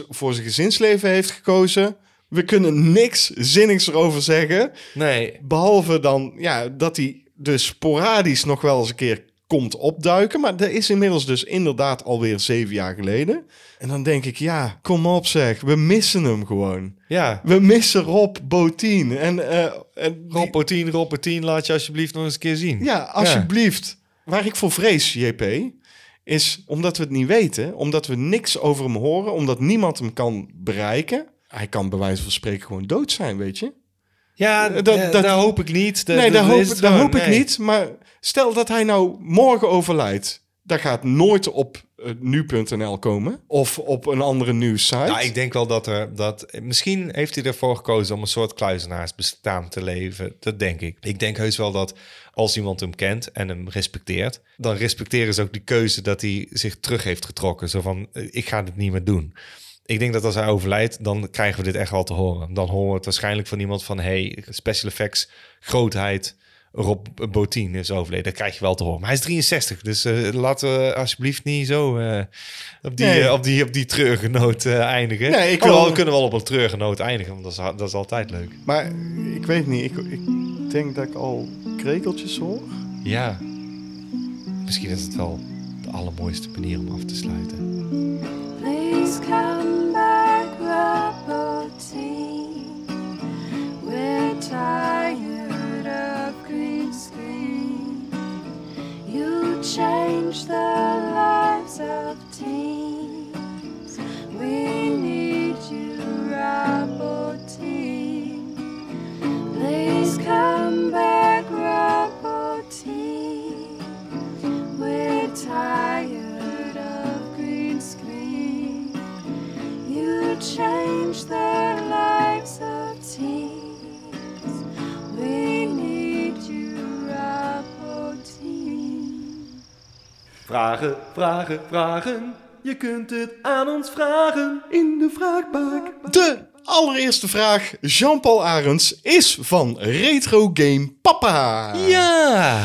Speaker 2: voor zijn gezinsleven heeft gekozen. We kunnen niks zinnigs erover zeggen.
Speaker 1: Nee,
Speaker 2: Behalve dan ja, dat hij dus sporadisch nog wel eens een keer komt opduiken. Maar dat is inmiddels dus inderdaad alweer zeven jaar geleden. En dan denk ik, ja, kom op zeg. We missen hem gewoon.
Speaker 1: ja.
Speaker 2: We missen Rob Botien. En, eh, en
Speaker 1: Rob Bottin, Rob Bottin, laat je alsjeblieft nog eens een keer zien.
Speaker 2: ja, alsjeblieft. Waar ik voor vrees, JP, is omdat we het niet weten. Omdat we niks over hem horen. Omdat niemand hem kan bereiken. Hij kan bij wijze van spreken gewoon dood zijn, weet je.
Speaker 1: Ja,
Speaker 2: Dat-
Speaker 1: dat,
Speaker 2: dat-
Speaker 1: hoop ik niet. Dat,
Speaker 2: nee, dat, hoop, ik niet. Maar stel dat hij nou morgen overlijdt. Dat gaat nooit op eh, nu.nl komen. Of op een andere nieuwssite.
Speaker 1: Ja, ik denk wel dat er dat. Misschien heeft hij ervoor gekozen om een soort kluizenaarsbestaan te leven. Dat denk ik. Ik denk heus wel dat als iemand hem kent en hem respecteert, dan respecteren ze ook die keuze dat hij zich terug heeft getrokken. Zo van: eh, ik ga dit niet meer doen. Ik denk dat als hij overlijdt, dan krijgen we dit echt wel te horen. Dan horen we het waarschijnlijk van iemand van: hey, special effects, grootheid. Rob Bottin is overleden. Dat krijg je wel te horen. Maar hij is 63, dus eh, laten we alsjeblieft niet zo eh, op, die,
Speaker 2: Nee.
Speaker 1: eh, op, die, op die treurige noot eh, eindigen.
Speaker 2: Nee, ik wil-
Speaker 1: we kunnen wel op een treurige noot eindigen, want dat is, dat is altijd leuk.
Speaker 2: Maar ik weet niet. Ik, ik denk dat ik al krekeltjes hoor.
Speaker 1: Ja, misschien is het wel de allermooiste manier om af te sluiten.
Speaker 4: Please come back, Roboty. We're tired green screen. You change the lives of teens. We need you, Roboty. Please come back, Roboty. We're tired of green screen. You change the lives of teens.
Speaker 5: Vragen, vragen, vragen. Je kunt het aan ons vragen in de vraagbak.
Speaker 2: De allereerste vraag, Jean-Paul Arends, is van Retro Game Papa.
Speaker 1: Ja!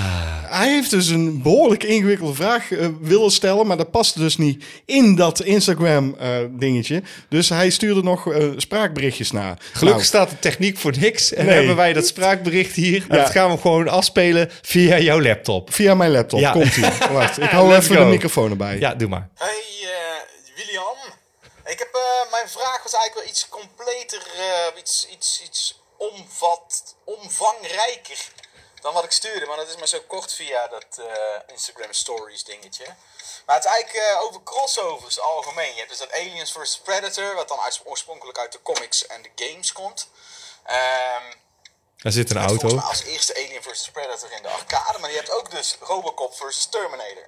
Speaker 2: Hij heeft dus een behoorlijk ingewikkelde vraag eh, willen stellen, maar dat past dus niet in dat Instagram eh, dingetje. Dus hij stuurde nog eh, spraakberichtjes naar.
Speaker 1: Gelukkig
Speaker 2: Nou,
Speaker 1: staat de techniek voor niks. En
Speaker 2: Nee.
Speaker 1: hebben wij dat spraakbericht hier.
Speaker 2: Ja.
Speaker 1: dat gaan we gewoon afspelen via jouw laptop.
Speaker 2: via mijn laptop,
Speaker 1: Ja.
Speaker 2: komt ie. [laughs] Wacht, ik hou even
Speaker 1: go.
Speaker 2: de microfoon erbij.
Speaker 1: Ja, doe maar.
Speaker 6: Hey ik heb eh, mijn vraag was eigenlijk wel iets completer, eh, iets, iets, iets omvat, omvangrijker dan wat ik stuurde, maar dat is maar zo kort via dat eh, Instagram Stories dingetje. Maar het is eigenlijk over crossovers algemeen. Je hebt dus dat Aliens vs Predator, wat dan uit, oorspronkelijk uit de comics en de games komt. Ehm
Speaker 1: Er zit een auto.
Speaker 6: Als eerste Alien vs Predator in de arcade. Maar je hebt ook dus Robocop vs Terminator.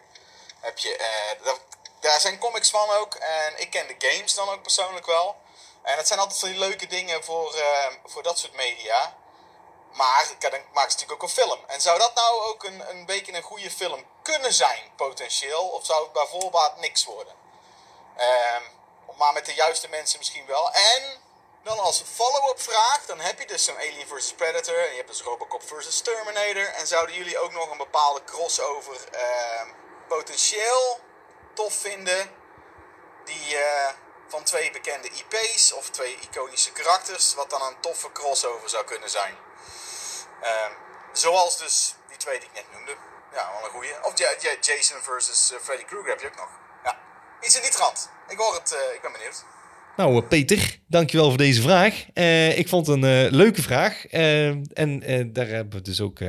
Speaker 6: Heb je, dat- daar zijn comics van ook. En ik ken de games dan ook persoonlijk wel. En dat zijn altijd van die leuke dingen voor, eh, voor dat soort media. Maar dan maakt ze natuurlijk ook een film. En zou dat nou ook een, een beetje een goede film kunnen zijn, potentieel? Of zou het bij voorbaat niks worden? Ehm, maar met de juiste mensen misschien wel. En dan als follow-up vraag, dan heb je dus zo'n Alien vs Predator. En je hebt dus Robocop vs Terminator. En zouden jullie ook nog een bepaalde crossover ehm, potentieel tof vinden? Die eh, van twee bekende IP's of twee iconische karakters, wat dan een toffe crossover zou kunnen zijn. Ehm, zoals dus die twee die ik net noemde. Ja, wel een goeie. Of ja, ja, Jason versus eh, Freddy Krueger heb je ook nog. Ja, iets in die trant. Ik hoor het, eh, ik ben benieuwd.
Speaker 1: Nou, Peter, dankjewel voor deze vraag. Ik vond het een leuke vraag. En daar hebben we dus ook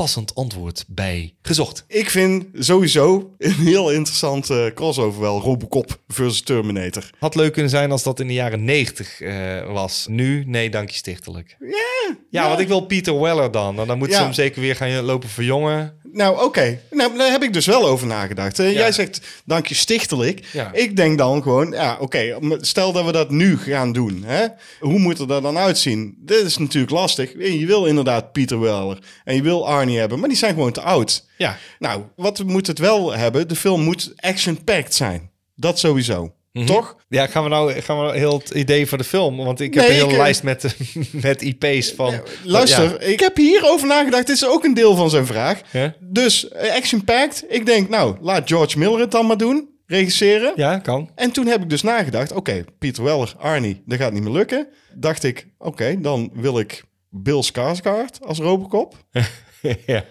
Speaker 1: passend antwoord bij gezocht.
Speaker 2: Ik vind sowieso een heel interessante crossover wel. Robocop versus Terminator.
Speaker 1: Had leuk kunnen zijn als dat in de jaren 90 eh, was. Nu, nee, dank je stichtelijk. Ja, ja, want ik wil Peter Weller dan. En dan moet ze hem zeker weer gaan lopen verjongen.
Speaker 2: Nou, oké. Nou, daar heb ik dus wel over nagedacht. hè. Jij zegt, dank je stichtelijk.
Speaker 1: Ja.
Speaker 2: Ik denk dan gewoon, ja, oké. stel dat we dat nu gaan doen. Hè? Hoe moet het er dan uitzien? Dit is natuurlijk lastig. Je wil inderdaad Peter Weller. En je wil Arnie hebben, maar die zijn gewoon te oud.
Speaker 1: Ja.
Speaker 2: Nou, wat moet het wel hebben? De film moet action-packed zijn. Dat sowieso. Toch?
Speaker 1: Ja, gaan we nou gaan we heel het idee voor de film? Want ik heb
Speaker 2: Nee,
Speaker 1: een hele
Speaker 2: ik, eh,
Speaker 1: lijst met, [laughs] met IP's van...
Speaker 2: Luister, ik heb hierover nagedacht. Dit is ook een deel van zijn vraag.
Speaker 1: Ja.
Speaker 2: Dus eh, action-packed. Ik denk, nou, laat George Miller het dan maar doen. Regisseren.
Speaker 1: Ja, kan.
Speaker 2: En toen heb ik dus nagedacht, oké, Peter Weller, Arnie, dat gaat niet meer lukken. Dacht ik, oké, dan wil ik Bill Skarsgård als Robocop. [laughs]
Speaker 1: ja.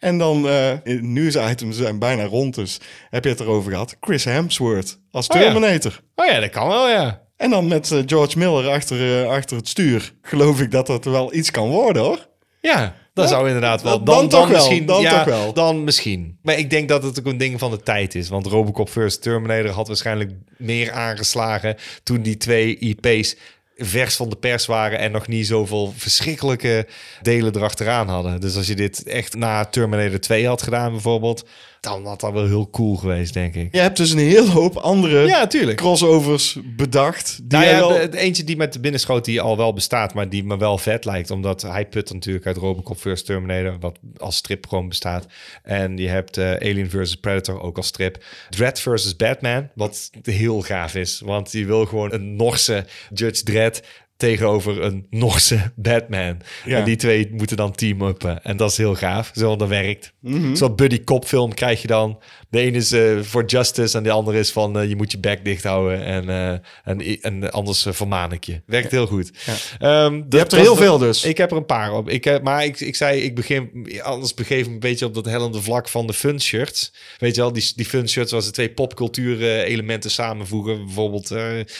Speaker 2: En dan, eh, nu is items zijn bijna rond, dus heb je het erover gehad. Chris Hemsworth als
Speaker 1: Oh ja.
Speaker 2: Terminator.
Speaker 1: Oh ja, dat kan wel, ja.
Speaker 2: En dan met eh, George Miller achter, eh, achter het stuur. Geloof ik dat dat wel iets kan worden, hoor.
Speaker 1: Ja, dat
Speaker 2: Ja,
Speaker 1: zou inderdaad wel.
Speaker 2: dan toch wel,
Speaker 1: misschien.
Speaker 2: dan
Speaker 1: ja,
Speaker 2: toch wel.
Speaker 1: Dan misschien. Maar ik denk dat het ook een ding van de tijd is. Want Robocop First Terminator had waarschijnlijk meer aangeslagen toen die twee IP's vers van de pers waren en nog niet zoveel verschrikkelijke delen erachteraan hadden. Dus als je dit echt na Terminator 2 had gedaan bijvoorbeeld, dan had dat wel heel cool geweest, denk ik.
Speaker 2: Je hebt dus een hele hoop andere
Speaker 1: Ja, tuurlijk.
Speaker 2: crossovers bedacht. Die
Speaker 1: Nou ja,
Speaker 2: wel-
Speaker 1: de- de eentje die met de binnenschoot die al wel bestaat, maar die me wel vet lijkt. Omdat hij put natuurlijk uit Robocop First Terminator, wat als strip gewoon bestaat. En je hebt eh, Alien vs. Predator ook als strip. Dread vs. Batman, wat heel gaaf is. Want die wil gewoon een Norse Judge Dredd tegenover een Norse [laughs] Batman.
Speaker 2: Ja.
Speaker 1: En die twee moeten dan team-uppen. En dat is heel gaaf. Zo dat werkt.
Speaker 2: Mhm.
Speaker 1: Zo'n buddy cop film krijg je dan. De ene is eh, voor justice en de andere is van eh, je moet je bek dicht houden. En, eh, en, en anders vermaan ik je. Werkt heel goed. Ehm,
Speaker 2: je hebt er heel veel dus.
Speaker 1: Ik heb er een paar op. Ik, heb, maar ik, ik zei, ik begin, anders begeef me een beetje op dat hellende vlak van de fun shirts. Weet je wel, die, die fun shirts waar ze twee popcultuur elementen samenvoegen. Bijvoorbeeld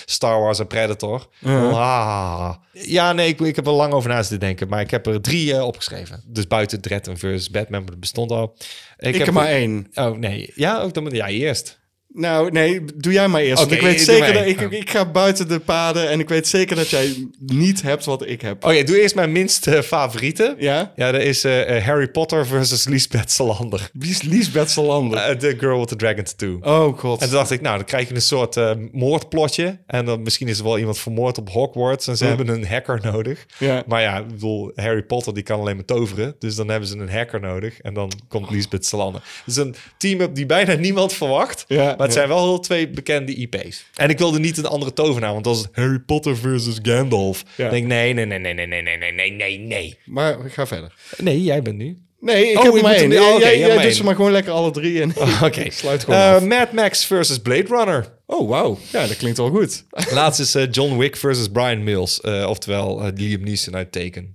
Speaker 1: Star Wars en Predator. Ah. Ja, nee, ik, ik heb er lang over na zitten denken. Maar ik heb er drie eh, opgeschreven. Dus buiten Dread en versus Batman, maar dat bestond al.
Speaker 2: ik heb maar één.
Speaker 1: Oh, nee. Ja, ook dan, ja, eerst.
Speaker 2: Nou, nee, doe jij maar eerst.
Speaker 1: Oké,
Speaker 2: ik weet zeker dat ik,
Speaker 1: Oh.
Speaker 2: ik ga buiten de paden en ik weet zeker dat jij niet hebt wat ik heb.
Speaker 1: Oké, doe eerst mijn minst eh, favoriete.
Speaker 2: Ja?
Speaker 1: Ja, dat is eh, eh, Harry Potter versus Lisbeth Salander.
Speaker 2: Wie is Liesbeth Salander?
Speaker 1: The Girl with the Dragon Tattoo.
Speaker 2: oh god.
Speaker 1: En toen dacht ik, nou, dan krijg je een soort moordplotje. En dan misschien is er wel iemand vermoord op Hogwarts. En ze hebben een hacker nodig.
Speaker 2: Ja.
Speaker 1: Maar ja, ik bedoel, Harry Potter die kan alleen maar toveren. Dus dan hebben ze een hacker nodig. En dan komt Lisbeth Salander. Dus een team-up die bijna niemand verwacht.
Speaker 2: Ja,
Speaker 1: maar het zijn wel twee bekende IP's. En ik wilde niet een andere tovenaar. Want als het Harry Potter versus Gandalf.
Speaker 2: Ja.
Speaker 1: denk ik, nee, nee, nee, nee, nee, nee, nee, nee, nee, nee, nee.
Speaker 2: Maar ga verder.
Speaker 1: Nee, jij bent nu.
Speaker 2: Nee, ik
Speaker 1: Oh,
Speaker 2: heb er maar één.
Speaker 1: oh,
Speaker 2: jij
Speaker 1: maar
Speaker 2: doet ze maar gewoon lekker alle drie en
Speaker 1: Oké.
Speaker 2: sluit gewoon
Speaker 1: Eh,
Speaker 2: af.
Speaker 1: Mad Max versus Blade Runner.
Speaker 2: Oh, wauw. Ja, dat klinkt wel goed.
Speaker 1: Laatst is eh, John Wick versus Brian Mills. eh, oftewel eh, Liam Neeson uit Taken.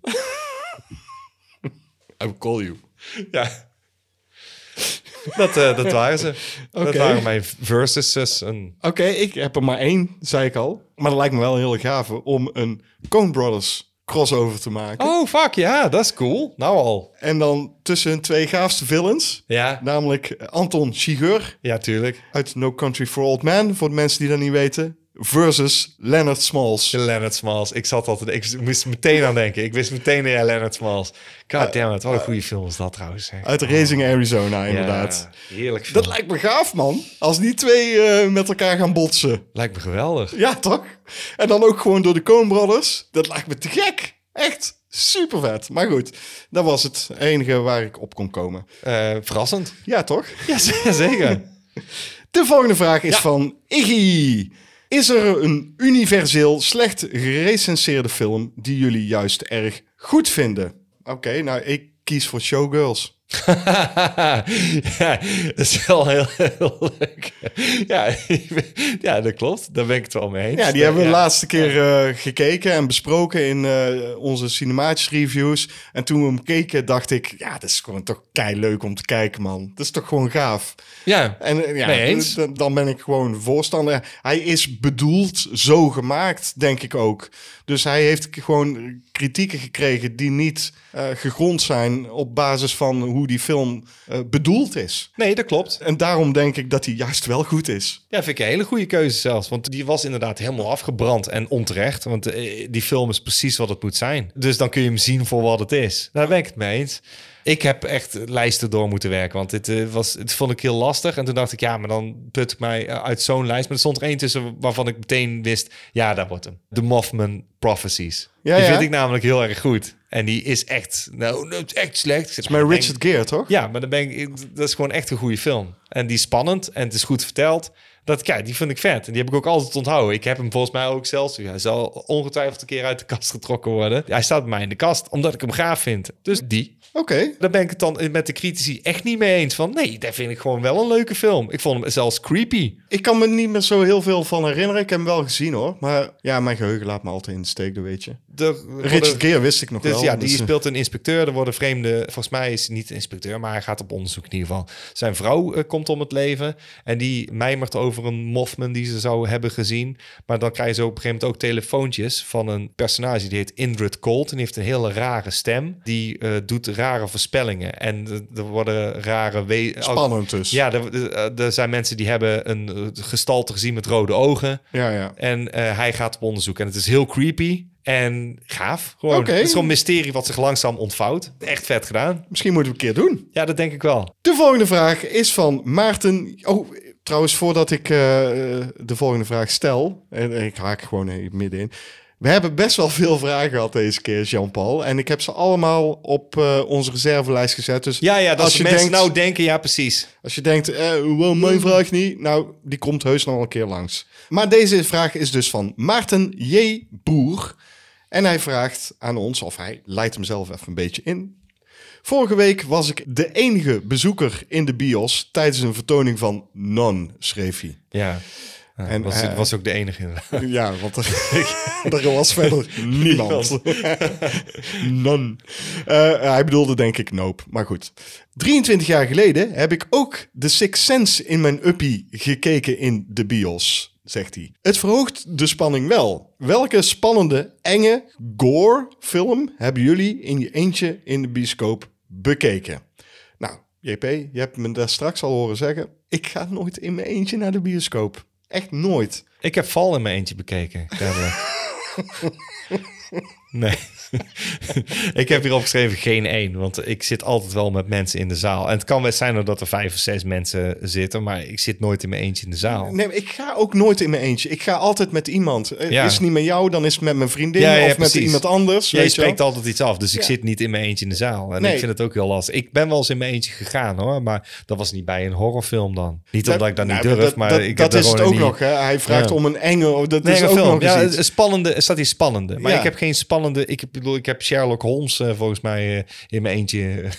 Speaker 2: I will call you.
Speaker 1: ja. [laughs] Dat, dat waren ze. Dat waren mijn versuses. En...
Speaker 2: Oké, ik heb er maar één, zei ik al. Maar dat lijkt me wel een hele gave om een Coen Brothers crossover te maken.
Speaker 1: Oh, fuck, ja, dat is cool. Nou al.
Speaker 2: En dan tussen hun twee gaafste villains.
Speaker 1: Ja,
Speaker 2: Namelijk Anton Chigurh
Speaker 1: ja tuurlijk.
Speaker 2: uit No Country for Old Men, voor de mensen die dat niet weten. Versus Leonard Smalls.
Speaker 1: Leonard Smalls. Ik zat altijd... Ik moest meteen aan denken. Ik wist meteen Leonard Smalls. God damn it. Wat een goede film is dat trouwens. hè.
Speaker 2: Uit Racing Arizona, inderdaad.
Speaker 1: Ja, heerlijk film.
Speaker 2: Dat lijkt me gaaf, man. Als die twee eh, met elkaar gaan botsen.
Speaker 1: lijkt me geweldig.
Speaker 2: Ja, toch? En dan ook gewoon door de Coen Brothers. Dat lijkt me te gek. Echt super vet. Maar goed, dat was het enige waar ik op kon komen.
Speaker 1: Eh, verrassend.
Speaker 2: Ja, toch?
Speaker 1: Ja, [laughs] zeker.
Speaker 2: De volgende vraag is van Iggy. Is er een universeel slecht gerecenseerde film die jullie juist erg goed vinden? Oké, nou ik kies voor Showgirls. [laughs]
Speaker 1: ja, dat is wel heel, heel leuk. Ja, ja, dat klopt. Daar ben ik het wel mee eens.
Speaker 2: Ja, die hebben we de
Speaker 1: Ja.
Speaker 2: laatste keer eh, gekeken en besproken in eh, onze cinematische reviews. En toen we hem keken, dacht ik, ja, dat is gewoon toch kei leuk om te kijken, man. Dat is toch gewoon gaaf.
Speaker 1: Ja,
Speaker 2: En eh, ja,
Speaker 1: Mee eens.
Speaker 2: d- dan ben ik gewoon voorstander. Hij is bedoeld zo gemaakt, denk ik ook. Dus hij heeft gewoon kritieken gekregen die niet gegrond zijn op basis van hoe die film eh, bedoeld is.
Speaker 1: nee, dat klopt.
Speaker 2: En daarom denk ik dat hij juist wel goed is.
Speaker 1: Ja, vind ik een hele goede keuze zelfs. Want die was inderdaad helemaal afgebrand en onterecht. Want eh, die film is precies wat het moet zijn. Dus dan kun je hem zien voor wat het is. Daar ben ik het mee eens. Ik heb echt lijsten door moeten werken. Want dit, eh, was, het vond ik heel lastig. En toen dacht ik, ja, maar dan put ik mij uit zo'n lijst. Maar er stond er één tussen waarvan ik meteen wist... ja, daar wordt hem. The Mothman Prophecies.
Speaker 2: Ja,
Speaker 1: die
Speaker 2: ja.
Speaker 1: vind ik namelijk heel erg goed. En die is echt, nou, is echt slecht.
Speaker 2: Met
Speaker 1: maar ik
Speaker 2: Richard Gere, toch?
Speaker 1: ja, maar dan ben ik, dat is gewoon echt een goede film. En die is spannend en het is goed verteld. Dat, ja, die vind ik vet. En die heb ik ook altijd onthouden. Ik heb hem volgens mij ook zelfs. Hij zal ongetwijfeld een keer uit de kast getrokken worden. Hij staat bij mij in de kast, omdat ik hem gaaf vind. Dus die.
Speaker 2: Oké.
Speaker 1: Daar ben ik het dan met de critici echt niet mee eens. Van nee, daar vind ik gewoon wel een leuke film. Ik vond hem zelfs creepy.
Speaker 2: Ik kan me niet meer zo heel veel van herinneren. Ik heb hem wel gezien hoor. Maar ja, mijn geheugen laat me altijd in de steek, dat weet je.
Speaker 1: De,
Speaker 2: Richard Gere wist ik nog
Speaker 1: Dus
Speaker 2: wel.
Speaker 1: ja, die
Speaker 2: dus, eh,
Speaker 1: speelt een inspecteur. Er worden vreemde... Volgens mij is hij niet een inspecteur, maar hij gaat op onderzoek in ieder geval. Zijn vrouw eh, komt om het leven. En die mijmert over een Mothman die ze zou hebben gezien. Maar dan krijgen ze op een gegeven moment ook telefoontjes van een personage. Die heet Indrid Colt. En die heeft een hele rare stem. Die eh, doet rare voorspellingen. En eh, er worden rare... We
Speaker 2: Spannend dus.
Speaker 1: Ja, er, er- zijn mensen die hebben een eh, gestalte gezien met rode ogen.
Speaker 2: ja, ja.
Speaker 1: En eh, hij gaat op onderzoek. En het is heel creepy en gaaf. Gewoon. Het is gewoon een mysterie wat zich langzaam ontvouwt. Echt vet gedaan.
Speaker 2: Misschien moeten we een keer doen.
Speaker 1: Ja, dat denk ik wel.
Speaker 2: De volgende vraag is van Maarten. Oh, trouwens, voordat ik eh, de volgende vraag stel, en ik haak gewoon even middenin. We hebben best wel veel vragen gehad deze keer, Jean-Paul. En ik heb ze allemaal op eh, onze reservelijst gezet. Dus
Speaker 1: Ja, ja, dat
Speaker 2: als je
Speaker 1: mensen
Speaker 2: denkt,
Speaker 1: nou denken, ja, precies.
Speaker 2: als je denkt, eh, mijn vraag niet. Nou, die komt heus nog een keer langs. Maar deze vraag is dus van Maarten J. Boer. En hij vraagt aan ons, of hij leidt hem zelf even een beetje in. Vorige week was ik de enige bezoeker in de bios tijdens een vertoning van Non, schreef hij.
Speaker 1: Ja. Ja,
Speaker 2: En,
Speaker 1: was,
Speaker 2: eh,
Speaker 1: was ook de enige inderdaad. [laughs]
Speaker 2: Ja, want er, [laughs] er was verder [laughs] niemand. Non. Eh, hij bedoelde denk ik Nope, maar goed. 23 jaar geleden heb ik ook The Sixth Sense in mijn uppie gekeken in de bios, zegt hij. Het verhoogt de spanning wel. Welke spannende, enge, gore film hebben jullie in je eentje in de bioscoop bekeken? Nou, JP, je hebt me daar straks al horen zeggen. Ik ga nooit in mijn eentje naar de bioscoop. Echt nooit.
Speaker 1: Ik heb Val in mijn eentje bekeken. [laughs] Nee. [laughs] ik heb hier opgeschreven geen één. Want ik zit altijd wel met mensen in de zaal. En het kan best zijn dat er vijf of zes mensen zitten. Maar ik zit nooit in mijn eentje in de zaal.
Speaker 2: Nee, ik ga ook nooit in mijn eentje. Ik ga altijd met iemand. Eh,
Speaker 1: Ja.
Speaker 2: Is het niet met jou, dan is het met mijn vriendin
Speaker 1: Ja, ja,
Speaker 2: of met iemand anders.
Speaker 1: Jij
Speaker 2: weet je wel.
Speaker 1: spreekt altijd iets af, dus ik zit niet in mijn eentje in de zaal. En
Speaker 2: Nee.
Speaker 1: ik vind het ook heel lastig. Ik ben wel eens in mijn eentje gegaan hoor, maar dat was niet bij een horrorfilm dan. Niet omdat ik dat niet
Speaker 2: Nou,
Speaker 1: durf, maar
Speaker 2: dat,
Speaker 1: ik heb
Speaker 2: dat is het ook
Speaker 1: niet...
Speaker 2: nog. Hè? Hij vraagt om een enge. Dat
Speaker 1: Nee,
Speaker 2: is
Speaker 1: een
Speaker 2: ook
Speaker 1: film.
Speaker 2: nog
Speaker 1: Ja, spannende, er staat hier spannende. Maar ik heb geen spannende... Ik, heb- bedoel, ik heb Sherlock Holmes eh, volgens mij eh, in mijn eentje...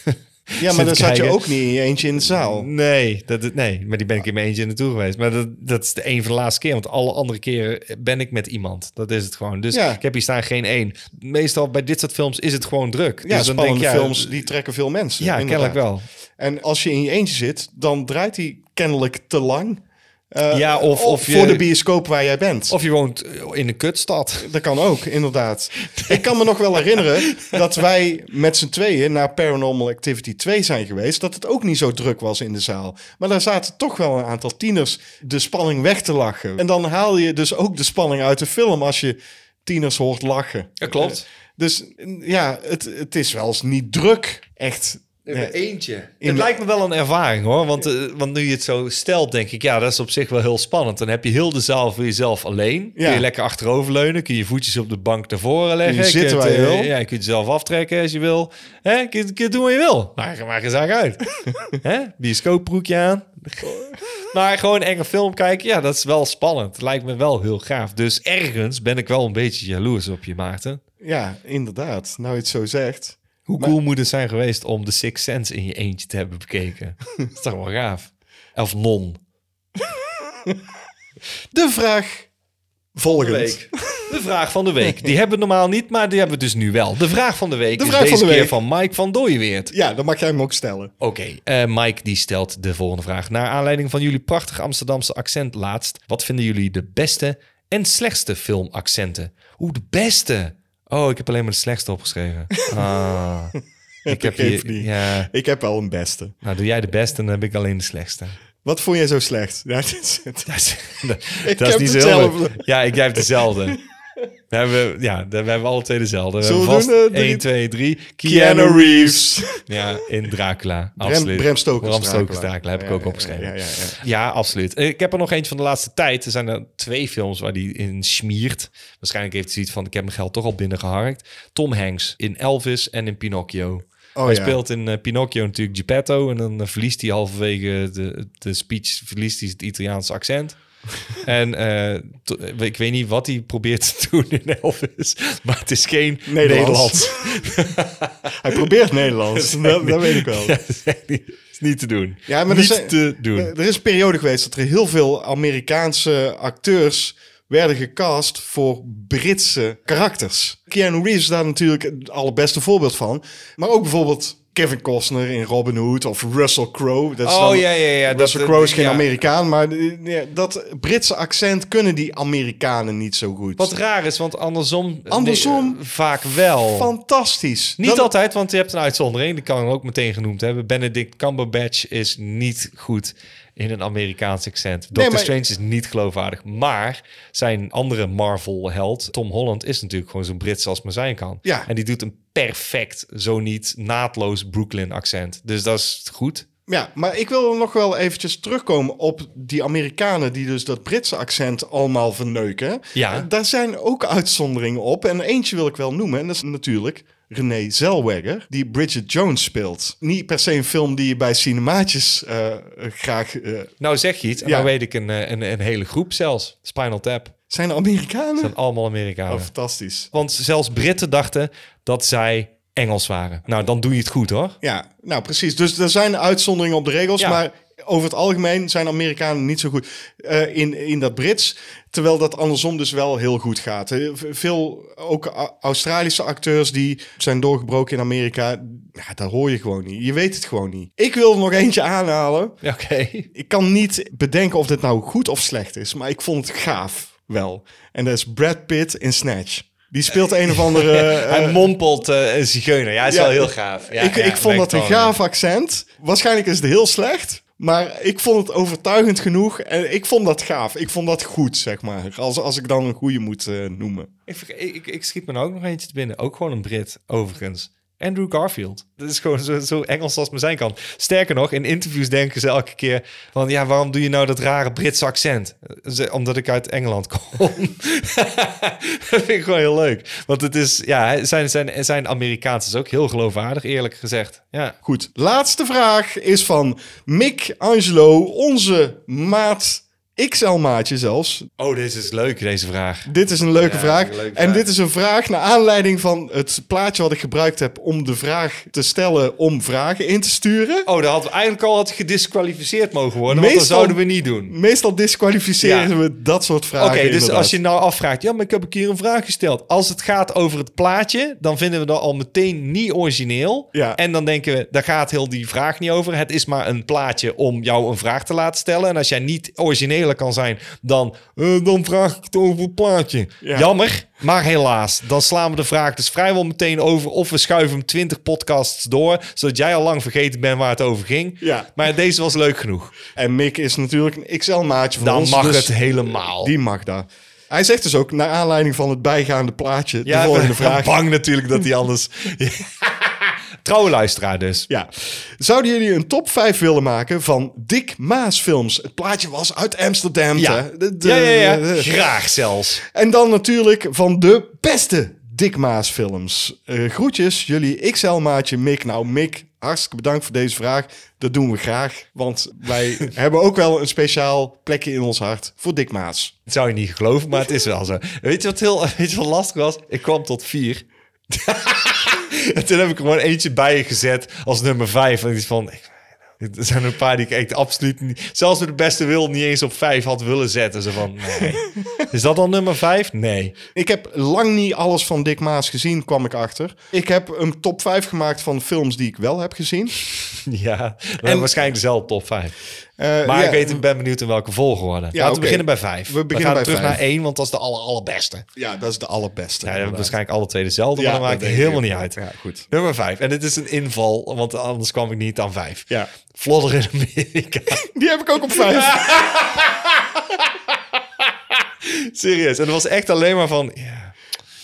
Speaker 2: Ja, maar dan zat je ook niet in je eentje in de zaal.
Speaker 1: Nee, dat, nee, maar die ben ik in mijn eentje naartoe geweest. Maar dat, dat is de een van de laatste keer. Want alle andere keren ben ik met iemand. Dat is het gewoon. Dus
Speaker 2: Ja.
Speaker 1: ik heb hier staan geen één. Meestal bij dit soort films is het gewoon druk.
Speaker 2: Ja,
Speaker 1: dus dan denk ja,
Speaker 2: films die trekken veel mensen.
Speaker 1: Ja,
Speaker 2: inderdaad.
Speaker 1: kennelijk wel.
Speaker 2: En als je in je eentje zit, dan draait hij kennelijk te lang. Eh,
Speaker 1: Ja, of- of je-
Speaker 2: voor de bioscoop waar jij bent.
Speaker 1: Of je woont in een kutstad.
Speaker 2: Dat kan ook, inderdaad. [laughs] Ik kan me nog wel herinneren dat wij met z'n tweeën naar Paranormal Activity 2 zijn geweest. Dat het ook niet zo druk was in de zaal. Maar daar zaten toch wel een aantal tieners de spanning weg te lachen. En dan haal je dus ook de spanning uit de film als je tieners hoort lachen.
Speaker 1: Ja, klopt.
Speaker 2: Eh, dus ja, het, het is wel eens niet druk. Echt Nee.
Speaker 1: eentje.
Speaker 2: In-
Speaker 1: het lijkt me wel een ervaring hoor. Want, eh, want nu je het zo stelt, denk ik, ja, dat is op zich wel heel spannend. Dan heb je heel de zaal voor jezelf alleen. Kun je lekker achteroverleunen. Kun je je voetjes op de bank naar voren leggen.
Speaker 2: Kun je zitten
Speaker 1: kunt,
Speaker 2: waar je
Speaker 1: eh,
Speaker 2: wil.
Speaker 1: Ja, je kunt jezelf aftrekken als je wil. Hè? Kun, je- kun je doen wat je wil. Maar eens uit. [laughs] Hè? Bioscoopbroekje aan. maar gewoon enge film kijken, ja, dat is wel spannend. Het lijkt me wel heel gaaf. Dus ergens ben ik wel een beetje jaloers op je, Maarten.
Speaker 2: Ja, inderdaad. Nou, je het zo zegt.
Speaker 1: Hoe cool moet het zijn geweest om The Sixth Sense in je eentje te hebben bekeken? [laughs] dat is toch wel gaaf. Of non. [laughs]
Speaker 2: De vraag volgend.
Speaker 1: De vraag van de week. Die hebben we normaal niet, maar die hebben we dus nu wel. De vraag van de week
Speaker 2: De
Speaker 1: is deze
Speaker 2: van de
Speaker 1: keer
Speaker 2: week.
Speaker 1: van Mike van Dooyeweert.
Speaker 2: Ja, dan mag jij hem ook stellen.
Speaker 1: Oké, eh, Mike die stelt de volgende vraag. Naar aanleiding van jullie prachtige Amsterdamse accent laatst. Wat vinden jullie de beste en slechtste filmaccenten? Oeh, de beste. Oh, ik heb alleen maar de slechtste opgeschreven. [laughs] Ah, ik heb hier...
Speaker 2: niet.
Speaker 1: Ja,
Speaker 2: Ik heb wel een beste.
Speaker 1: nou doe jij de beste en dan heb ik alleen de slechtste.
Speaker 2: Wat vond jij zo slecht? Ja, is.
Speaker 1: Dat is, [laughs] dat,
Speaker 2: Ik
Speaker 1: dat is
Speaker 2: heb
Speaker 1: niet zo heel- Ja, ik jij hebt dezelfde. We hebben, ja, we hebben alle twee dezelfde. We
Speaker 2: Zullen
Speaker 1: hebben
Speaker 2: we
Speaker 1: vast
Speaker 2: doen, eh, drie-
Speaker 1: 1, 2, 3.
Speaker 2: Keanu Reeves.
Speaker 1: Ja, in Dracula. Absoluut.
Speaker 2: Bram Stoker's
Speaker 1: Bram Stoker's
Speaker 2: Dracula.
Speaker 1: Dracula heb ik ook
Speaker 2: ja,
Speaker 1: opgeschreven.
Speaker 2: Ja, ja, ja.
Speaker 1: Ja, absoluut. Ik heb er nog eentje van de laatste tijd. Er zijn er twee films waar die in smiert. Waarschijnlijk heeft hij zoiets van... ik heb mijn geld toch al binnengeharkt. Tom Hanks in Elvis en in Pinocchio.
Speaker 2: Oh,
Speaker 1: hij
Speaker 2: ja.
Speaker 1: speelt in eh, Pinocchio natuurlijk Geppetto... en dan eh, verliest hij halverwege de, de speech... verliest hij het Italiaanse accent. [laughs] en eh, ik weet niet wat hij probeert te doen in Elvis... maar het is geen
Speaker 2: Nederlands.
Speaker 1: Nederlands. [laughs]
Speaker 2: Hij probeert Nederlands. dat, dat weet ik wel.
Speaker 1: Ja, [laughs] dat is niet, is niet te doen.
Speaker 2: Ja, maar
Speaker 1: niet
Speaker 2: er, zijn-
Speaker 1: te doen.
Speaker 2: er is een periode geweest dat er heel veel Amerikaanse acteurs werden gecast voor Britse karakters. Keanu Reeves is daar natuurlijk het allerbeste voorbeeld van. Maar ook bijvoorbeeld Kevin Costner in Robin Hood of Russell Crowe. Dat is
Speaker 1: Oh,
Speaker 2: dan-
Speaker 1: ja, ja, ja,
Speaker 2: Russell Crowe is geen
Speaker 1: ja.
Speaker 2: Amerikaan, maar eh, ja, dat Britse accent kunnen die Amerikanen niet zo goed.
Speaker 1: Wat raar is, want andersom...
Speaker 2: Andersom
Speaker 1: nee, vaak wel.
Speaker 2: Fantastisch.
Speaker 1: Niet
Speaker 2: Dat-
Speaker 1: altijd, want je hebt een uitzondering. Die kan ik ook meteen genoemd hebben. Benedict Cumberbatch is niet goed in een Amerikaans accent. Doctor
Speaker 2: maar-
Speaker 1: Strange is niet geloofwaardig. Maar zijn andere Marvel-held, Tom Holland, is natuurlijk gewoon zo Brits als maar zijn kan.
Speaker 2: Ja.
Speaker 1: En die doet een perfect, zo niet naadloos Brooklyn-accent. Dus dat is goed.
Speaker 2: Ja, maar ik wil nog wel eventjes terugkomen op die Amerikanen die dus dat Britse accent allemaal verneuken.
Speaker 1: Ja.
Speaker 2: Daar zijn ook uitzonderingen op. En eentje wil ik wel noemen. En dat is natuurlijk René Zellweger, die Bridget Jones speelt. Niet per se een film die je bij cinemaatjes eh, graag... eh,
Speaker 1: Nou zeg je iets, en
Speaker 2: Ja.
Speaker 1: nou weet ik een, eh, een, een hele groep zelfs. Spinal Tap.
Speaker 2: zijn er Amerikanen?
Speaker 1: zijn allemaal Amerikanen.
Speaker 2: Oh, fantastisch.
Speaker 1: Want zelfs Britten dachten dat zij Engels waren. Nou, dan doe je het goed hoor.
Speaker 2: Ja, nou precies. Dus er zijn uitzonderingen op de regels,
Speaker 1: Ja.
Speaker 2: maar over het algemeen zijn Amerikanen niet zo goed eh, in, in dat Brits. Terwijl dat andersom dus wel heel goed gaat. Eh, Veel ook Australische acteurs die zijn doorgebroken in Amerika. Ja, dat hoor je gewoon niet. Je weet het gewoon niet. Ik wil er nog eentje aanhalen.
Speaker 1: Oké.
Speaker 2: Ik kan niet bedenken of dit nou goed of slecht is, maar ik vond het gaaf wel. En dat is Brad Pitt in Snatch. Die speelt een of andere... [laughs] eh,
Speaker 1: Hij mompelt eh, een zigeuner. Ja, is
Speaker 2: ja,
Speaker 1: wel heel gaaf. Ja,
Speaker 2: ik,
Speaker 1: ja,
Speaker 2: ik vond dat een gaaf accent. Waarschijnlijk is het heel slecht. Maar ik vond het overtuigend genoeg. En ik vond dat gaaf. Ik vond dat goed, zeg maar. Als, als ik dan een goede moet eh, noemen.
Speaker 1: Ik, ik, ik schiet me nou ook nog eentje te binnen. Ook gewoon een Brit, overigens. Andrew Garfield. Dat is gewoon zo, Engels als maar zijn kan. Sterker nog, in interviews denken ze elke keer van... ja, waarom doe je nou dat rare Britse accent? Omdat ik uit Engeland [laughs] kom. dat vind ik gewoon heel leuk. Want het is, ja, zijn, zijn, zijn Amerikaans is ook heel geloofwaardig, eerlijk gezegd. Ja.
Speaker 2: Goed. Laatste vraag is van Mick Angelo, onze maat. XL-maatje zelfs.
Speaker 1: Oh, deze is leuk, deze vraag.
Speaker 2: Dit is een leuke
Speaker 1: Ja,
Speaker 2: vraag.
Speaker 1: een leuke
Speaker 2: En
Speaker 1: vraag.
Speaker 2: dit is een vraag naar aanleiding van het plaatje wat ik gebruikt heb om de vraag te stellen om vragen in te sturen.
Speaker 1: Oh, dat had we eigenlijk al had gedisqualificeerd mogen worden, want
Speaker 2: Meestal-
Speaker 1: dat zouden we niet doen.
Speaker 2: Meestal disqualificeren
Speaker 1: Ja.
Speaker 2: we dat soort vragen.
Speaker 1: Oké, dus als je nou afvraagt, ja, maar ik heb een keer een vraag gesteld. Als het gaat over het plaatje, dan vinden we dat al meteen niet origineel.
Speaker 2: Ja.
Speaker 1: En dan denken we, daar gaat heel die vraag niet over. Het is maar een plaatje om jou een vraag te laten stellen. En als jij niet kan zijn, dan, eh, dan vraag ik het over het plaatje.
Speaker 2: Ja.
Speaker 1: Jammer, maar helaas. Dan slaan we de vraag dus vrijwel meteen over. Of we schuiven hem 20 podcasts door, zodat jij al lang vergeten bent waar het over ging.
Speaker 2: Ja.
Speaker 1: Maar deze was leuk genoeg.
Speaker 2: En Mick is natuurlijk een XL-maatje van
Speaker 1: Dan
Speaker 2: ons.
Speaker 1: mag
Speaker 2: dus
Speaker 1: het helemaal.
Speaker 2: Die mag dat. Hij zegt dus ook, naar aanleiding van het bijgaande plaatje,
Speaker 1: Ja,
Speaker 2: de volgende [laughs] vraag.
Speaker 1: bang natuurlijk dat hij anders... [laughs] Trouwe luisteraar dus.
Speaker 2: Ja. Zouden jullie een top 5 willen maken van Dick Maas films? Het plaatje was uit Amsterdam.
Speaker 1: Ja.
Speaker 2: hè? De- de-
Speaker 1: ja, ja, ja. Graag zelfs.
Speaker 2: En dan natuurlijk van de beste Dick Maas films. Eh, groetjes, jullie XL-maatje Mick. Nou, Mick, hartstikke bedankt voor deze vraag. Dat doen we graag, want wij [laughs] hebben ook wel een speciaal plekje in ons hart voor Dick Maas.
Speaker 1: Dat zou je niet geloven, maar het is wel zo. Weet je wat heel [laughs] weet je wat lastig was? Ik kwam tot vier. [laughs] [laughs] en toen heb ik er gewoon eentje bij gezet als nummer vijf. En ik van... Er zijn een paar die ik echt absoluut niet... Zelfs met de beste wil niet eens op vijf had willen zetten. Zo van, nee. [laughs] Is dat dan nummer vijf? Nee.
Speaker 2: Ik heb lang niet alles van Dick Maas gezien, kwam ik achter. Ik heb een top 5 gemaakt van films die ik wel heb gezien. [laughs]
Speaker 1: Ja, en waarschijnlijk dezelfde top vijf.
Speaker 2: Eh,
Speaker 1: Maar
Speaker 2: ja,
Speaker 1: ik weet, ben benieuwd in welke volgorde. Laten we beginnen bij vijf.
Speaker 2: We beginnen
Speaker 1: gaan
Speaker 2: bij
Speaker 1: terug
Speaker 2: vijf.
Speaker 1: naar één, want dat is de aller, allerbeste.
Speaker 2: Ja, dat is de allerbeste.
Speaker 1: Ja, we waarschijnlijk alle twee dezelfde, maar dat maakt helemaal niet uit.
Speaker 2: Ja, goed.
Speaker 1: Nummer vijf. En dit is een inval, want anders kwam ik niet aan vijf.
Speaker 2: Ja.
Speaker 1: Vlodder in Amerika. [laughs]
Speaker 2: Die heb ik ook op 5. [laughs]
Speaker 1: Serieus. En dat was echt alleen maar van... Ja.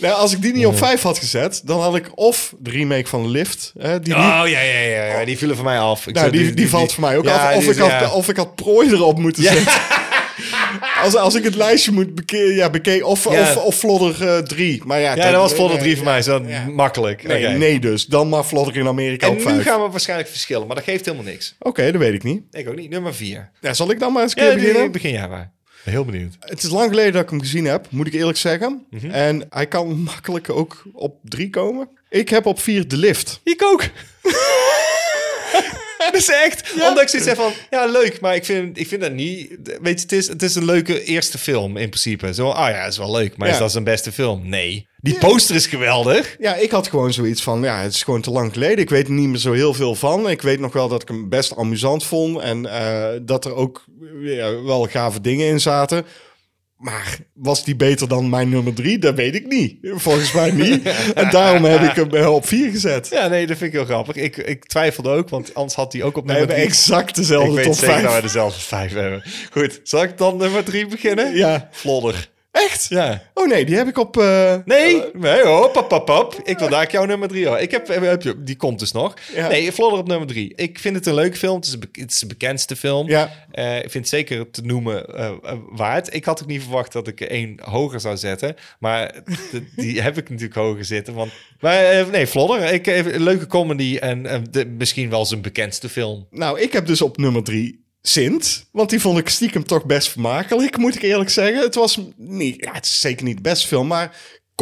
Speaker 2: Nou, als ik die niet op 5 had gezet, dan had ik of de remake van Lift. Hè, die,
Speaker 1: Oh, ja, ja, ja, ja. Die vielen voor mij af. Ik
Speaker 2: nou,
Speaker 1: zou-
Speaker 2: die, die, valt voor mij ook
Speaker 1: Ja,
Speaker 2: af. Of ik, had,
Speaker 1: ja.
Speaker 2: of ik had prooi erop moeten zetten. Als, als ik het lijstje moet bekeken, ja, bekeken of,
Speaker 1: Ja.
Speaker 2: of, of Vlodder 3. maar ja,
Speaker 1: Ja, dat was Vlodder 3 voor mij. Zo makkelijk.
Speaker 2: Nee, dus. Dan maar Vlodder in Amerika
Speaker 1: En
Speaker 2: op
Speaker 1: nu
Speaker 2: 5.
Speaker 1: gaan we waarschijnlijk verschillen, maar dat geeft helemaal niks.
Speaker 2: Oké, dat weet ik niet.
Speaker 1: Ik ook niet. Nummer vier.
Speaker 2: Ja, zal ik dan maar eens keer beginnen?
Speaker 1: begin jij maar. Heel benieuwd.
Speaker 2: Het is lang geleden dat ik hem gezien heb, moet ik eerlijk zeggen.
Speaker 1: Mhm.
Speaker 2: En hij kan [laughs] makkelijk ook op 3 komen. Ik heb op 4 de lift.
Speaker 1: Ik ook. [laughs] dat is echt. Omdat ik zoiets heb van, ja, leuk, maar ik vind, ik vind dat niet... Weet je, het is, het is een leuke eerste film in principe. Zo, ah ja, is wel leuk, maar
Speaker 2: Ja.
Speaker 1: is dat zijn beste film? Nee. Die poster is geweldig.
Speaker 2: Ja, ik had gewoon zoiets van, ja, het is gewoon te lang geleden. Ik weet er niet meer zo heel veel van. Ik weet nog wel dat ik hem best amusant vond. En eh, dat er ook ja, wel gave dingen in zaten. Maar was die beter dan mijn nummer drie? Dat weet ik niet. Volgens mij niet. [laughs] En daarom heb ik hem eh, op vier gezet.
Speaker 1: Ja, nee, dat vind ik heel grappig. Ik, ik twijfelde ook, want anders had hij ook op nummer drie.
Speaker 2: exact
Speaker 1: Ik
Speaker 2: dezelfde
Speaker 1: weet
Speaker 2: top
Speaker 1: zeker dat we dezelfde vijf hebben. Goed, zal ik dan nummer drie beginnen?
Speaker 2: Ja.
Speaker 1: Vlodder.
Speaker 2: Echt?
Speaker 1: Ja.
Speaker 2: Oh nee, die heb ik op... eh,
Speaker 1: Nee, nee, hop, hop, hop, hop. Ik wil daar jouw nummer drie hoor. Ik heb, heb je, die komt dus nog.
Speaker 2: Ja.
Speaker 1: Nee, Vlodder op nummer drie. Ik vind het een leuke film. Het is, een be- het is de bekendste film.
Speaker 2: Ja.
Speaker 1: Eh, ik vind het zeker te noemen eh, eh, waard. Ik had ook niet verwacht dat ik één hoger zou zetten. Maar die heb ik natuurlijk hoger zitten. Want, maar eh, nee, Vlodder. Ik, eh, een leuke comedy en eh, de, misschien wel zijn bekendste film.
Speaker 2: Nou, ik heb dus op nummer drie Sint. Want die vond ik stiekem toch best vermakelijk, moet ik eerlijk zeggen. Het was niet... Ja, het is zeker niet de beste film, maar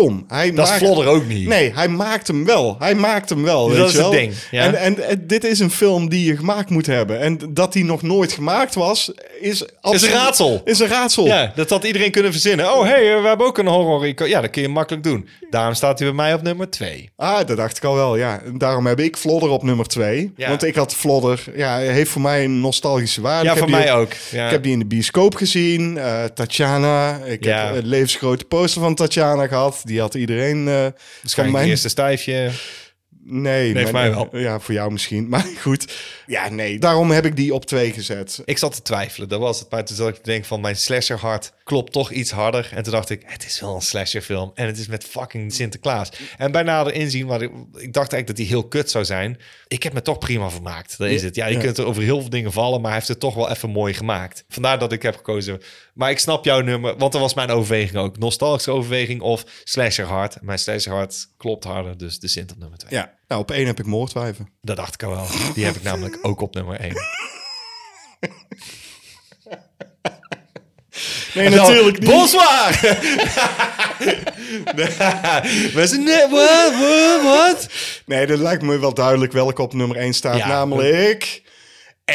Speaker 2: kom. Hij
Speaker 1: Dat is
Speaker 2: maakt-
Speaker 1: Vlodder ook niet.
Speaker 2: Nee, hij maakt hem wel. Hij maakt hem wel,
Speaker 1: Dus
Speaker 2: weet
Speaker 1: dat
Speaker 2: je
Speaker 1: is het
Speaker 2: wel.
Speaker 1: ding, ja.
Speaker 2: En, en, en dit is een film die je gemaakt moet hebben. En dat die nog nooit gemaakt was, is...
Speaker 1: Is een raadsel.
Speaker 2: Is een raadsel.
Speaker 1: Ja, dat had iedereen kunnen verzinnen. Oh, hey, eh, we hebben ook een horror. Ja, dat kun je makkelijk doen. Daarom staat hij bij mij op nummer twee.
Speaker 2: Ah, dat dacht ik al wel, ja. Daarom heb ik Vlodder op nummer twee.
Speaker 1: Ja.
Speaker 2: Want ik had Vlodder... Ja, heeft voor mij een nostalgische waarde.
Speaker 1: Ja,
Speaker 2: Ik
Speaker 1: voor mij ook. Ja.
Speaker 2: Ik heb die in de bioscoop gezien. eh, Tatjana. Ik
Speaker 1: Ja.
Speaker 2: heb een levensgrote poster van Tatjana gehad. Die had iedereen uh,
Speaker 1: Waarschijnlijk
Speaker 2: mijn...
Speaker 1: eerste stijfje.
Speaker 2: Nee,
Speaker 1: Nee, voor mij wel.
Speaker 2: Ja, voor jou misschien. [laughs] Maar goed. Ja, nee. Daarom heb ik die op twee gezet.
Speaker 1: Ik zat te twijfelen, dat was het. Maar toen zat ik te denken van mijn slasherhart klopt toch iets harder. En toen dacht ik, het is wel een slasherfilm. En het is met fucking Sinterklaas. En bij nader inzien, maar ik, ik dacht eigenlijk dat hij heel kut zou zijn. Ik heb me toch prima vermaakt. Dat is het. Ja, je
Speaker 2: Ja.
Speaker 1: kunt er over heel veel dingen vallen, maar hij heeft het toch wel even mooi gemaakt. Vandaar dat ik heb gekozen. Maar ik snap jouw nummer, want dat was mijn overweging ook. Nostalgische overweging of slasherhart. Mijn slasherhart klopt harder, dus de Sint op nummer twee.
Speaker 2: Ja. Nou, op één heb ik moordwijven.
Speaker 1: Dat dacht ik al wel. Die heb ik namelijk ook op nummer één.
Speaker 2: Nee, natuurlijk niet.
Speaker 1: Bonsoir! [laughs] We zijn net... Wat?
Speaker 2: Nee, dat lijkt me wel duidelijk welke op nummer één staat.
Speaker 1: Ja.
Speaker 2: namelijk...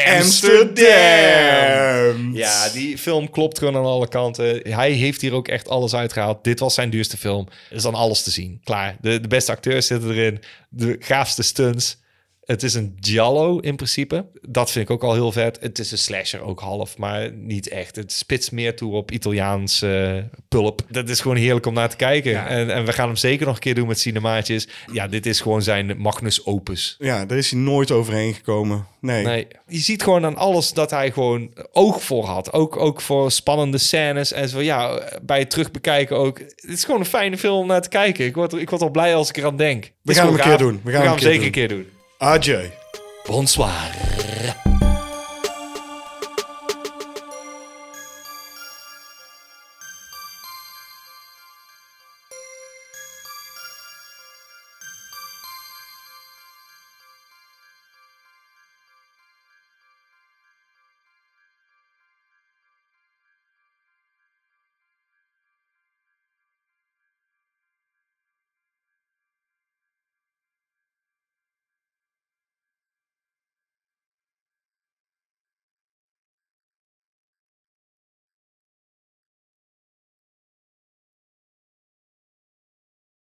Speaker 1: Amsterdam! Ja, die film klopt gewoon aan alle kanten. Hij heeft hier ook echt alles uitgehaald. Dit was zijn duurste film. Er is dan alles te zien. Klaar. De, de beste acteurs zitten erin. De gaafste stunts. Het is een giallo in principe. Dat vind ik ook al heel vet. Het is een slasher ook half, maar niet echt. Het spitst meer toe op Italiaans eh, pulp. Dat is gewoon heerlijk om naar te kijken. En, en we gaan hem zeker nog een keer doen met cinemaatjes. Ja, dit is gewoon zijn magnus opus.
Speaker 2: Ja, daar is hij nooit overheen gekomen. Nee.
Speaker 1: Nee, je ziet gewoon aan alles dat hij gewoon oog voor had. Ook, ook voor spannende scènes en zo. Ja, bij het terugbekijken ook. Het is gewoon een fijne film om naar te kijken. Ik word, ik word al blij als ik eraan denk. Is
Speaker 2: gaan hem een keer doen.
Speaker 1: We gaan, hem zeker een keer doen.
Speaker 2: Adieu.
Speaker 1: Bonsoir.